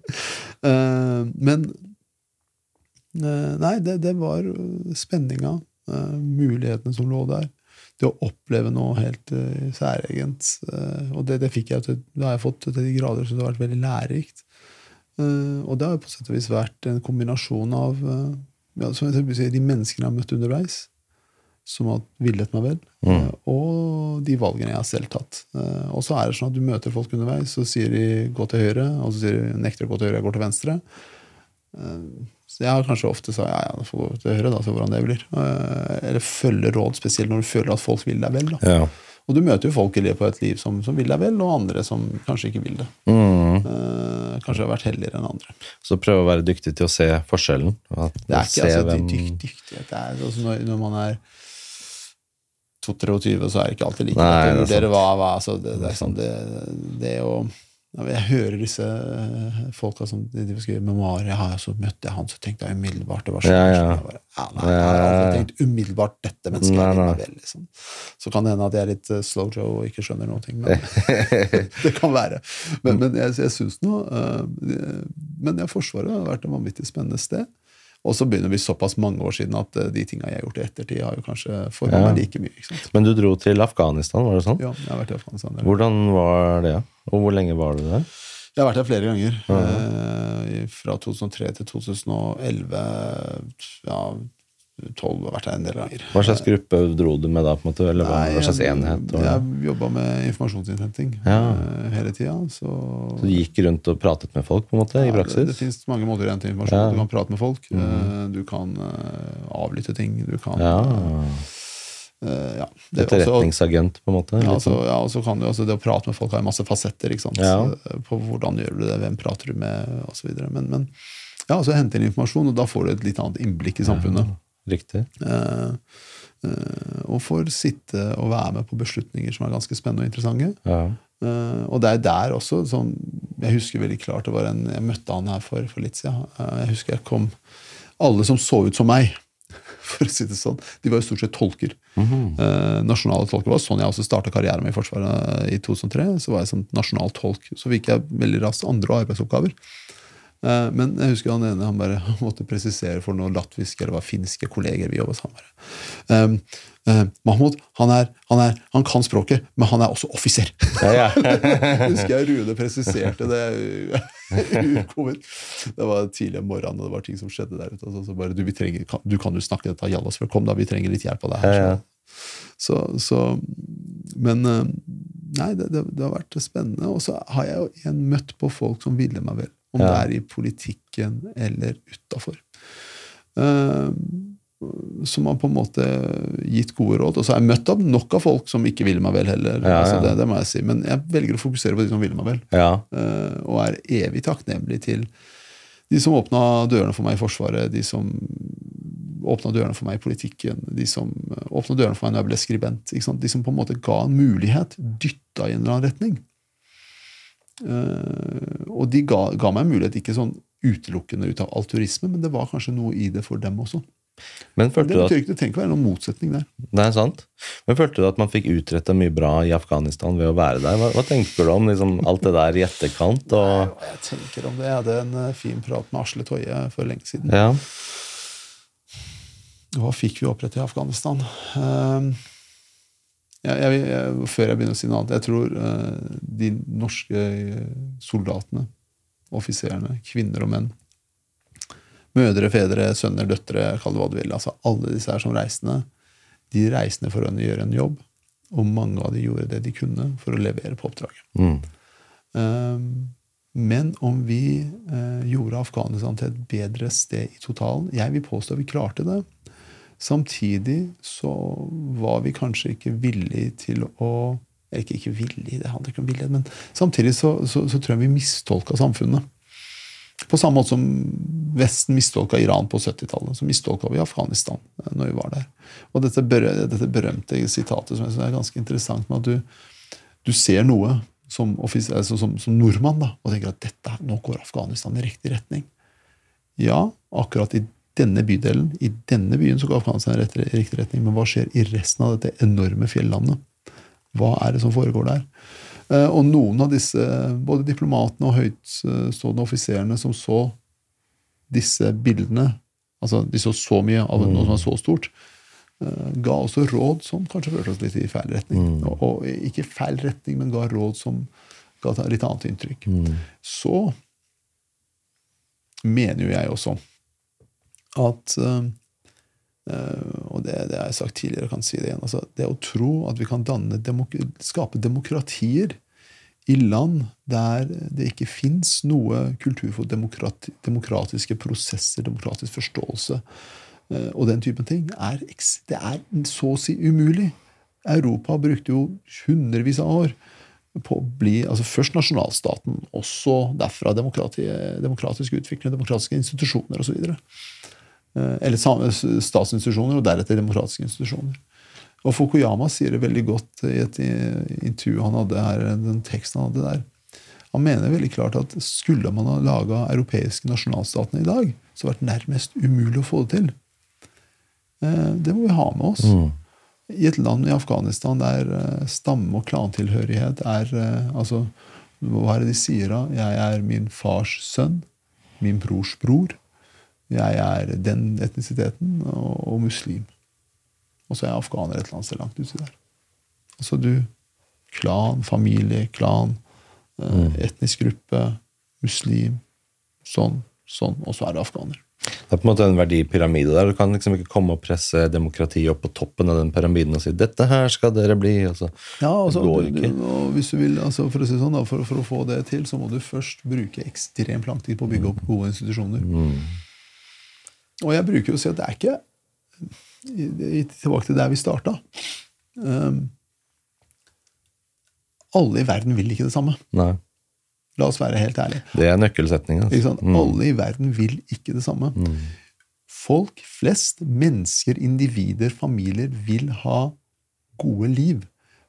Eh, men eh, Nei, det, det var eh, spenninga, eh, mulighetene som lå der. Det å oppleve noe helt særegent. eh, og det, det fikk jeg til, det har jeg fått til de grader, så det har vært veldig lærerikt. Eh, og det har på sett og vis vært en kombinasjon av eh, ja, som jeg vil si, de menneskene jeg har møtt underveis, som har villet meg vel, eh, og de valgene jeg har selv tatt. Eh, og så er det sånn at du møter folk underveis, så sier de 'gå til høyre', og så sier de 'nekter å gå til høyre, jeg går til venstre'. Så jeg har kanskje ofte sagt ja, ja, du får gå til høyre, da, se hvordan det blir. Eh, Eller følge råd, spesielt når du føler at folk vil deg vel. Da. ja. Og du møter jo folk i livet på et liv som, som vil deg vel, og andre som kanskje ikke vil det. Mm. Eh, kanskje har vært heldigere enn andre. Så prøve å være dyktig til å se forskjellen. At, Det er ikke altså, hvem- dykt, dyktighet. Det er, altså, når, når man er 22, så er det ikke alltid like Nei, det er sant. hva, hva altså, det, det, er sånn, det, det å Jeg hører disse eh, folka som de, de skriver memoarer. Jeg har jo så møtte jeg han, så tenkte jeg umiddelbart det var sånn. Ja, ja. Jeg bare, ja, nei, jeg har aldri tenkt umiddelbart dette mennesket Nei, nei. vel. Liksom. Så kan det hende at jeg er litt uh, slow Joe og ikke skjønner noen ting. Men det kan være. Men, men jeg, jeg syns nå eh, Men ja, Forsvaret har vært et vanvittig spennende sted. Og så begynner vi såpass mange år siden at eh, de tinga jeg har gjort i ettertid, har jo kanskje forma Ja. meg like mye. Men du dro til Afghanistan, var det sånn? Ja, jeg har vært i Afghanistan. der. Hvordan var det? Og hvor lenge var du der? Jeg har vært der flere ganger. Eh, fra 2003 til 2011. Ja, 12 har vært der en del ganger. Hva slags gruppe dro du med da? på en måte? Eller Nei, hva slags enhet? Og... Jeg jobba med informasjonsinnhenting Ja. eh, hele tida. Så, Så du gikk rundt og pratet med folk på en måte, Ja, det, praksis? det finnes mange måter å hente informasjon. Ja. Du kan prate med folk. mm. Du kan eh, avlytte ting. Du kan Ja. eh, ja. Det, Etterretningsagent, på en måte? ja, litt altså, sånn. ja, og så kan du, altså, det å prate med folk har jo masse fasetter. ikke sant? Ja. Eh, På hvordan gjør du det, hvem prater du med, osv. Men, men ja, altså henter informasjon, og da får du et litt annet innblikk i samfunnet. Riktig. Eh, eh, og får sitte og være med på beslutninger som er ganske spennende og interessante. Ja. Eh, og det er der også sånn, Jeg husker veldig klart det var en, Jeg møtte han her for, for litt siden. Eh, jeg husker jeg kom Alle som så ut som meg, for å si det sånn, de var jo stort sett tolker. Eh, nasjonale tolker var sånn jeg også starta karrieren min i Forsvaret i 2003. Så var jeg sånn nasjonal tolk. Så fikk jeg veldig raskt andre arbeidsoppgaver. Eh, Men jeg husker han ene han bare måtte presisere for noen latviske eller var finske kolleger vi jobbet sammen med. Um, uh, Mahmoud han, er, han, er, han kan språket, men han er også offiser. Ja, ja. husker jeg Rune presiserte det. Det var tidlig om morgenen, og det var ting som skjedde der ute. Altså, så bare, du, vi trenger, kan, du kan jo snakke dette Jallasfjord, kom da, vi trenger litt hjelp av deg her. Ja, ja. Så, så, men eh, nei, det, det, det har vært spennende. Og så har jeg jo igjen møtt på folk som ville meg vel. Om Ja. det er i politikken eller utafor. Uh, som har på en måte gitt gode råd. Og så har jeg møtt opp nok av folk som ikke ville meg vel heller. Ja, Altså, ja. det, det må jeg si. Men jeg velger å fokusere på de som ville meg vel. ja. uh, og er evig takknemlig til de som åpna dørene for meg i Forsvaret, de som åpna dørene for meg i politikken, de som åpna dørene for meg når jeg ble skribent. De som på en måte ga en mulighet, dytta i en eller annen retning. Eh, og de ga, ga meg en mulighet, ikke sånn utelukkende ut av alturisme, men det var kanskje noe i det for dem også. Men Det følte du at betyr ikke det trenger ikke være noen motsetning der. Det er sant. Men følte du at man fikk utretta mye bra i Afghanistan ved å være der? Hva, hva tenker du om liksom, alt det der i etterkant? Og, Hva jeg tenker om det? Jeg hadde en eh, fin prat med Asle Toje for lenge siden. ja. Hva fikk vi opprettet i Afghanistan? Ehm, jeg, jeg, før jeg begynner å si noe annet Jeg tror uh, de norske soldatene, offiserene, kvinner og menn Mødre, fedre, sønner, døtre, kall det hva du vil. altså Alle disse her som reisende. De reisende for å gjøre en jobb, og mange av de gjorde det de kunne for å levere på oppdraget. Mm. Um, men om vi uh, gjorde Afghanistan til et bedre sted i totalen Jeg vil påstå vi klarte det. Samtidig så var vi kanskje ikke villige til å Ikke, ikke villige, det handler ikke om villighet, men samtidig så, så, så tror jeg vi mistolka samfunnet. På samme måte som Vesten mistolka Iran på 70-tallet, så mistolka vi Afghanistan eh, når vi var der. Og dette, dette berømte sitatet som er ganske interessant, med at du, du ser noe som, altså som, som nordmann da, og tenker at dette, nå går Afghanistan i riktig retning. Ja, akkurat i denne bydelen, i denne byen, så går Afghanistan i riktig retning. Men hva skjer i resten av dette enorme fjellandet? Hva er det som foregår der? Eh, Og noen av disse, både diplomatene og høytstående offiserene som så disse bildene, altså de så så mye av noe som var så stort, eh, ga også råd som kanskje førte oss litt i feil retning. Og, og ikke feil retning, men ga råd som ga litt annet inntrykk. Så mener jo jeg også at eh, eh, Og det, det har jeg sagt tidligere, og kan si det igjen. Altså, det å tro at vi kan danne skape demokratier i land der det ikke fins noe kultur for demokrati demokratiske prosesser, demokratisk forståelse eh, og den typen ting, er, det er så å si umulig. Europa brukte jo hundrevis av år på å bli altså Først nasjonalstaten, også derfra demokratisk utvikling, demokratiske institusjoner osv. Eh, Eller statsinstitusjoner, og deretter demokratiske institusjoner. Og Fukuyama sier det veldig godt i et intervju han hadde her, den teksten han hadde der. Han mener veldig klart at skulle man ha laga europeiske nasjonalstatene i dag, så hadde det vært nærmest umulig å få det til. Eh, Det må vi ha med oss. I et land i Afghanistan der eh, stamme- og klantilhørighet er altså, Hva er det de sier da? Jeg er min fars sønn. Min brors bror. Jeg er den etnisiteten og, og muslim. Og så er jeg afghaner et eller annet sted langt uti der. Altså du Klan, familie, klan, eh, etnisk gruppe, muslim. Sånn, sånn. Og så er du afghaner. Det er på en måte en verdipyramide der. Du kan liksom ikke komme og presse demokratiet opp på toppen av den pyramiden og si 'dette her skal dere bli'. Altså. Ja, altså, det går ikke. og hvis du vil, altså for, å si sånn, da, for, for å få det til, så må du først bruke ekstremt lang tid på å bygge opp gode institusjoner. Og jeg bruker jo å si at det er ikke Tilbake til der vi starta. Um, alle i verden vil ikke det samme. Nei. La oss være helt ærlige. Det er nøkkelsetningen. Altså. Mm. Alle i verden vil ikke det samme. Folk flest, mennesker, individer, familier, vil ha gode liv.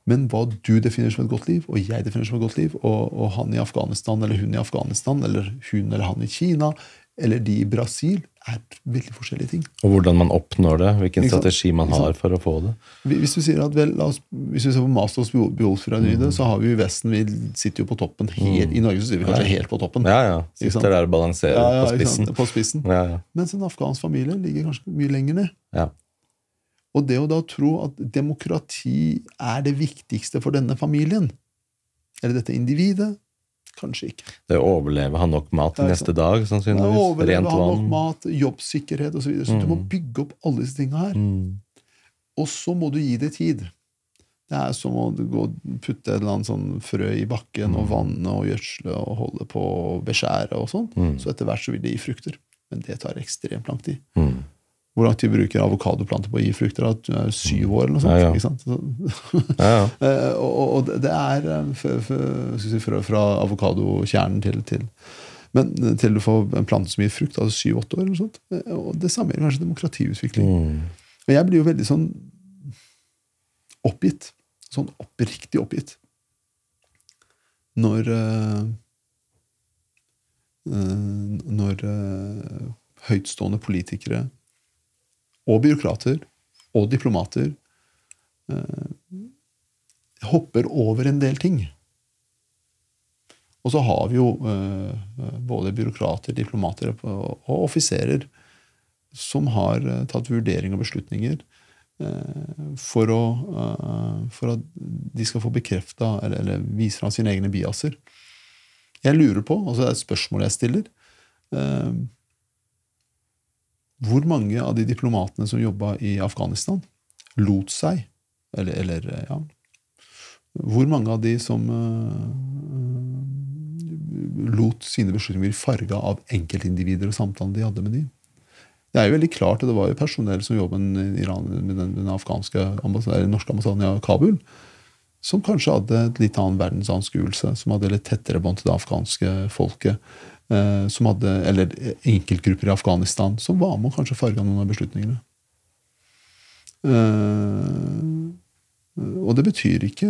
Men hva du definerer som et godt liv, og jeg definerer som et godt liv, og, og han i Afghanistan eller hun i Afghanistan, eller hun eller han i Kina, eller de i Brasil, er veldig forskjellige ting. Og hvordan man oppnår det. Hvilken strategi man har for å få det. Hvis du sier at vel, oss, hvis vi ser på Maslows mm. så har vi i Vesten Vi sitter jo på toppen. Helt, I Norge så sitter vi kanskje helt på toppen. Ja, ja. Sitter der og balanserer Ja, ja, på spissen. På spissen. Ja, ja. Mens en afghansk familie ligger kanskje mye lenger ned. ja. Og det å da tro at demokrati er det viktigste for denne familien, eller dette individet, kanskje ikke. Det Overlever overleve, ha nok mat til neste dag, sannsynligvis. å overleve, Rent ha nok mat, jobbsikkerhet osv. Så, videre. så du må bygge opp alle disse tinga her. Mm. Og så må du gi det tid. Det er som å gå putte et eller annet sånn frø i bakken Mm. og vanne og gjødsle og holde på å beskjære og sånn. Så etter hvert så vil det gi frukter. Men det tar ekstremt lang tid. Hvor lang tid bruker avokadoplanter på å gi frukter? At du er syv år eller noe sånt? Ja, ja. Ikke sant? Så, Ja. Eh, og, og- det- er eh, f- f- skal vi si, fra, fra avokadokjernen til, til men eh, til du får en plante som gir frukt, altså syv-åtte år. eller noe sånt. Og det samme gjelder kanskje demokratiutvikling. Mm. Og jeg blir jo veldig sånn oppgitt. Sånn oppriktig oppgitt. Når eh, Når øh, høytstående politikere og byråkrater og diplomater eh, hopper over en del ting. Og så har vi jo eh, både byråkrater, diplomater og offiserer som har eh, tatt vurdering og beslutninger for, å, for at de skal få bekrefta eller, eller, vise fram sine egne biaser. Jeg lurer på, altså det er et spørsmål jeg stiller Hvor mange av de diplomatene som jobba i Afghanistan, lot seg eller, eller, ja Hvor mange av de som lot sine beslutninger bli farga av enkeltindivider og samtalene de hadde med dem? Det er jo veldig klart at det var jo personell som jobbet med den, den afghanske ambassaden, norske ambassaden i Kabul, som kanskje hadde et litt annen verdensanskuelse, som hadde litt tettere bånd til det afghanske folket. Eh, som hadde, eller enkeltgrupper i Afghanistan som var med og kanskje farga noen av beslutningene. Eh, og det betyr ikke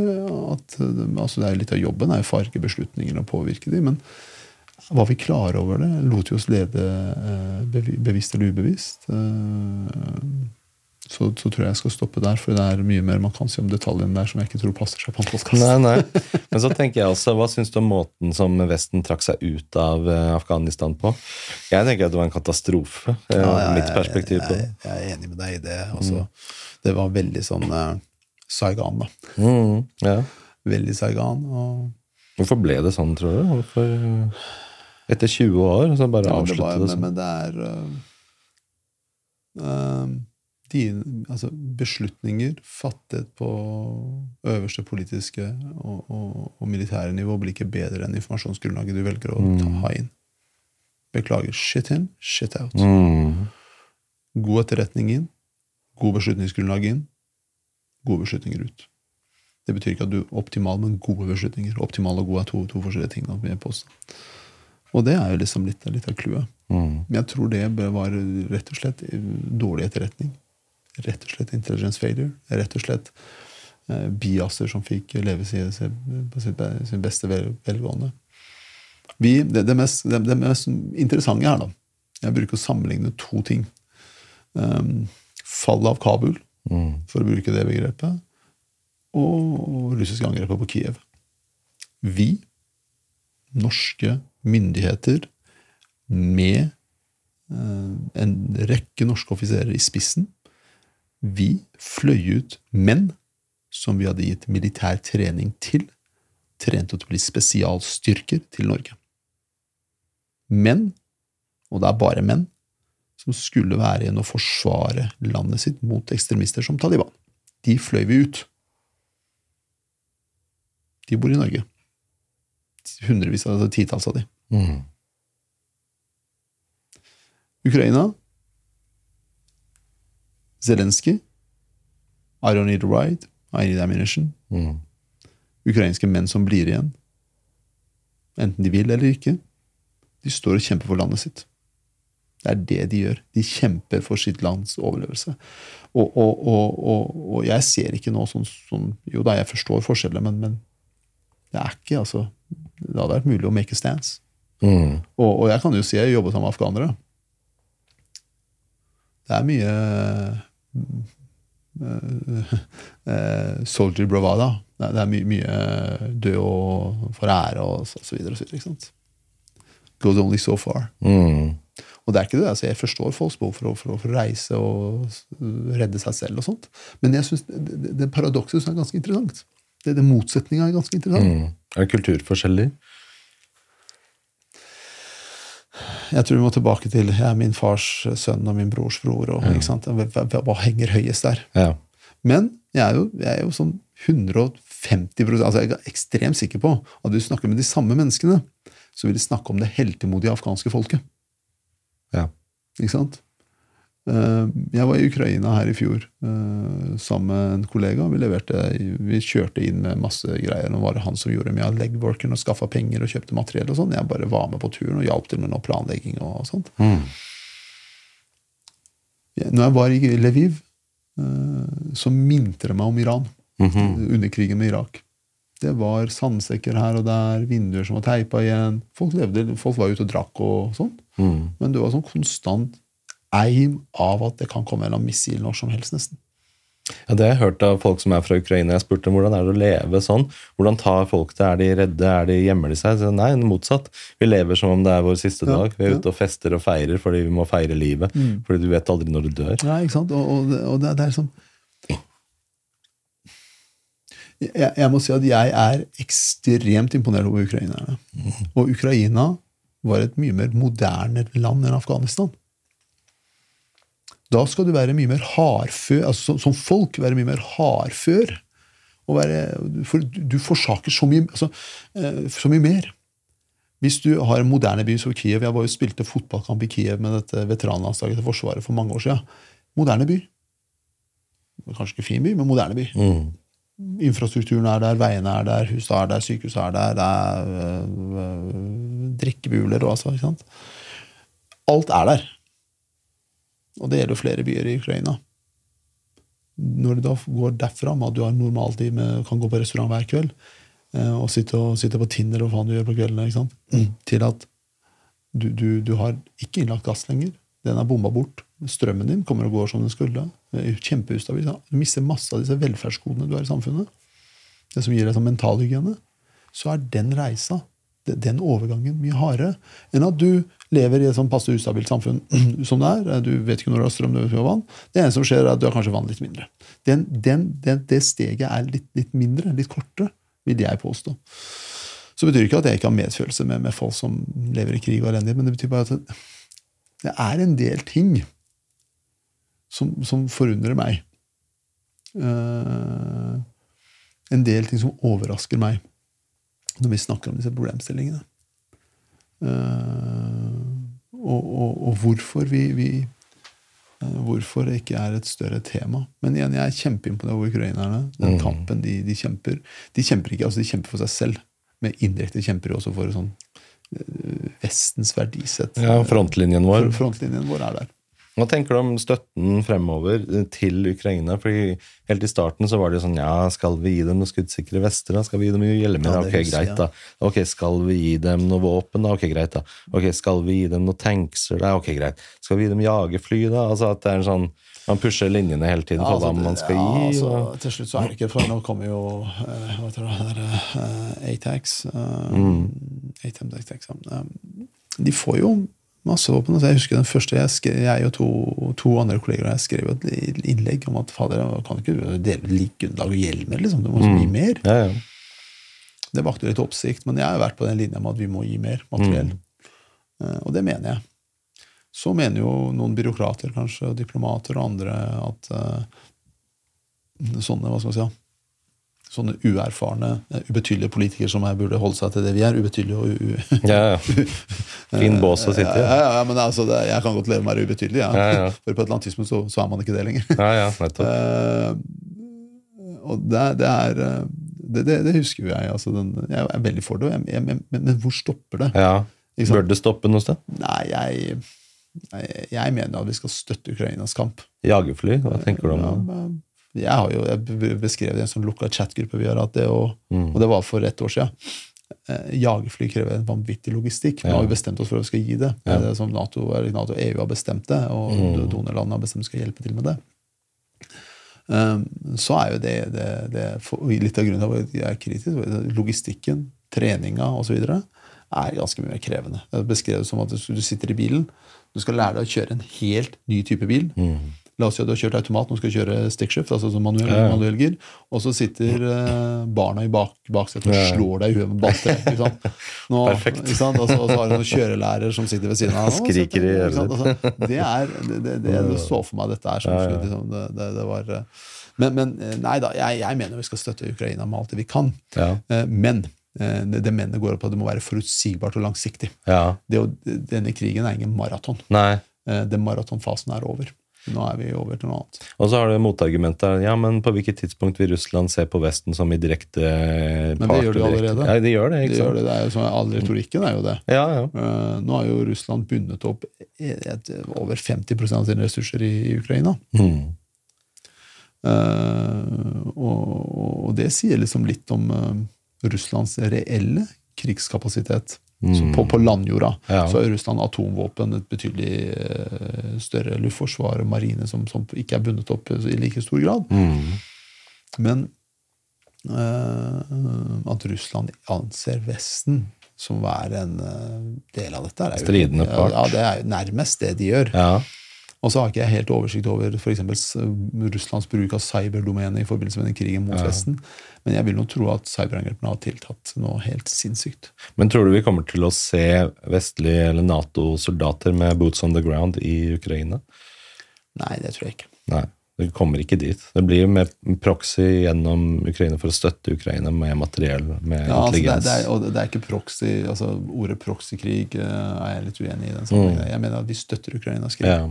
at altså det er Litt av jobben er å farge beslutninger og påvirke dem, men var vi klare over det? Lot vi oss lede eh, bevisst eller ubevisst? Eh, så, så, tror jeg jeg skal stoppe der, for det er mye mer man kan si om detaljene der som jeg ikke tror passer seg på en podkast. Nei, nei. Men så tenker jeg også, hva syns du om måten som Vesten trakk seg ut av eh, Afghanistan på? Jeg tenker at det var en katastrofe. Ja, ja, mitt perspektiv på det. Jeg, jeg, er enig med deg i det. Også, mm. Det var veldig sånn uh, Saigan, da. Mm, ja. Veldig Saigan. Og... Hvorfor ble det sånn, tror du? Hvorfor... Etter 20 år, så bare ja, avslutte det, det sånn. Men det er uh, uh, de, altså, Beslutninger fattet på øverste politiske og, og, og, militære nivå blir ikke bedre enn informasjonsgrunnlaget du velger å ta, ha inn. Beklager. Shit in, shit out. Mm. God etterretning inn, god beslutningsgrunnlag inn, gode beslutninger ut. Det betyr ikke at du er optimal, men gode beslutninger. Optimal og god er to, to forskjellige ting. Da, og det er jo liksom litt, litt av clouet. Mm. Men jeg tror det var rett og slett dårlig etterretning. Rett og slett intelligence failure. Rett og slett eh, biaser som fikk leve sin, på sin beste velgående. Vi, det, det, mest, det, det, mest, interessante her, da Jeg bruker å sammenligne to ting. Um, fallet av Kabul, mm. for å bruke det begrepet, og russiske angrepet på Kiev. Vi, norske myndigheter med eh, en rekke norske offiserer i spissen. Vi fløy ut menn som vi hadde gitt militær trening til, trente til å bli spesialstyrker til Norge. Menn, og det er bare menn, som skulle være igjen og forsvare landet sitt mot ekstremister som Taliban. De fløy vi ut. De bor i Norge. Hundrevis, av titalls av de. Mm. Ukraina Zelenskyj I don't need a ride. I need ammunition. Mm. Ukrainske menn som blir igjen. Enten de vil eller ikke. De står og kjemper for landet sitt. Det er det de gjør. De kjemper for sitt lands overlevelse. Og, og, og, og jeg ser ikke nå sånn, sånn, Jo da, jeg forstår forskjellene, men, men, det er ikke altså Det hadde vært mulig å make a stance. Mm. Og, og, jeg kan jo si jeg jobber sammen med afghanere. Det er mye soldier bravada. Det er, mye, mye død og for ære og så, så videre. Og så videre ikke sant? Goes only so far. Mm. Og det er ikke det, altså Jeg forstår folks behov for, for, for, å reise og redde seg selv. og sånt. Men jeg synes det, det, det paradokset er ganske interessant. Det, det Motsetninga er ganske interessant. Mm. Er det kulturforskjeller? Jeg tror vi må tilbake til jeg er min fars sønn og min brors bror. Og, ja. hva, henger høyest der? Ja. Men jeg er, jo, jeg er jo sånn 150% altså Jeg er ekstremt sikker på at du snakker med de samme menneskene, så vil de snakke om det heltemodige afghanske folket. Ja. Ikke sant? Eh, jeg var i Ukraina her i fjor eh, sammen med en kollega. Vi, leverte, vi kjørte inn med masse greier. Nå var det han som gjorde mye av legworken og skaffa penger og kjøpte materiell. og sånn. Jeg bare var med på turen og hjalp til med noe planlegging. og sånt. Mm. Når jeg var i Lviv, eh, så minte det meg om Iran mm -hmm. under krigen med Irak. Det var sandsekker her og der, vinduer som var teipa igjen. Folk, levde, folk var ute og drakk og sånn. Mm. Men det var sånn konstant eim av at det kan komme en missil når som helst, nesten. Ja, Det har jeg hørt av folk som er fra Ukraina. Jeg spurte hvordan er det å leve sånn. Hvordan tar folk det? Er de redde? Er de Gjemmer de seg? Så, nei, motsatt. Vi lever som om det er vår siste Ja, dag. Vi er ja. ute og fester og feirer fordi vi må feire livet. Fordi du vet aldri når du dør. Nei, ikke sant? Og, og, det- og det, det er sånn jeg, jeg må si at jeg er ekstremt imponert over ukrainerne. Og Ukraina var et mye mer moderne land enn Afghanistan. Da skal du være mye mer hardfør, altså som, som folk være mye mer hardfør. Og være, for du, forsaker så mye, altså, eh, så mye mer. Hvis du har en moderne by som Kiev Jeg var jo spilte fotballkamp i Kiev med dette veteranlandslaget til Forsvaret for mange år siden. Moderne by. Kanskje ikke fin by, men moderne by. Infrastrukturen er der, veiene er der, huset er der, sykehuset er der, det er øh, drikkebuler og altså, ikke sant? Alt er der. Og det gjelder flere byer i Ukraina. Når du da går derfra med at du har normaltid med, kan gå på restaurant hver kveld, eh, og sitte, og sitte på Tinder og hva faen du gjør på kveldene, sant? til at du, du, du har ikke innlagt gass lenger. Den er bomba bort. Strømmen din kommer og går som den skulle. Det Kjempeustabil. Du mister masse av disse velferdsgodene du har i samfunnet. Det som gir deg sånn mentalhygiene. Så er den reisa, den overgangen, mye hardere enn at du lever i et sånn passe ustabilt samfunn som det er. Du vet ikke når du har strøm, du vet ikke vann. Det eneste som skjer, er at du har kanskje vann litt mindre. Den, den, den, det steget er litt, litt mindre, litt kortere, vil jeg påstå. Så betyr ikke at jeg ikke har medfølelse med, med folk som lever i krig og elendighet, men det betyr bare at det er en del ting som, som forundrer meg. Uh, en del ting som overrasker meg når vi snakker om disse problemstillingene. Eh, og, og, og hvorfor vi, vi eh, Hvorfor det ikke er et større tema. Men igjen, jeg er kjempeimponert over ukrainerne. Den kampen de, de kjemper. De kjemper ikke, altså de kjemper for seg selv, men indirekte kjemper de også for sånn eh, Vestens verdisett. Ja, Frontlinjen vår. Frontlinjen vår er der. Hva tenker du om støtten fremover til Ukraina? Fordi Helt i starten så var det jo sånn Ja, skal vi gi dem noen skuddsikre vester? da? Skal vi gi dem noe hjelmer? Ja, ok, greit, da. Ok, Skal vi gi dem noe våpen? da? Ok, greit, da. Ok, Skal vi gi dem noe tankser? da? Ok, greit. Skal vi gi dem jagerfly? da? Altså at det er en sånn Man pusher linjene hele tiden Ja, på hva altså, man skal ja, gi. altså, og... til slutt så er det ikke For nå kommer jo eh, Hva tror jeg, uh, Atax. Uh, Mm. ATAX. Um, de får jo masse våpen. Altså, jeg husker den første jeg skrev, jeg og to, to andre kolleger jeg skrev et innlegg om at fader, kan ikke dele ut likegrunnlag og hjelmer, liksom. Du må Mm. gi mer. Ja, ja. Det vakte litt oppsikt, men jeg har vært på den linja med at vi må gi mer materiell. Mm. Eh, Og det mener jeg. Så mener jo noen byråkrater kanskje, og diplomater og andre at uh, sånne hva skal man si, sånne uerfarne, eh, ubetydelige politikere som her burde holde seg til det vi er. ubetydelige og u... ja, ja. Fin bås å sitte i. ja, ja, ja, men altså, det, Jeg kan godt leve med å være ubetydelig, ja. Ja, ja. for på et eller annet tidspunkt så, så er man ikke det lenger. Ja, ja, nettopp. Eh, og det, det er eh, det, det, det husker jo jeg. Altså den, jeg er veldig for det. Jeg, jeg, men, men hvor stopper det? Ja. Bør det stoppe noe sted? Nei, jeg, jeg, mener at vi skal støtte Ukrainas kamp. Jagerfly? Hva tenker du om Ja, det? men jeg har jo jeg be- beskrev det i en sånn lukka chatgruppe vi har hatt, det, og, Mm. og det var for ett år siden. Eh, Jagerfly krever en vanvittig logistikk. Men Ja. har jo bestemt oss for at vi skal gi det. Ja. Det som NATO, eller NATO og EU har bestemt det, og Mm. donorlandene har bestemt at vi skal hjelpe til med det. Um, så er jo det, det, det for, litt av grunnen til at jeg er kritisk. Logistikken, treninga osv. er ganske mye mer krevende. Det er beskrevet som at du sitter i bilen, du skal lære deg å kjøre en helt ny type bil. La oss si at du har kjørt automat, nå skal du kjøre stickskift, altså som manuell, Ja, ja. manuell gir, og så sitter eh, barna i bak, baksetet og slår deg i huet med balltre. Nå, Perfekt. Ikke sant? Og, så, og så har du noen kjørelærer som sitter ved siden av. Skriker i øret? Altså, det er det, det, det, det så for meg dette er som Ja, liksom, det, det, var eh, men, men eh, nei da, jeg, jeg mener vi skal støtte Ukraina med alt det vi kan. Men det, det går går på at det må være forutsigbart og langsiktig. ja. Det, denne krigen er ingen maraton. Den maratonfasen er over. Nå er vi over til noe annet. Og så har du motargumentet ja, men på hvilket tidspunkt vil Russland se på Vesten som i direkte part? Men det gjør de allerede. Ja, de gjør det, Det ikke de sant? det, det er jo sånn, All retorikken er jo det. Ja, ja. Eh, Nå har jo Russland bundet opp et, over 50 av sine ressurser i, i Ukraina. Mm. Uh, og, og det sier liksom litt om uh, Russlands reelle krigskapasitet. Så på, på landjorda Ja. så har Russland atomvåpen, et betydelig uh, større luftforsvar og marine som, som ikke er bundet opp i like stor grad. Mm. Men uh, at Russland anser Vesten som å være en uh, del av dette er jo- Stridende part. Ja, det er nærmest det de gjør. Ja. Og så har ikke jeg helt oversikt over for eksempel Russlands bruk av cyberdomenet i forbindelse med den krigen mot Vesten. Men jeg vil nå tro at cyberangrepene har tiltatt noe helt sinnssykt. Men tror du vi kommer til å se vestlige eller Nato-soldater med boots on the ground i Ukraina? Nei, det tror jeg ikke. Nei, det kommer ikke dit. Det blir jo med proxy gjennom Ukraina for å støtte Ukraina med materiell, med Ja, altså det, er, intelligens. det, er, og det er ikke proxy, altså Ordet proxykrig eh, er jeg litt uenig i. den sammenhengen. Jeg mener at vi støtter Ukrainas krig. ja.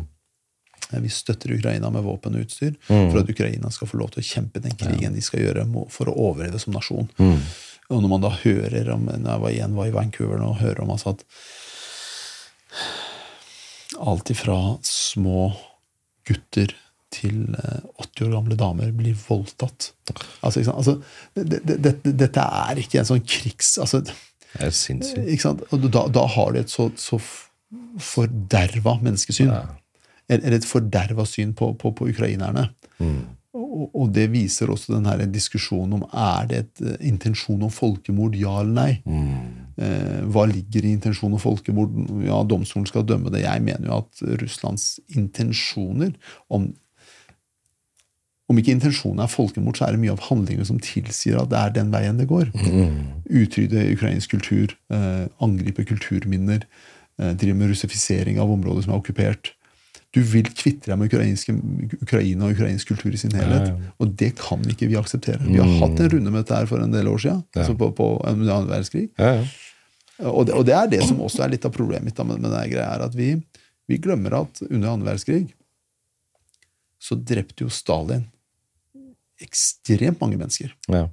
Vi støtter Ukraina med våpen og utstyr for at Ukraina skal få lov til å kjempe den krigen de skal gjøre for å overleve som nasjon. Og når man da hører om når jeg var igjen var i Vancouver nå, og hører om altså at alt ifra små gutter til eh, 80 år gamle damer blir voldtatt. Altså, altså, det, det, det, dette er ikke en sånn krigs... Altså, Det er sinnssykt. da, da har du et så, så forderva menneskesyn. Eller eller et forderva syn på, på, på ukrainerne. Og, og det viser også denne diskusjonen om er det et eh, intensjon om folkemord, ja eller nei. Eh, hva ligger i intensjon om folkemord? Ja, domstolen skal dømme det. Jeg mener jo at Russlands intensjoner om om ikke intensjonen er folkemord, så er det mye av handlingene som tilsier at det er den veien det går. Utrydde ukrainsk kultur, eh, angripe kulturminner, eh, drive med russifisering av områder som er okkupert. Du vil kvitte deg med Ukraina og ukrainsk kultur i sin helhet. Og det kan ikke vi akseptere. Vi har hatt en runde med dette her for en del år siden, altså på, på annen verdenskrig. Ja, ja. Og det, og det er det som også er litt av problemet mitt med, med denne greia, er at vi, vi glemmer at under annen verdenskrig så drepte jo Stalin ekstremt mange mennesker. ja.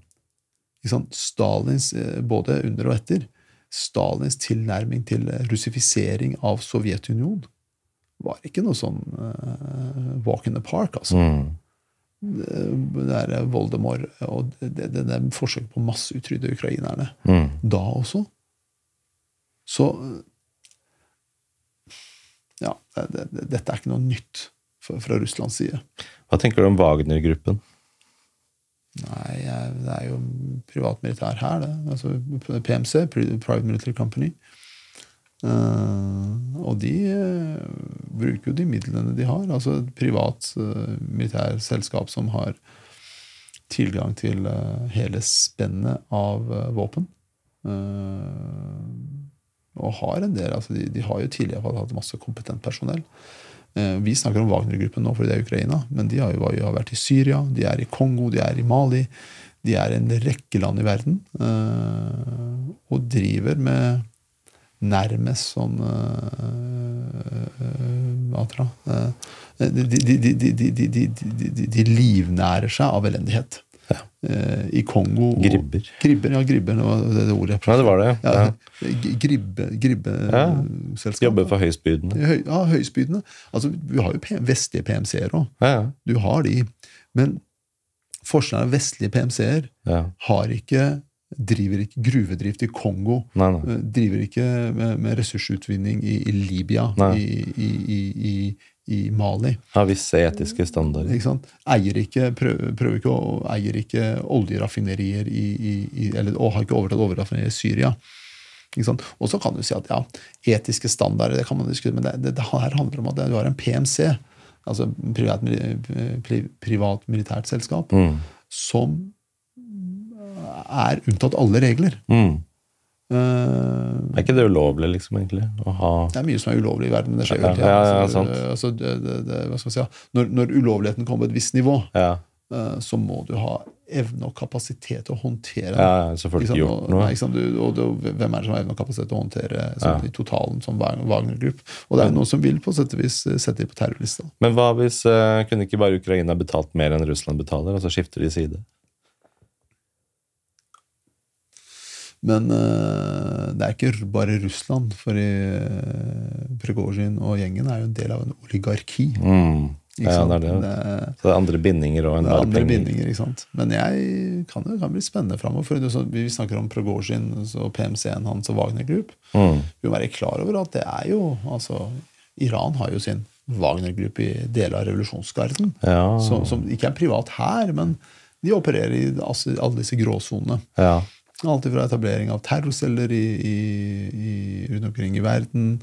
Stalins, eh, både under og etter, Stalins tilnærming til russifisering av Sovjetunionen var ikke noe sånn uh, walk in the park, altså. Mm. Det der eh, Voldemort og det, det, det, det forsøket på masseutrydde ukrainerne Mm. da også. Så Ja, det, det, det, dette er ikke noe nytt fra, fra Russlands side. Hva tenker du om Wagner-gruppen? Nei, det er jo privatmilitær her, det. Altså PMC, Private Military Company. Eh, og de eh, bruker jo de midlene de har. Altså et privat uh, militærselskap som har tilgang til eh, hele spennet av eh, våpen. Eh, og har en del, altså de, de har jo tidligere hatt masse kompetent personell. Eh, Vi snakker om Wagner-gruppen nå fordi det er Ukraina, men de har jo vært i Syria, de er i Kongo, de er i Mali. De er en rekke land i verden eh, og driver med nærmest sånn Hva tror jeg? de, livnærer seg av elendighet. I Kongo Gribber. Gribber, ja, gribber, det var det, ordet jeg prøvde. Ja, det var det. ja. gribbe, gribbeselskap. Jobbe for høystbydende. ja, høystbydende. Altså, vi har jo vestlige PMC-er òg. Du har de. Men forskjellen av vestlige PMC-er har ikke driver ikke gruvedrift i Kongo. Nei, nei. eh, Driver ikke med, med ressursutvinning i, i Libya, i, i, i, Mali. Har visse etiske standarder. Ikke sant? Eier ikke, prøver, prøver ikke å, eier ikke oljeraffinerier i, eller, og har ikke overtatt oljeraffinerier i Syria. Og så kan du si at ja, etiske standarder det kan man diskutere, men det, det, det her handler om at du har en PMC, altså privat, pri- privat militært selskap, Mm. som er unntatt alle regler. Mm. Uh, Er ikke det ulovlig, liksom, egentlig? Det er mye som er ulovlig i verden, det skjer jo Ja, hele tiden. ja, ja, Altså, det, det, det, hva skal man si, når, når ulovligheten kommer på et visst nivå, Ja, uh, så må du ha evne og kapasitet til å håndtere ja sant? gjort noe. Og? Du, og det, hvem er det som har evne og kapasitet til å håndtere sånn, i totalen som Wag- Wagner-grupp? Og det er jo noen som vil på sett og vis eh, sette dem på terrorlista. Men hva hvis uh, kunne ikke bare Ukraina betalt mer enn Russland betaler, og så skifter de side? Men uh, det er ikke bare Russland, for uh, Prigozjin og gjengen er jo en del av en oligarki. Mm. Ja, det er det. Det, Så det er andre bindinger og en det er andre penger. bindinger, ikke sant. Men jeg kan det kan bli spennende framover. Er sånn- vi snakker om Prigozjin og PMC-en hans og Wagner Group. Mm. Vi må være klar over at det er jo altså, Iran har jo sin Wagner-gruppe i deler av revolusjonsgarden. Ja. Som, som ikke er privat her, men de opererer i altså, alle disse gråsonene. ja. Alt fra etablering av terrorceller i, i, i, rundt omkring i verden,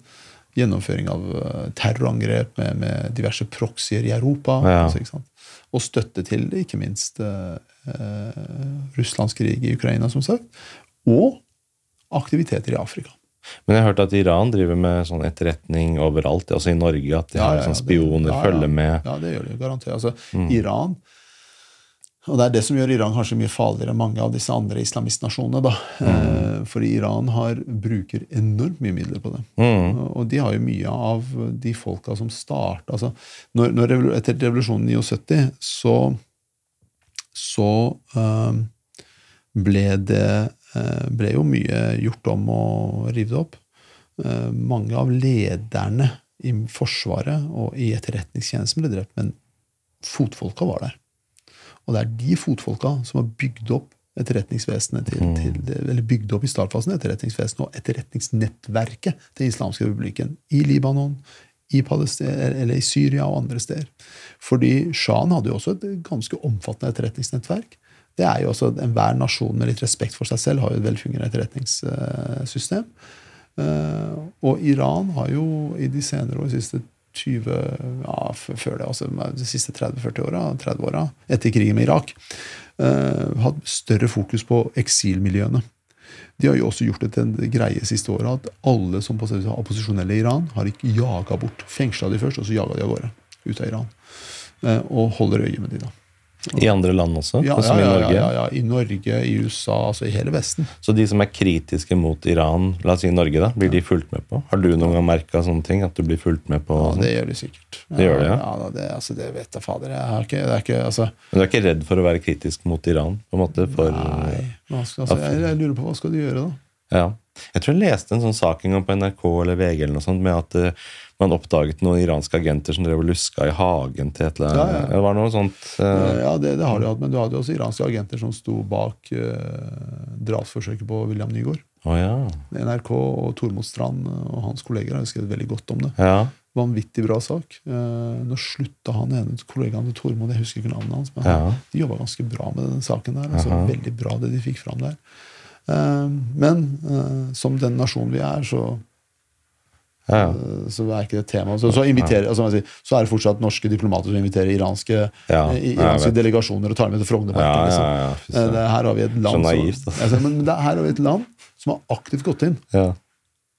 gjennomføring av eh, terrorangrep med, med diverse proxyer i Europa, Ja. altså, og støtte til ikke minst eh, eh, Russlands krig i Ukraina, som sagt, og aktiviteter i Afrika. Men jeg har hørt at Iran driver med sånn etterretning overalt, også i Norge. At de Ja, har ja, ja, sånn spioner, ja, ja. følger med. Ja, det gjør de garantert. Altså, Iran Og det er det som gjør Iran kanskje mye farligere enn mange av disse andre islamistnasjonene. da. Mm. fordi Iran har, bruker enormt mye midler på det. Mm. Og de har jo mye av de folka som starta altså, når, når, Etter revolusjonen i 79 så, så eh, ble det eh, ble jo mye gjort om å rive det opp. Eh, mange av lederne i Forsvaret og i etterretningstjenesten ble drept, men fotfolka var der. Og det er de fotfolka som har bygd opp etterretningsvesenet til, til eller bygd opp i startfasen etterretningsvesenet og etterretningsnettverket til islamske republikken i Libanon, i eller i Syria og andre steder. Fordi Shahen hadde jo også et ganske omfattende etterretningsnettverk. Det er jo også Enhver nasjon med litt respekt for seg selv har jo et velfungerende etterretningssystem. Eh, og Iran har jo i de senere år, de siste 20, ja, før det, altså de siste 30-40 åra, 30 åra, etter krigen med Irak, eh, hatt større fokus på eksilmiljøene. De har jo også gjort det til en greie siste året at alle som er opposisjonelle i Iran, har ikke jaga bort. Fengsla de først, og så jaga de av gårde. Ut av Iran. Eh, og holder øye med de da. I andre land også, Ja, sånn ja, ja, i Norge. ja, ja, I Norge, i USA, altså i hele Vesten. Så de som er kritiske mot Iran, la oss si Norge, da, blir de fulgt med på? Har du noen gang merka sånne ting? At du blir fulgt med på? Ja, sånn? det gjør de sikkert. Det gjør de, ja. ja det, altså, det vet jeg fader. Jeg har ikke, det er ikke altså, Men du er ikke redd for å være kritisk mot Iran? på en måte? For, Nei. Skal, altså, jeg, jeg lurer på hva skal du gjøre, da? Ja. Jeg tror jeg leste en sånn sak en gang på NRK eller VG eller noe sånt, med at eh, man oppdaget noen iranske agenter som drev og luska i hagen til et eller annet. Ja, ja. Det var noe sånt. Uh... Ja, det, det har de hatt, men du hadde jo også iranske agenter som sto bak uh, drapsforsøket på William Nygaard. Oh, ja. NRK og Tormod Strand og hans kolleger har skrevet veldig godt om det. ja. Vanvittig bra sak. Uh, nå slutta han ene kollegaen til Tormod, jeg husker ikke navnet hans, men Ja. de jobba ganske bra med den saken der. Altså, veldig bra det de fikk fram der. Men som den nasjonen vi er, så ja. ja. Eh, så er ikke det et tema. Så, så, inviterer, altså, så er det fortsatt norske diplomater som inviterer iranske, Ja, eh, iranske delegasjoner og tar med til Frognerparken. Liksom. her har vi et land Så naivt, som, altså. men det, her har vi et land som har aktivt gått inn ja.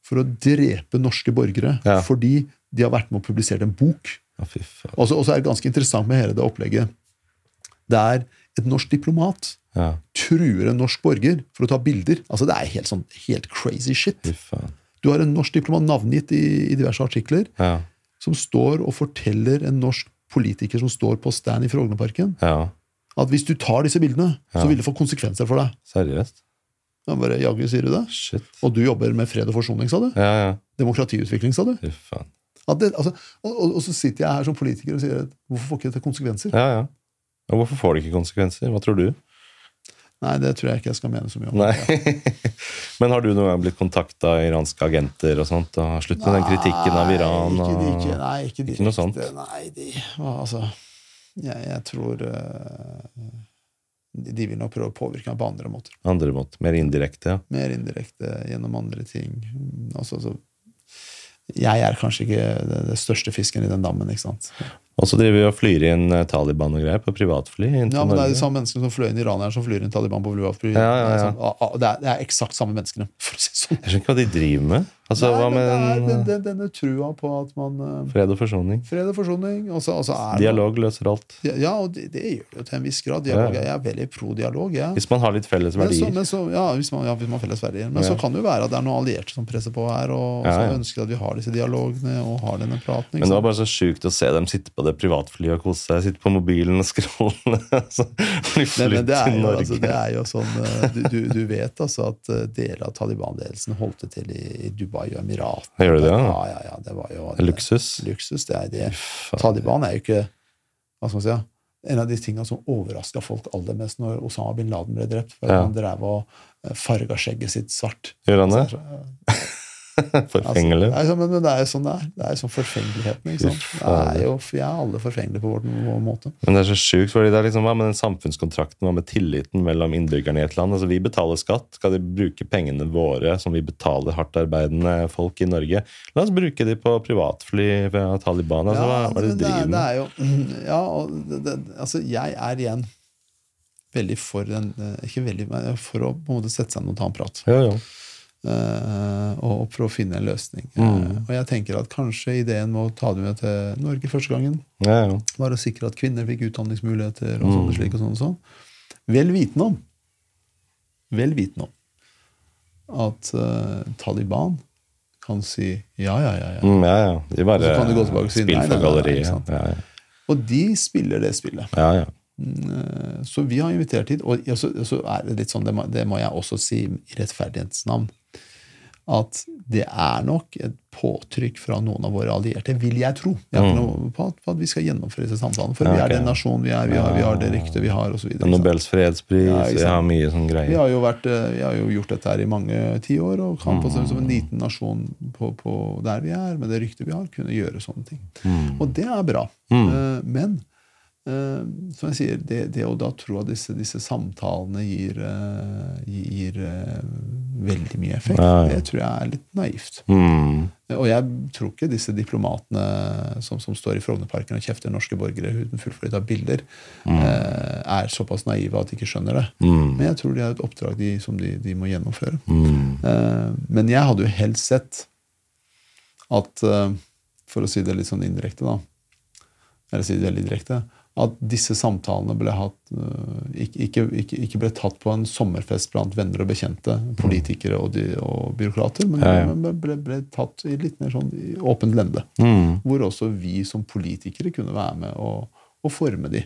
for å drepe norske borgere fordi de har vært med og publisert en bok. Og så er det ganske interessant med hele det opplegget. Det er et norsk diplomat truer en norsk borger for å ta bilder. Altså Det er helt sånn helt crazy shit. fy faen. Du har en norsk diplomat navngitt i, i diverse artikler. Ja, som står og forteller en norsk politiker som står på stand i Frognerparken, ja. at hvis du tar disse bildene, så vil det få konsekvenser for deg. Seriøst? Han bare, jaggu sier du det? Shit. Og du jobber med fred og forsoning, sa du? Ja, ja. Demokratiutvikling, sa du? At det, altså, og, og, og så sitter jeg her som politiker og sier at hvorfor får ikke dette konsekvenser? Ja, ja. Og hvorfor får det ikke konsekvenser? Hva tror du? Nei, det tror jeg ikke jeg skal mene så mye om. Nei. Men har du noen gang blitt kontakta av iranske agenter og sånt? Og slutt med den kritikken av Iran? Ikke, Og... ikke, nei, ikke, Ikke noe sånt? Nei, de, altså, jeg, jeg tror uh, de de vil nok prøve å påvirke meg på andre måter. Andre måter. Mer indirekte, ja. mer indirekte gjennom andre ting. Altså, så, jeg er kanskje ikke det, det største fisken i den dammen. ikke sant? Og så driver vi og flyr inn eh, Taliban og greier på privatfly Ja, men Det er Norge. de samme menneskene som fløy inn iranerne som flyr inn Taliban på privatfly. Ja, ja, ja. Det er sånn, Det, er, er eksakt samme menneskene, for å si sånn. Jeg skjønner ikke hva de driver med. Altså, Nei, hva med er den, den, denne trua på at man eh, fred og forsoning? Fred og forsoning. Og så, og så er det- Dialog løser alt. Ja, og det, det gjør jo til en viss grad. Dialog, Ja. Jeg er veldig pro dialog. Ja. Hvis man har litt felles Men så, men så, ja, hvis man, ja, hvis man har felles verdier. Men så kan det jo være at det er noen allierte som presser på her, og Ja, som ønsker at vi har disse dialogene og har denne praten. Men det var bare så sjukt å se dem sitte på det privatflyet og kose seg. Sitte på mobilen og scrolle. Altså, er til Norge. altså, det er jo sånn eh, du, du, du vet altså at deler av Taliban-ledelsen holdt det til i, i Dubai og Emiratene. Gjør de det, ja? Ja, ja, det var jo Luksus. luksus. Det er det. Taliban er jo ikke hva skal man si, en av de tingene som overraska folk aller mest når Osama bin Laden ble drept. For Ja. Han drev og eh, farga skjegget sitt svart. Gjør han det? Forfengelig. Altså, jo sånn, men, det er jo sånn det er. Det er jo sånn forfengeligheten. ikke sant? Det er jo, vi er alle forfengelige på vår, måte. Men det er så sjukt, fordi det er liksom, hva med den samfunnskontrakten, hva med tilliten mellom innbyggerne i et land? Altså, Vi betaler skatt. Skal de bruke pengene våre, som vi betaler hardt arbeidende folk i Norge? La oss bruke de på privatfly fra Taliban. Altså, ja, hva er det de det, er, driver det med? jo Ja, og det, det, altså, jeg er igjen veldig for den eh, Ikke veldig, men for å på en måte sette seg ned og ta en prat. Ja, jo. Eh, og for å finne en løsning. Mm. Eh, og jeg tenker at kanskje ideen med å ta det med til Norge første gangen Ja, ja. var å sikre at kvinner fikk utdanningsmuligheter og Mm. sånn og slik og sånn. og sånn. Vel vitende om Vel vitende om at uh, Taliban kan si ja, ja, ja. ja. Mm, ja, ja. De bare Så kan du gå tilbake og si nei, nei, nei, nei. Og de spiller det spillet. ja, ja. Eh, Så vi har invitert hit, og så, så er det litt sånn, det må, det må jeg også si i rettferdighetens navn, at det er nok et påtrykk fra noen av våre allierte, vil jeg tro, jeg har noe på at, vi skal gjennomføre disse samtalene. For ja, okay. vi er den nasjonen vi er, vi har, vi har det ryktet vi har, osv. Nobels fredspris, Ja, vi har mye sånn Vi greier. har jo, vært, eh, vi har jo gjort dette her i mange tiår, og kan på, Mm. som en liten nasjon på, på der vi er, med det ryktet vi har, kunne gjøre sånne ting. Mm. Og det er bra. Mm. Men eh, som jeg sier, det, det å da tro at disse, disse samtalene gir, uh, gir uh, veldig mye effekt, ja. det tror jeg er litt naivt. Mm. Og jeg tror ikke disse diplomatene som, som står i Frognerparken og kjefter norske borgere uten fullført av bilder, eh, er såpass naive at de ikke skjønner det. Mm. Men jeg tror de har et oppdrag de, som de, de må gjennomføre. Mm. Men jeg hadde jo helst sett at, for å si det litt sånn indirekte, da, eller si det veldig direkte, at disse samtalene ble hatt eh, ikke, ikke, ikke, ble tatt på en sommerfest blant venner og bekjente, politikere og, de, og byråkrater, men Ja, ja. ble, ble tatt i litt mer sånn i åpent lende. Mm. Hvor også vi som politikere kunne være med og, og forme de.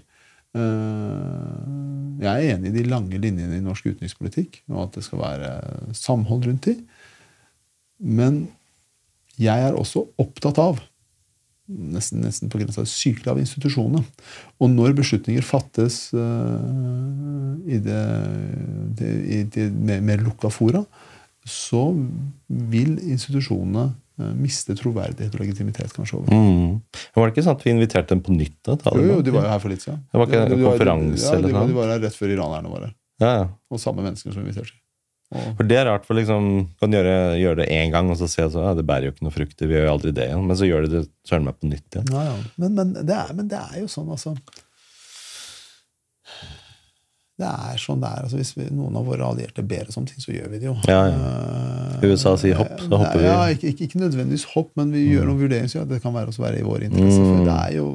Eh, Jeg er enig i de lange linjene i norsk utenrikspolitikk, og at det skal være samhold rundt de. Men jeg er også opptatt av nesten, nesten på grensa sykelig av institusjonene. Og når beslutninger fattes uh, i det, det, i det mer, mer lukka fora, så vil institusjonene eh, miste troverdighet og legitimitet kanskje over. Mm. Var det ikke sånn at vi inviterte dem på nytt? da? Jo, jo, de var jo her for litt siden. Det var ikke en De- de konferanse ja, de, sånn? De var her rett før iranerne var her. Ja, ja. Og samme mennesker som inviterte. For det er rart, for liksom kan gjøre, gjøre det én gang, og så se at ja, det bærer jo ikke noe frukter. Vi gjør jo aldri det igjen. Men så gjør de det søren meg på nytt igjen. ja, ja. Men, men, det er, men det er jo sånn, altså Det er sånn det er. Altså, hvis vi, noen av våre allierte ber oss om ting, så gjør vi det jo. Ja, ja. USA sier hopp, så hopper vi. Ja, ikke, ikke, ikke nødvendigvis hopp, men vi gjør noen vurderinger. Så ja, det kan være også være i vår interesse. For Mm. det er jo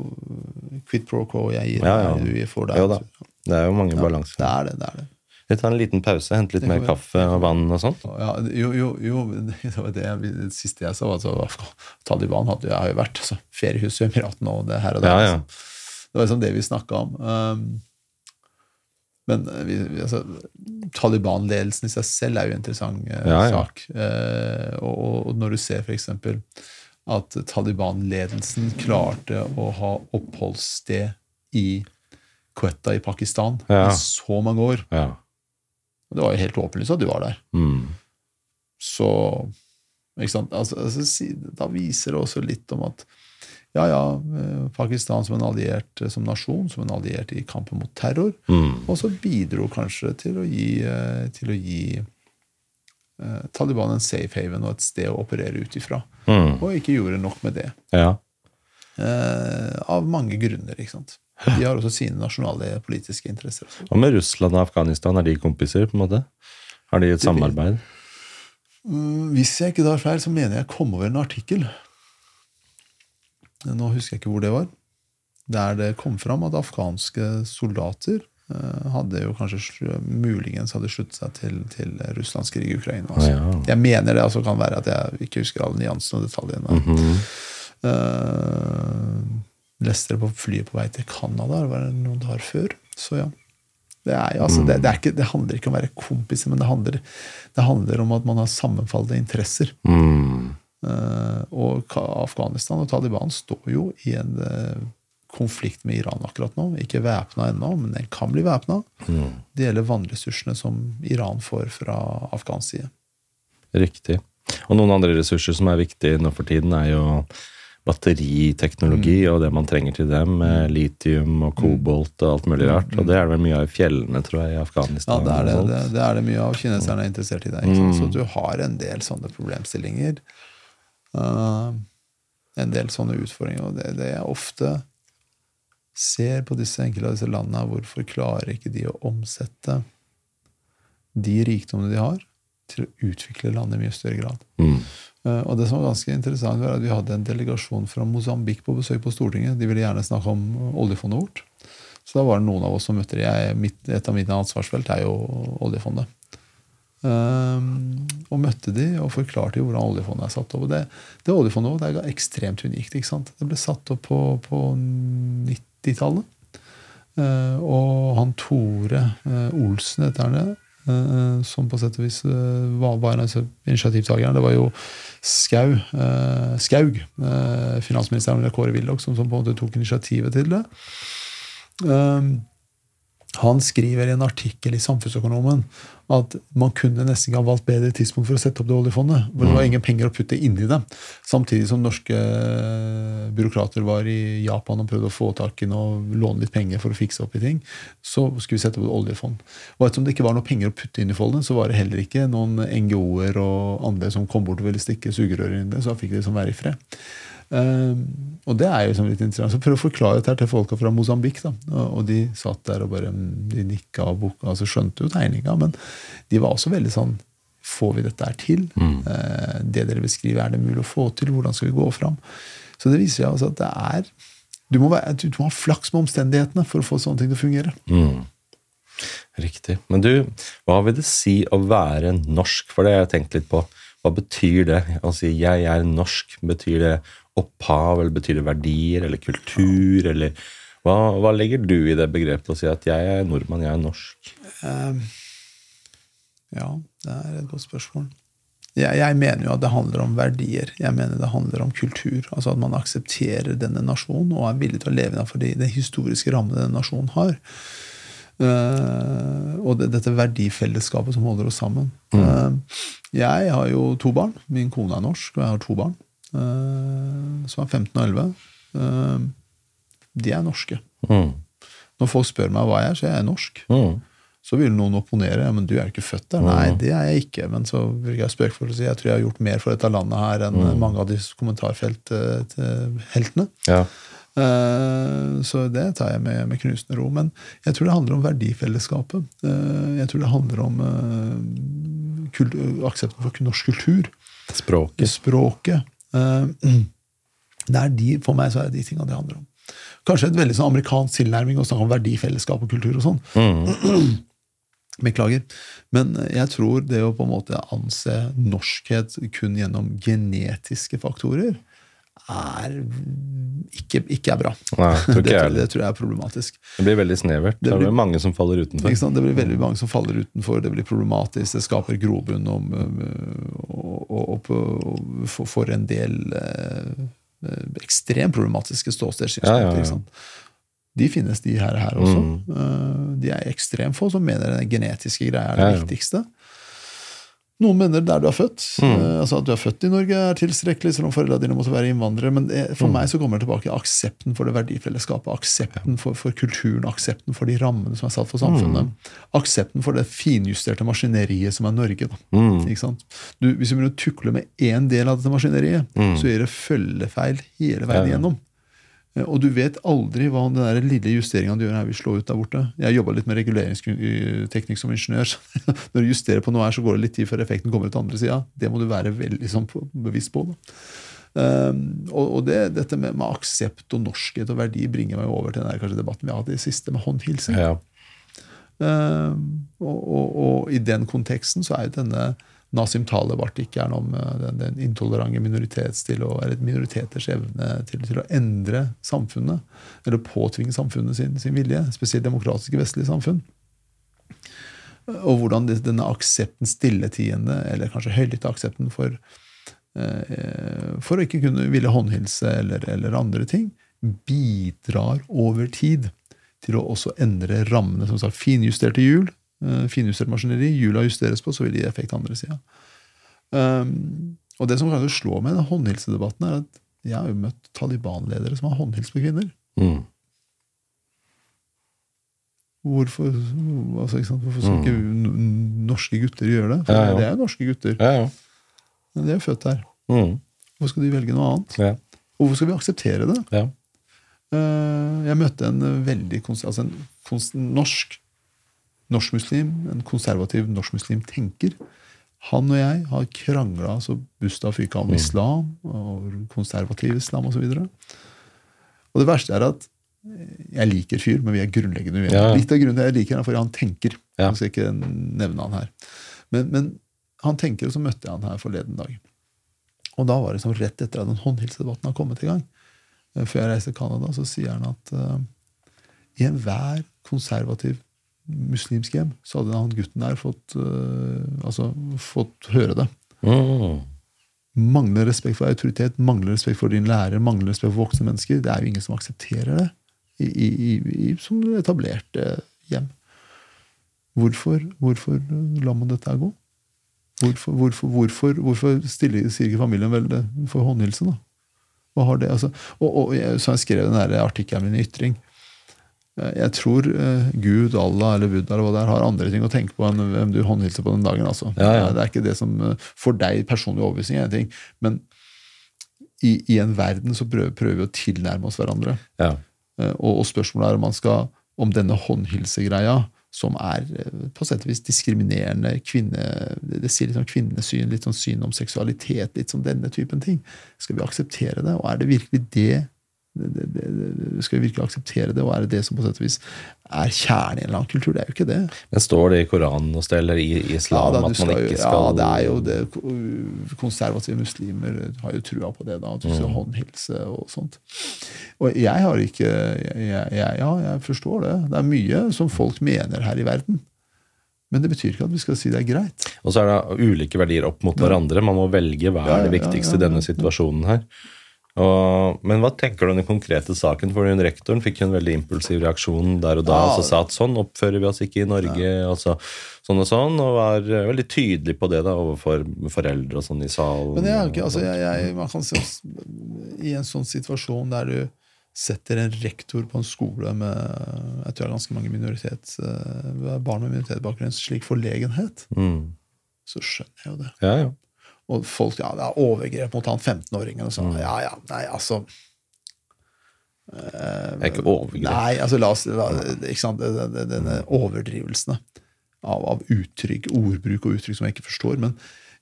quid pro quo. Jeg gir Ja, ja. du får deg. Jo da. Det er jo mange balanser. det er det. det er det. Vi tar en liten pause, henter litt mer kaffe og vann og sånt. Ja, jo, jo, jo, det var det, det siste jeg sa, var at altså, Taliban hadde, jeg har jo vært altså, feriehus i Emiratene og det her og der. Ja, ja. liksom. Det var liksom det vi snakka om. Um, men vi, vi, altså, Taliban-ledelsen i seg selv er jo en interessant uh, Ja, sak. Uh, og, og- når du ser f.eks. at Taliban-ledelsen klarte å ha oppholdssted i Quetta i Pakistan i så mange år Ja. Det var jo helt åpenlyst at du var der. Mm. Så ikke sant? Altså, altså, da viser det også litt om at ja, ja, eh, Pakistan som en alliert eh, som nasjon, som en alliert i kampen mot terror, Mm. også bidro kanskje til å gi, eh, til å gi eh, Taliban en safe haven og et sted å operere ut ifra. Mm. Og ikke gjorde nok med det. Ja. Eh, av mange grunner. ikke sant? De har også sine nasjonale politiske interesser. også. Hva med Russland og Afghanistan? Er de kompiser? på en måte? Har de et samarbeid? Mm, Hvis jeg ikke tar feil, så mener jeg jeg kom over en artikkel. Nå husker jeg ikke hvor det var. Der det kom fram at afghanske soldater eh, hadde jo kanskje muligens hadde sluttet seg til, til Russlands krig i Ukraina. Altså. Ja. Jeg mener det altså kan være at jeg ikke husker alle nyansene og detaljene. Mhm. Eh, leste det på flyet på vei til Canada, det var det noen dager før. Så ja. Det, er, altså, det, det, er ikke, det handler ikke om å være kompiser, men det handler, det handler om at man har sammenfallende interesser. Mm. Uh, og Afghanistan og Taliban står jo i en, uh, konflikt med Iran akkurat nå. Ikke væpna ennå, men den kan bli væpna. Det gjelder vannressursene som Iran får fra afghansk side. Riktig. Og noen andre ressurser som er viktige nå for tiden, er jo batteriteknologi Mm. og det man trenger til dem, litium og kobolt og alt mulig rart. Og det er det vel mye av i fjellene, tror jeg, i Afghanistan. Ja, det er det, det, er det mye av. Kineserne er interessert i det. Sant? Så du har en del sånne problemstillinger. Uh, en del sånne utfordringer. Og det, det jeg ofte ser på disse enkelte av disse landene, hvorfor klarer ikke de å omsette de rikdommene de har, til å utvikle landet i mye større grad. Mm. Uh, og det som var ganske interessant, var at vi hadde en delegasjon fra Mosambik på besøk på Stortinget. De ville gjerne snakke om oljefondet vårt. Så da var det noen av oss som møtte dem. Et av mine ansvarsfelt er jo oljefondet. Um, og møtte de og forklarte hvordan oljefondet er satt opp. Og det, det oljefondet vårt er ekstremt unikt. ikke sant? Det ble satt opp på, på 90-tallet. Uh, og han Tore uh, Olsen, heter han det, som på sett og vis uh, var, var en av initiativtakerne. Det var jo Skau, uh, Skaug, finansministeren under Kåre Willoch, som, som på en måte tok initiativet til det. Um, han skriver i en artikkel i Samfunnsøkonomen at man kunne nesten ikke ha valgt bedre tidspunkt for å sette opp det oljefondet. hvor Det var ingen penger å putte inni det. Samtidig som norske byråkrater var i Japan og prøvde å få tak i noe, låne litt penger for å fikse opp i ting, så skulle vi sette opp et oljefond. Og ettersom det ikke var noe penger å putte inn i fondet, så var det heller ikke noen NGO-er og andre som kom bort og ville stikke sugerøret inn i det, så da fikk de liksom være i fred. Um, og det er jo liksom litt interessant. Så prøv å forklare dette til folka fra Mosambik. da, og, de satt der og bare mm, de nikka og boka, altså skjønte jo tegninga, men de var også veldig sånn Får vi dette her til? Mm. det dere beskriver, er det mulig å få til? Hvordan skal vi gå fram? Så det viser seg altså at det er du må, være, du må ha flaks med omstendighetene for å få sånne ting til å fungere. Mm. Riktig. Men du, hva vil det si å være norsk? For det har jeg tenkt litt på. Hva betyr det? Å si 'jeg er norsk', betyr det opphav, eller betyr det verdier, eller kultur, eller hva, hva legger du i det begrepet å si at 'jeg er nordmann, jeg er norsk'? Um, ja, det er et godt spørsmål. Jeg, jeg mener jo at det handler om verdier. Jeg mener det handler om kultur. Altså at man aksepterer denne nasjonen og er villig til å leve innenfor de, de historiske rammene denne nasjonen har. Uh, og det, dette verdifellesskapet som holder oss sammen. Uh, jeg har jo to barn. Min kone er norsk, og jeg har to barn. Uh, som er 15 og 11. de er norske. Mm. Når folk spør meg hva jeg er, så er jeg norsk. Mm. Så vil noen opponere. Ja, men du er jo ikke født der. Nei, det er jeg ikke. Men så vil jeg spøkefullt å si jeg tror jeg har gjort mer for dette landet her enn mange av de kommentarfeltheltene. Ja. Uh, så det tar jeg med, med knusende ro. Men jeg tror det handler om verdifellesskapet. Uh, jeg tror det handler om uh, aksepten for norsk kultur. Språket. Språket. det er de, for meg så er det de tingene det handler om. Kanskje et veldig sånn amerikansk tilnærming å snakke om verdifellesskap og kultur og sånn. Beklager. Men jeg tror det å på en måte anse norskhet kun gjennom genetiske faktorer er ikke, ikke er bra. Nei, tror det, tror, det tror jeg er problematisk. Det blir veldig snevert. Det, blir- er mange som faller utenfor. Det blir veldig mange som faller utenfor, det blir problematisk, det skaper grobunn for, for en del eh, ekstremt problematiske ståstedssynspunkter. Ja, ja, ja. De finnes, de her, her også. Mm. Eh, de er ekstremt få som mener den genetiske greia er det viktigste. Noen mener der du er født. Mm. eh, altså At du er født i Norge, er tilstrekkelig, selv om foreldrene dine måtte være innvandrere. Men Mm. for meg så kommer det tilbake aksepten for det verdifellesskapet. Aksepten for, for kulturen, aksepten for de rammene som er satt for samfunnet. Mm. Aksepten for det finjusterte maskineriet som er Norge. Mm. Ikke sant? Du, hvis du begynner å tukle med én del av dette maskineriet, så gjør det følgefeil hele veien Mm. Igjennom. Eh, Og du vet aldri hva den der lille justeringa du gjør her, vil slå ut der borte. Jeg jobba litt med reguleringsteknikk som ingeniør. så Når du justerer på noe her, så går det litt tid før effekten kommer ut andre sida. Det må du være veldig sånn bevisst på. Da. Um, og og det, dette med, med aksept og norskhet og verdi bringer meg over til den der, kanskje, debatten vi har hatt i det siste, med håndhilsing. Ja. Um, og, og, og i den konteksten så er jo denne Nasim Taleb-artikkelen om uh, den, den intolerante minoritets til å, eller minoriteters evne til, til å endre samfunnet, eller påtvinge samfunnet sin, sin vilje, spesielt demokratiske vestlige samfunn. Og hvordan denne aksepten, stilletiende, eller kanskje høylytte aksepten for, eh, for å ikke kunne ville håndhilse eller, eller andre ting, bidrar over tid til å også endre rammene. Som sagt, finjusterte hjul, finjustert maskineri, hjula justeres på, så vil det gi effekt andre sida. Um, og det som kanskje slår meg i den håndhilsedebatten, er at jeg har jo møtt Taliban-ledere som har håndhilst på kvinner. Mm. Hvorfor, altså, ikke sant? Hvorfor skal ikke n- norske gutter gjøre det? For Ja, ja. Det er jo norske gutter. Ja. Men de er født her. Mm. Hvorfor skal de velge noe annet? ja. Og hvorfor skal vi akseptere det? ja. Eh, Jeg møtte en eh, veldig altså en norsk norskmuslim, en konservativ norskmuslim tenker. Han og jeg har krangla så busta fyka om islam og konservativ islam osv. Og, og det verste er at eh, jeg liker fyr, men vi er grunnleggende uenige. Ja. Litt av grunnen jeg liker han, fordi han tenker. Ja. Jeg skal ikke nevne han her. Men, men han tenker, og så møtte jeg han her forleden dag. Og da var det som rett etter at den håndhilsedebatten har kommet i gang. Eh, Før jeg reiste til Canada, så sier han at uh, i enhver konservativ muslimsk hjem så hadde han gutten der fått, uh, altså, fått høre det. Mm. Mangler respekt for autoritet, mangler respekt for din lærer, mangler respekt for voksne mennesker. Det er jo ingen som aksepterer det i, i, i, i, som etablerte hjem. Hvorfor, hvorfor lar man dette gå? Hvorfor, hvorfor, hvorfor, hvorfor stiller, sier ikke familien vel det for håndhilsen, da? Hva har det, altså? Og, og så jeg skrev den artikkelen min i Ytring. Eh, Jeg tror eh, Gud, Allah eller Buddha eller hva det er, har andre ting å tenke på enn hvem du håndhilser på den dagen. altså. Ja, ja. Det er ikke det som eh, For deg personlig overbevisning er en ting, men i, i en verden så prøver, prøver vi å tilnærme oss hverandre. Ja. Og, og spørsmålet er om man skal om denne håndhilsegreia, som er på sett og vis diskriminerende kvinne, Det sier litt om kvinnesyn, litt sånn syn om seksualitet, litt sånn denne typen ting. Skal vi akseptere det? Og er det virkelig det? Det, det, det skal vi virkelig akseptere det, og er det det som på sett og vis er kjernen i en eller annen kultur? Det er jo ikke det. Men står det i Koranen og sted, eller i islam da, at man jo- ikke skal ja, det er jo det. Konservative muslimer har jo trua på det, da, at du skal håndhilse og sånt. Og jeg har ikke jeg, jeg, Ja, jeg forstår det. Det er mye som folk mener her i verden. Men det betyr ikke at vi skal si det er greit. Og så er det ulike verdier opp mot hverandre. Man må velge hva er det ja, ja, viktigste ja, i denne situasjonen her. Og, men hva tenker du om den konkrete saken? For hun rektoren fikk jo en veldig impulsiv reaksjon der og da. Ja. og så sa at sånn oppfører vi oss ikke i Norge. Altså, sånn og sånn, og var veldig tydelig på det da overfor foreldre og sånn i salen. Men jeg, ikke, altså, jeg, jeg, man kan også, I en sånn situasjon der du setter en rektor på en skole med jeg tror det er ganske mange minoritet, eh, barn med minoritetsbakgrunn, slik forlegenhet, mm. så skjønner jeg jo det. Ja, ja. Og folk, ja, det er overgrep mot han 15-åringen. Og sånn. Ja, ja, nei, altså Det er ikke overgrep. Nei, altså la oss la, ikke sant? det- Denne overdrivelsene av, av uttrykk, ordbruk og uttrykk som jeg ikke forstår. Men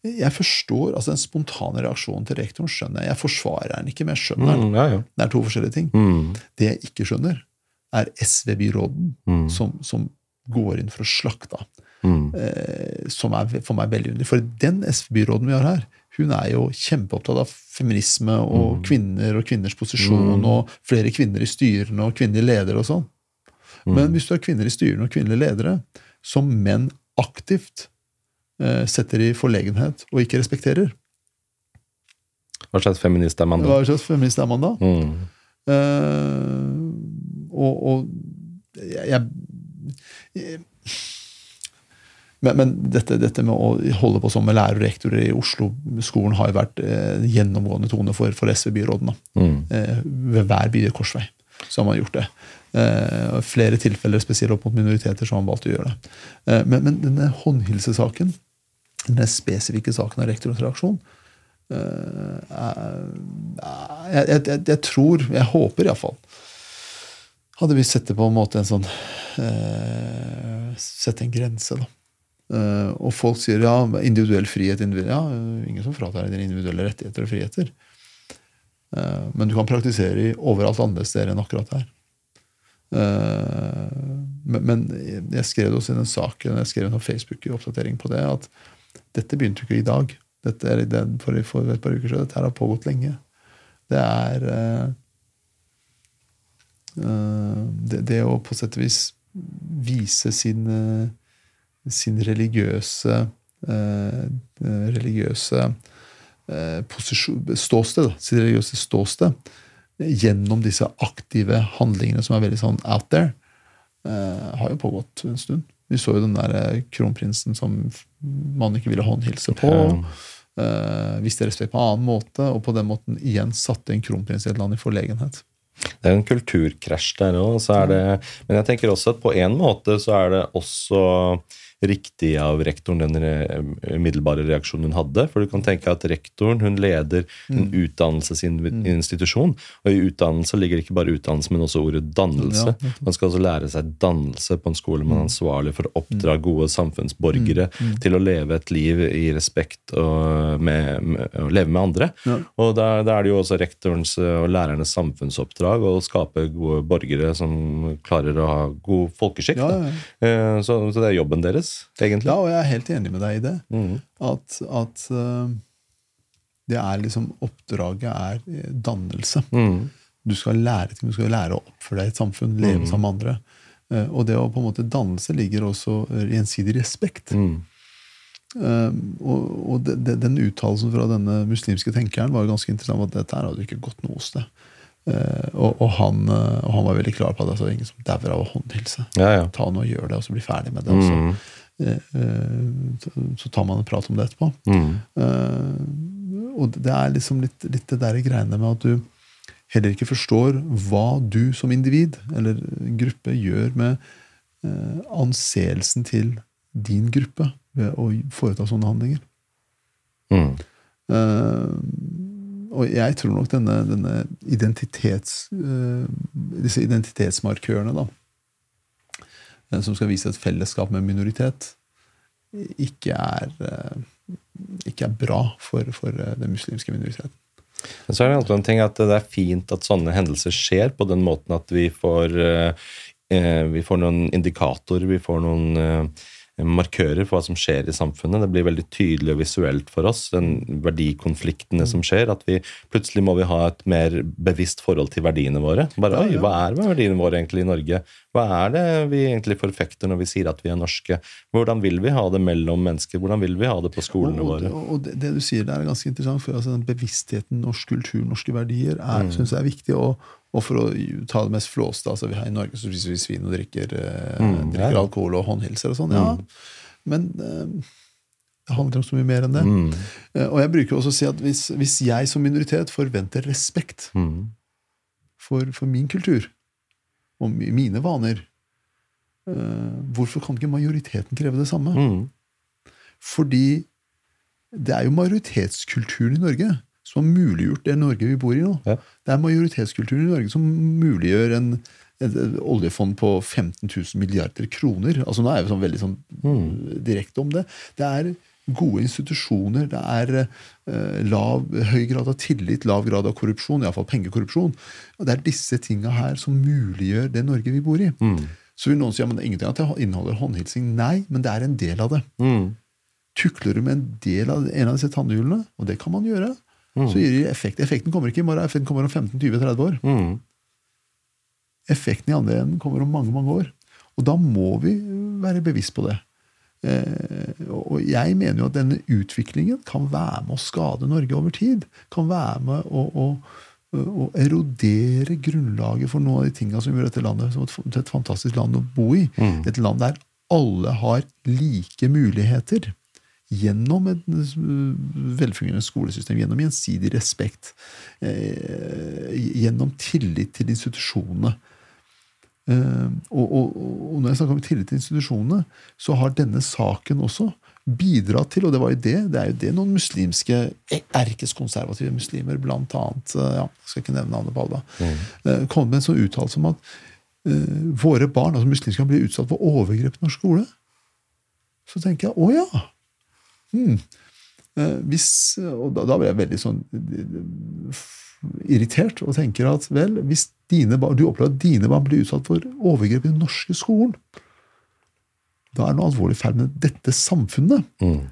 jeg forstår altså den spontane reaksjonen til rektoren. skjønner Jeg Jeg forsvarer den ikke, men jeg skjønner den. Mm, ja, ja. Det er to forskjellige ting. Mm. Det jeg ikke skjønner, er SV-byråden Mm. som, som går inn for å slakte. Mm. Eh, som er for meg veldig underlig. For den SV-byråden vi har her, hun er jo kjempeopptatt av feminisme og kvinner og kvinners posisjon og flere kvinner i styrene og kvinnelige ledere og sånn. Men hvis du har kvinner i styrene og kvinnelige ledere som menn aktivt eh, setter i forlegenhet og ikke respekterer, Hva slags feminist er man da? hva slags feminist er man da? Mm. Eh, og, og jeg, jeg men, men dette, dette med å holde på sånn med lærere og rektorer i Oslo-skolen har jo vært eh, gjennomgående tone for, for SV-byråden. da. Mm. Eh, ved hver bydel-korsvei så har man gjort det. Eh, flere tilfeller, spesielt opp mot minoriteter, så har man valgt å gjøre det. Eh, men, men denne håndhilsesaken, denne spesifikke saken av rektorens reaksjon eh, er- er- jeg, jeg, jeg, jeg tror, jeg håper iallfall Hadde vi sett det på en måte en sånn eh, Sette en grense, da. Eh, og folk sier ja, individuell frihet individuell, Ja, ingen som fratar deg dine individuelle rettigheter og friheter. Eh, men du kan praktisere overalt andre steder enn akkurat her. Eh, men, jeg skrev også i den saken, jeg skrev en Facebook-oppdatering på det, at dette begynte jo ikke i dag. Dette er for, for et par uker siden. Dette her har pågått lenge. Det er det, det å på sett og vis vise sin, sin religiøse eh, religiøse eh, ståsted, sitt religiøse ståsted, gjennom disse aktive handlingene som er veldig sånn out there, eh, har jo pågått en stund. Vi så jo den der eh, kronprinsen som man ikke ville håndhilse på. eh, viste respekt på en annen måte, og på den måten igjen satte en kronprins i et land i forlegenhet. Det er en kulturkrasj der òg. Men jeg tenker også at på en måte så er det også riktig av rektoren den re- reaksjonen hun hadde. For du kan tenke at rektoren hun leder en utdannelsesinstitusjon. Og i utdannelse ligger ikke bare utdannelse, men også ordet dannelse. Ja. Man skal altså lære seg dannelse på en skole man er ansvarlig for å oppdra gode samfunnsborgere til å leve et liv i respekt og med, med, å leve med andre. Ja. Og da, da er det jo også rektorens og lærernes samfunnsoppdrag å skape gode borgere som klarer å ha god folkeskikk. Ja, Eh, Så, så det er jobben deres, egentlig. Ja, og jeg er helt enig med deg i det. Mm. At, at eh, det er liksom Oppdraget er eh, dannelse. Mm. Du skal lære ting, du skal lære å oppføre deg i et samfunn, leve Mm. sammen med andre. Eh, Og det å på en måte dannelse ligger også i gjensidig respekt. Eh, og og de, de, den uttalelsen fra denne muslimske tenkeren var jo ganske interessant. at dette her hadde ikke gått noe sted. Eh, og, og, han, eh, og han var veldig klar på at var ingen som dauer av å håndhilse. Ja, ja. Ta noe og gjør det, og så bli ferdig med det. Mm. så, eh, så- så tar man en prat om det etterpå. Eh, og det er liksom litt, litt det der greiene med at du heller ikke forstår hva du som individ eller gruppe gjør med anseelsen til din gruppe ved å foreta sånne handlinger. Mm. Eh, og jeg tror nok denne, denne identitets, eh, disse identitetsmarkørene, da, den som skal vise et fellesskap med minoritet, ikke er, eh, ikke er bra for, for eh, den muslimske minoriteten. Men Så er det en ting at det er fint at sånne hendelser skjer på den måten at vi får, eh, eh, vi får noen indikatorer, vi får noen eh, markører for hva som skjer i samfunnet. Det blir veldig tydelig og visuelt for oss, den verdikonfliktene som skjer. At vi plutselig må vi ha et mer bevisst forhold til verdiene våre. Bare, Ja, oi. Hva er verdiene våre egentlig i Norge? Hva er det vi egentlig forfekter når vi sier at vi er norske? Hvordan vil vi ha det mellom mennesker? Hvordan vil vi ha det på skolene og, våre? og, det, det du sier der, er ganske interessant. for altså, den Bevisstheten, norsk kultur, norske verdier, er, Mm. synes jeg er viktig. Og, og for å ta det mest flåste altså, vi har I Norge så spiser vi svin og drikker, eh, Mm, drikker alkohol og håndhilser og sånn. Ja, men eh, det handler om så mye mer enn det. Mm. Eh, og jeg bruker også å si at hvis, hvis jeg som minoritet forventer respekt Mm. for, for min kultur og mine vaner, hvorfor kan ikke majoriteten kreve det samme? Mm. Fordi det er jo majoritetskulturen i Norge som har muliggjort det Norge vi bor i nå. Ja. Det er majoritetskulturen i Norge som muliggjør en, et, et oljefond på 15 000 milliarder kroner. Altså Nå er jeg sånn veldig sånn direkte om det. Det er gode institusjoner, det er eh, lav, høy grad av tillit, lav grad av korrupsjon, iallfall pengekorrupsjon. Og Det er disse tinga her som muliggjør det Norge vi bor i. Så vil noen si ja, men det er ingenting at det inneholder håndhilsing. Nei, men det er en del av det. Mm. Tukler du med en del av en av disse tannhjulene, og det kan man gjøre, så gir de effekt. Effekten kommer ikke i morgen, effekten kommer om 15-20-30 år. Mm. Effekten i andre enden kommer om mange mange år. Og da må vi være bevisst på det. Eh, og jeg mener jo at denne utviklingen kan være med å skade Norge over tid. Kan være med å, å, å erodere grunnlaget for noen av de tinga som gjør dette landet som et, et fantastisk land å bo i. Et land der alle har like muligheter. Gjennom et eh, velfungerende skolesystem, gjennom gjensidig respekt, eh, gjennom tillit til institusjonene. Eh, og, og, og når jeg snakker om tillit til institusjonene, så har denne saken også bidratt til, og det var jo det, det er jo det noen muslimske, erkeskonservative muslimer, blant annet, eh, ja, skal ikke nevne navnet på alle, mm. kom med en sånn uttalelse om at uh, våre barn, altså muslimske, kan bli utsatt for overgrep i norsk skole. Så tenker jeg, å ja! Hmm. Eh, hvis, og da, da ble jeg veldig sånn irritert og tenker at vel, hvis dine du opplever at dine barn blir utsatt for overgrep i den norske skolen, da er det noe alvorlig feil med dette samfunnet. Mm.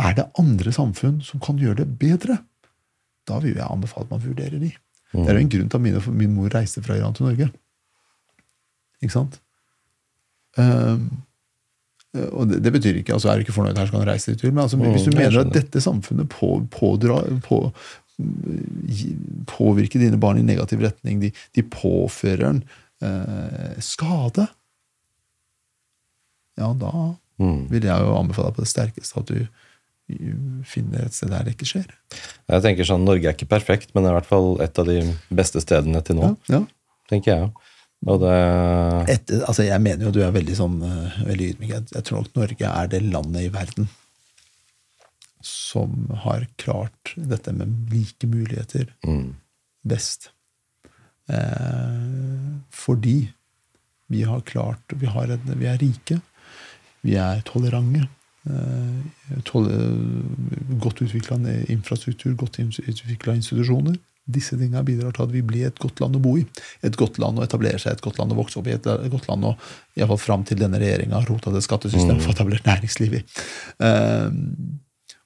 Er det andre samfunn som kan gjøre det bedre? Da vil jeg anbefale at man vurderer de. Det er jo en grunn til at mine, min mor reiste fra Iran til Norge. Ikke sant? Ehm, og det, det betyr ikke altså Er du ikke fornøyd her, så kan du reise dit du. Men altså, hvis du mener at dette samfunnet på, pådra, på, påvirker dine barn i negativ retning. De, de påfører en eh, skade. Ja, da Mm. vil jeg jo anbefale deg på det sterkeste at du finner et sted der det ikke skjer. Jeg tenker sånn, Norge er ikke perfekt, men det er i hvert fall et av de beste stedene til nå. Ja, ja. tenker jeg. Det Etter, altså jeg mener jo du er veldig sånn eh, veldig ydmyk. Jeg, tror nok Norge er det landet i verden som har klart dette med like muligheter mm, best. Eh, fordi vi har klart Vi, har en, vi er rike. Vi er tolerante. Eh, tol godt utvikla infrastruktur, godt utvikla institusjoner. Disse tingene bidrar til at vi blir et godt land å bo i. Et godt land å etablere seg et godt land å vokse opp i. Et godt land å, i hvert fall fram til denne regjeringa har rota det skattesystemet for etablert næringsliv i. Eh,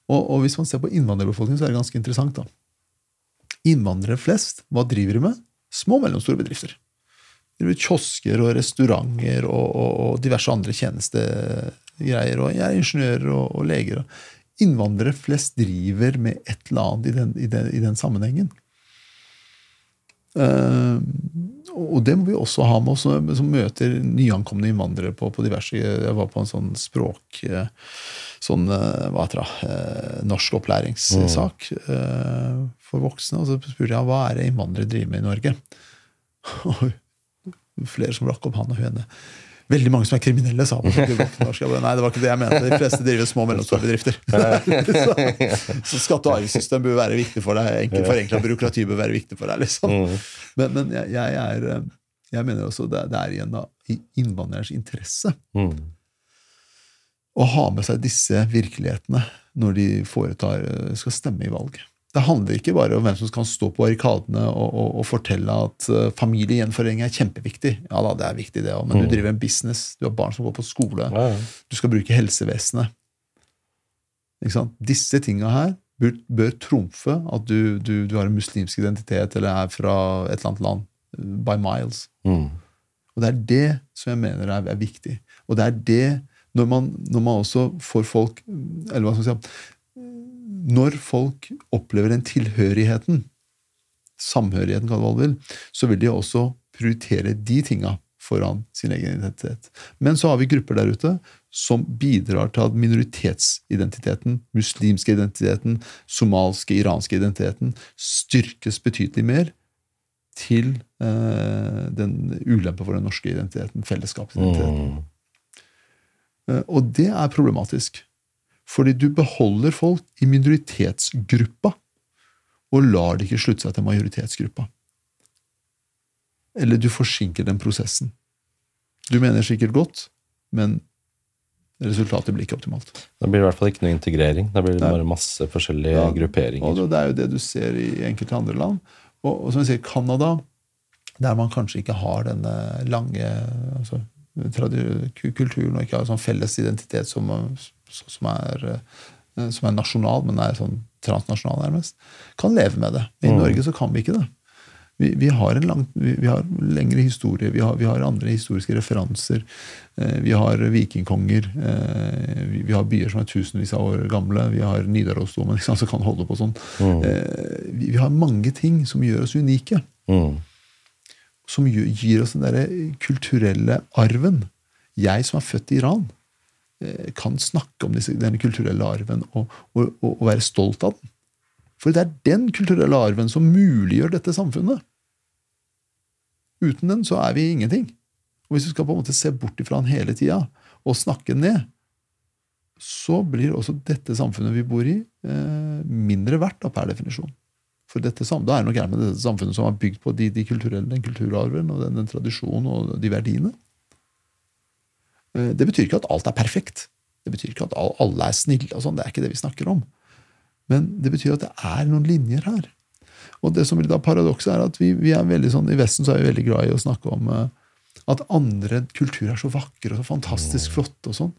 og, og hvis man ser på innvandrerbefolkningen, så er det ganske interessant. da. Innvandrere flest, hva driver de med? Små og mellomstore bedrifter. De driver kiosker og restauranter og, og, og diverse andre tjenestegreier. Og er ingeniører og, og leger. Innvandrere flest driver med et eller annet i den, i den, i den sammenhengen. Eh, og det må vi også ha med oss som møter nyankomne innvandrere på, på diverse Jeg var på en sånn språk eh, sånn, eh, hva heter det, norsk norskopplæringssak mm. for voksne. Og så spurte jeg hva er det innvandrere driver med i Norge. Og flere som rakk opp hånda. Hun ene Veldig mange som er kriminelle, sa han. Nei, det var ikke det jeg mente. De fleste driver små og mellomstore bedrifter. så, så skatte- og avgiftssystem bør være viktig for deg. Enkelt forenkla byråkrati bør være viktig for deg. liksom. Men, men jeg, jeg, er, eh, jeg mener også det, det er igjen da i innvandrerens interesse mm, å ha med seg disse virkelighetene når de foretar, eh, skal stemme i valg. Det handler ikke bare om hvem som kan stå på barrikadene og, og, og fortelle at uh, familiegjenforening er kjempeviktig. Ja da, det er viktig, det òg, men du driver en business, du har barn som går på skole, ja, ja. du skal bruke helsevesenet. Ikke sant? Disse tinga her bør, bør trumfe at du, du, du har en muslimsk identitet eller er fra et eller annet land. uh, By miles. Mm, Og det er det som jeg mener er, er viktig. Og det er det når man, når man også får folk Eller hva skal jeg si Når folk opplever den tilhørigheten, samhørigheten, kall det hva du vil, så vil de også prioritere de tinga foran sin egen identitet. Men så har vi grupper der ute som bidrar til at minoritetsidentiteten, muslimske identiteten, somalske, iranske identiteten styrkes betydelig mer til eh, den ulempe for den norske identiteten, fellesskapsidentiteten. mm, Eh, og det er problematisk. Fordi du beholder folk i minoritetsgruppa, og lar det ikke slutte seg til majoritetsgruppa. Eller du forsinker den prosessen. Du mener sikkert godt, men resultatet blir ikke optimalt. Da blir det i hvert fall ikke noe integrering. Da blir det bare masse forskjellige Ja, grupperinger. Og det, det er jo det du ser i enkelte andre land. Og, og som jeg sier, Canada, der man kanskje ikke har denne lange altså, kulturen og ikke har sånn felles identitet som, som, er, eh, som er nasjonal, men er sånn transnasjonal nærmest, kan leve med det. I Mm. Norge så kan vi ikke det. Vi, vi, har en lang, vi, vi har lengre historie, vi har, vi har andre historiske referanser. Eh, vi har vikingkonger. Eh, vi, har byer som er tusenvis av år gamle. Vi har Nidarosdomen som kan holde på sånn. Mm. Eh, vi, har mange ting som gjør oss unike. Mm, Som gir oss den derre kulturelle arven. Jeg som er født i Iran, eh, kan snakke om disse, denne kulturelle arven og, og, og, være stolt av den. For det er den kulturelle arven som muliggjør dette samfunnet. Uten den så er vi ingenting. Og hvis vi skal på en måte se bort ifra den hele tida og snakke ned, så blir også dette samfunnet vi bor i, eh, mindre verdt da, per definisjon. For dette, Da er det noe gærent med dette samfunnet som er bygd på de, de kulturelle, den kulturarven og den, den tradisjonen og de verdiene. Eh, Det betyr ikke at alt er perfekt. Det betyr ikke at alle er snille. og sånn, Det er ikke det vi snakker om. Men det betyr at det er noen linjer her. Og det som blir da paradokset er at vi, vi er veldig sånn, I Vesten så er vi veldig glad i å snakke om eh, at andre kulturer er så vakre og så fantastisk flotte. og sånn.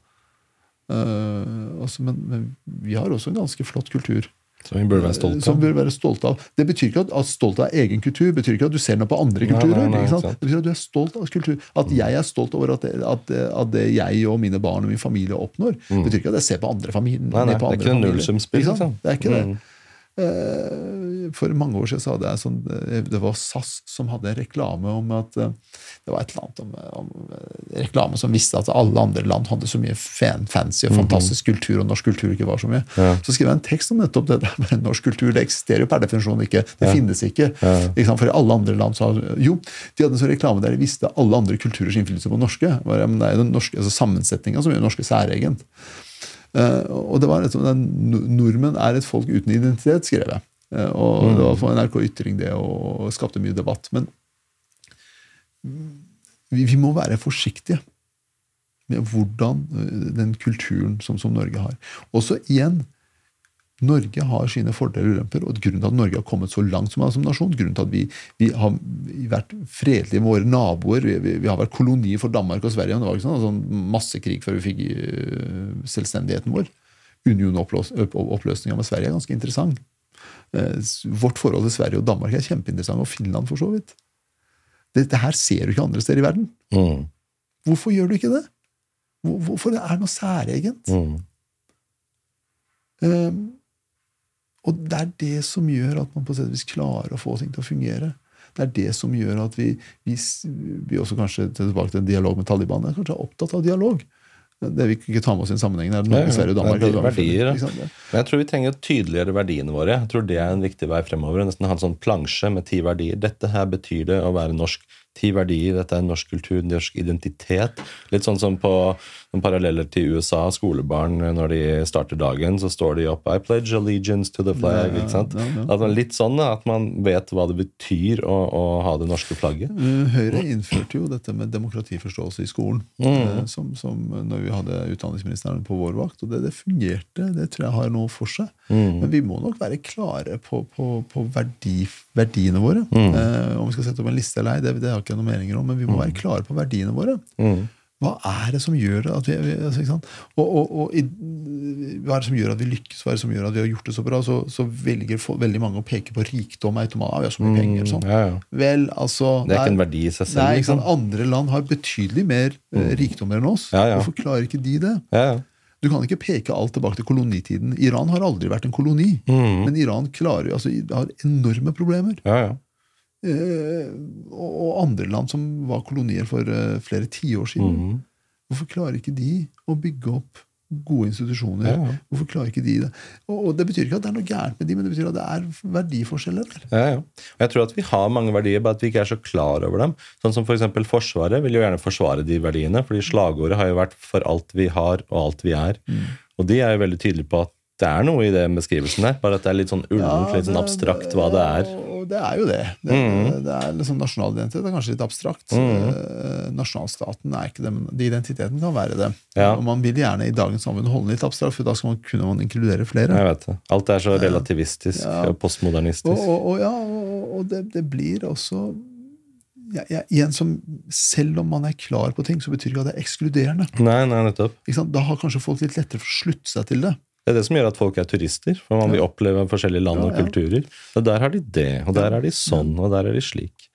Uh, altså, men, men vi har også en ganske flott kultur som vi burde være stolte som vi bør være stolt av. Det betyr ikke at, at stolt av egen kultur betyr ikke at du ser noe på andre kulturer. nei, nei, sant. Det betyr at du er stolt av kultur. At jeg er stolt over at at, at det jeg og mine barn og min familie oppnår, betyr ikke at jeg ser på andre familier. Mm. Nei, nei, på andre det er ikke familier. nullsumspill, liksom. Det er ikke det. Mm. Eh, for mange år siden så hadde jeg sånn eh, Det var SAS som hadde reklame om at eh, Det var et eller annet om, om reklame som visste at alle andre land hadde så mye fan, fancy og Mhm. fantastisk kultur, og norsk kultur ikke var så mye. Så skrev jeg en tekst om nettopp det. der med norsk kultur det eksisterer jo per definisjon ikke. Det finnes ikke. ikke sant? For i alle andre land så Jo, de hadde en sånn reklame der de visste alle andre kulturers innflytelse på norske. Men Det er jo den norske, altså sammensetninga som gjør norske særegent. Eh, og det var liksom, Nordmenn er et folk uten identitet, skrev jeg. Eh, og det var på NRK Ytring det, og skapte mye debatt. Men vi, vi må være forsiktige med hvordan eh, den kulturen som, som Norge har. Også igjen Norge har sine fordeler og ulemper, og grunnen til at Norge har kommet så langt som, som nasjon, grunnen til at vi, vi har vært fredelige med våre naboer, vi, vi, vi har vært koloni for Danmark og Sverige, det var ikke sånn, sånn masse krig før vi fikk uh, selvstendigheten vår. Unionoppløsninga med Sverige er ganske interessant. Uh, vårt forhold til Sverige og Danmark er kjempeinteressant, og Finland for så vidt. Dette her ser du ikke andre steder i verden. Mm. Hvorfor gjør du ikke det? Hvor- Hvorfor det er noe særegent? Mm. Um, og det er det som gjør at man på sett og vis klarer å få ting til å fungere. Det er det som gjør at vi, vi, vi også kanskje tilbake til en dialog med Taliban er kanskje opptatt av dialog. Det vi ikke tar med oss i en sammenheng. Det er Norge. Sverige og Danmark. Det er verdier, ja. Men jeg tror vi trenger å tydeliggjøre verdiene våre. Jeg tror Det er en viktig vei fremover. Nesten ha en sånn plansje med ti verdier. Dette her betyr det å være norsk. Ti verdier, dette er norsk kultur, norsk identitet. Litt sånn som på noen paralleller til USA. Skolebarn, når de starter dagen, så står de opp I pledge allegiance to the flag. Ja, ikke sant? ja, ja. At man, litt sånn at man vet hva det betyr å, å ha det norske flagget. Uh, Høyre innførte jo dette med demokratiforståelse i skolen, Mm. som, som når vi hadde utdanningsministeren på vår vakt. Og det, det fungerte. Det tror jeg har noe for seg. Men vi må nok være klare på, på, på verdi, verdiene våre. Uh, om vi skal sette opp en liste eller ei, det, det har jeg ikke noen meninger om, men vi må være klare på verdiene våre. Hva er det som gjør at vi, altså? Og, og, og i, Hva er det som gjør at vi lykkes, hva er det som gjør at vi har gjort det så bra? Så, så velger for, veldig mange å peke på rikdom automatisk. Vi har så mye penger. Sånn. Ja, ja. Vel, altså Det er ikke en verdi i seg selv. Nei, liksom. Andre land har betydelig mer mm. rikdommer enn oss. Ja, ja. Hvorfor klarer ikke de det? Ja, ja. Du kan ikke peke alt tilbake til kolonitiden. Iran har aldri vært en koloni. Mm. Men Iran klarer altså, har enorme problemer. ja, ja. Eh, og, og andre land som var kolonier for eh, flere tiår siden. Mm. Hvorfor klarer ikke de å bygge opp gode institusjoner? Ja, ja. Hvorfor klarer ikke de det? Og, og Det betyr ikke at det er noe gærent med de, men det betyr at det er verdiforskjeller der. Ja, ja. Og jeg tror at vi har mange verdier, bare at vi ikke er så klar over dem. Sånn som for eksempel Forsvaret vil jo gjerne forsvare de verdiene, fordi slagordet har jo vært 'for alt vi har og alt vi er'. Og de er jo veldig tydelige på at det er noe i den beskrivelsen der, bare at det er litt sånn ullent, litt sånn abstrakt hva det er. Det er jo det. Det, det er liksom Nasjonal identitet det er kanskje litt abstrakt. Mm. nasjonalstaten er ikke det, men identiteten kan være det. Ja. Og man vil gjerne i dagens samfunn holde den litt abstrakt, for da skal man kunne man inkludere flere. Jeg vet det. Alt er så relativistisk Ja. og postmodernistisk. Og, og, og, ja, og, og det, det blir også ja, ja, igjen som, Selv om man er klar på ting, så betyr ikke at det er ekskluderende. Nei, nei, nettopp. Da har kanskje folk litt lettere for å slutte seg til det. Det er det som gjør at folk er turister, for man vil oppleve forskjellige land og kulturer. Og der har de det, og der er de sånn, og der er de slik.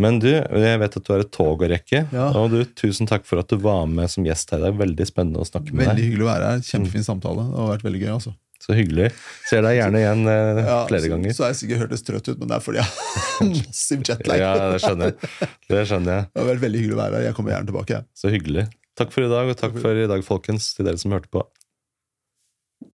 Men du, jeg vet at du har et tog å rekke, Ja. og du, tusen takk for at du var med som gjest her. Det er veldig spennende å snakke med Veldig deg. hyggelig å være her. Kjempefin samtale. Det har vært veldig gøy. altså. Så hyggelig. Ser deg gjerne igjen eh, Ja, flere så, ganger. Så har jeg sikkert hørtes trøtt ut, men det er fordi jeg har massiv jetlag. Ja, det skjønner jeg. Det skjønner jeg. Det har vært veldig hyggelig å være her. Jeg kommer gjerne tilbake. jeg. Så hyggelig. Takk for i dag, og takk for i dag, folkens, til dere som hørte på.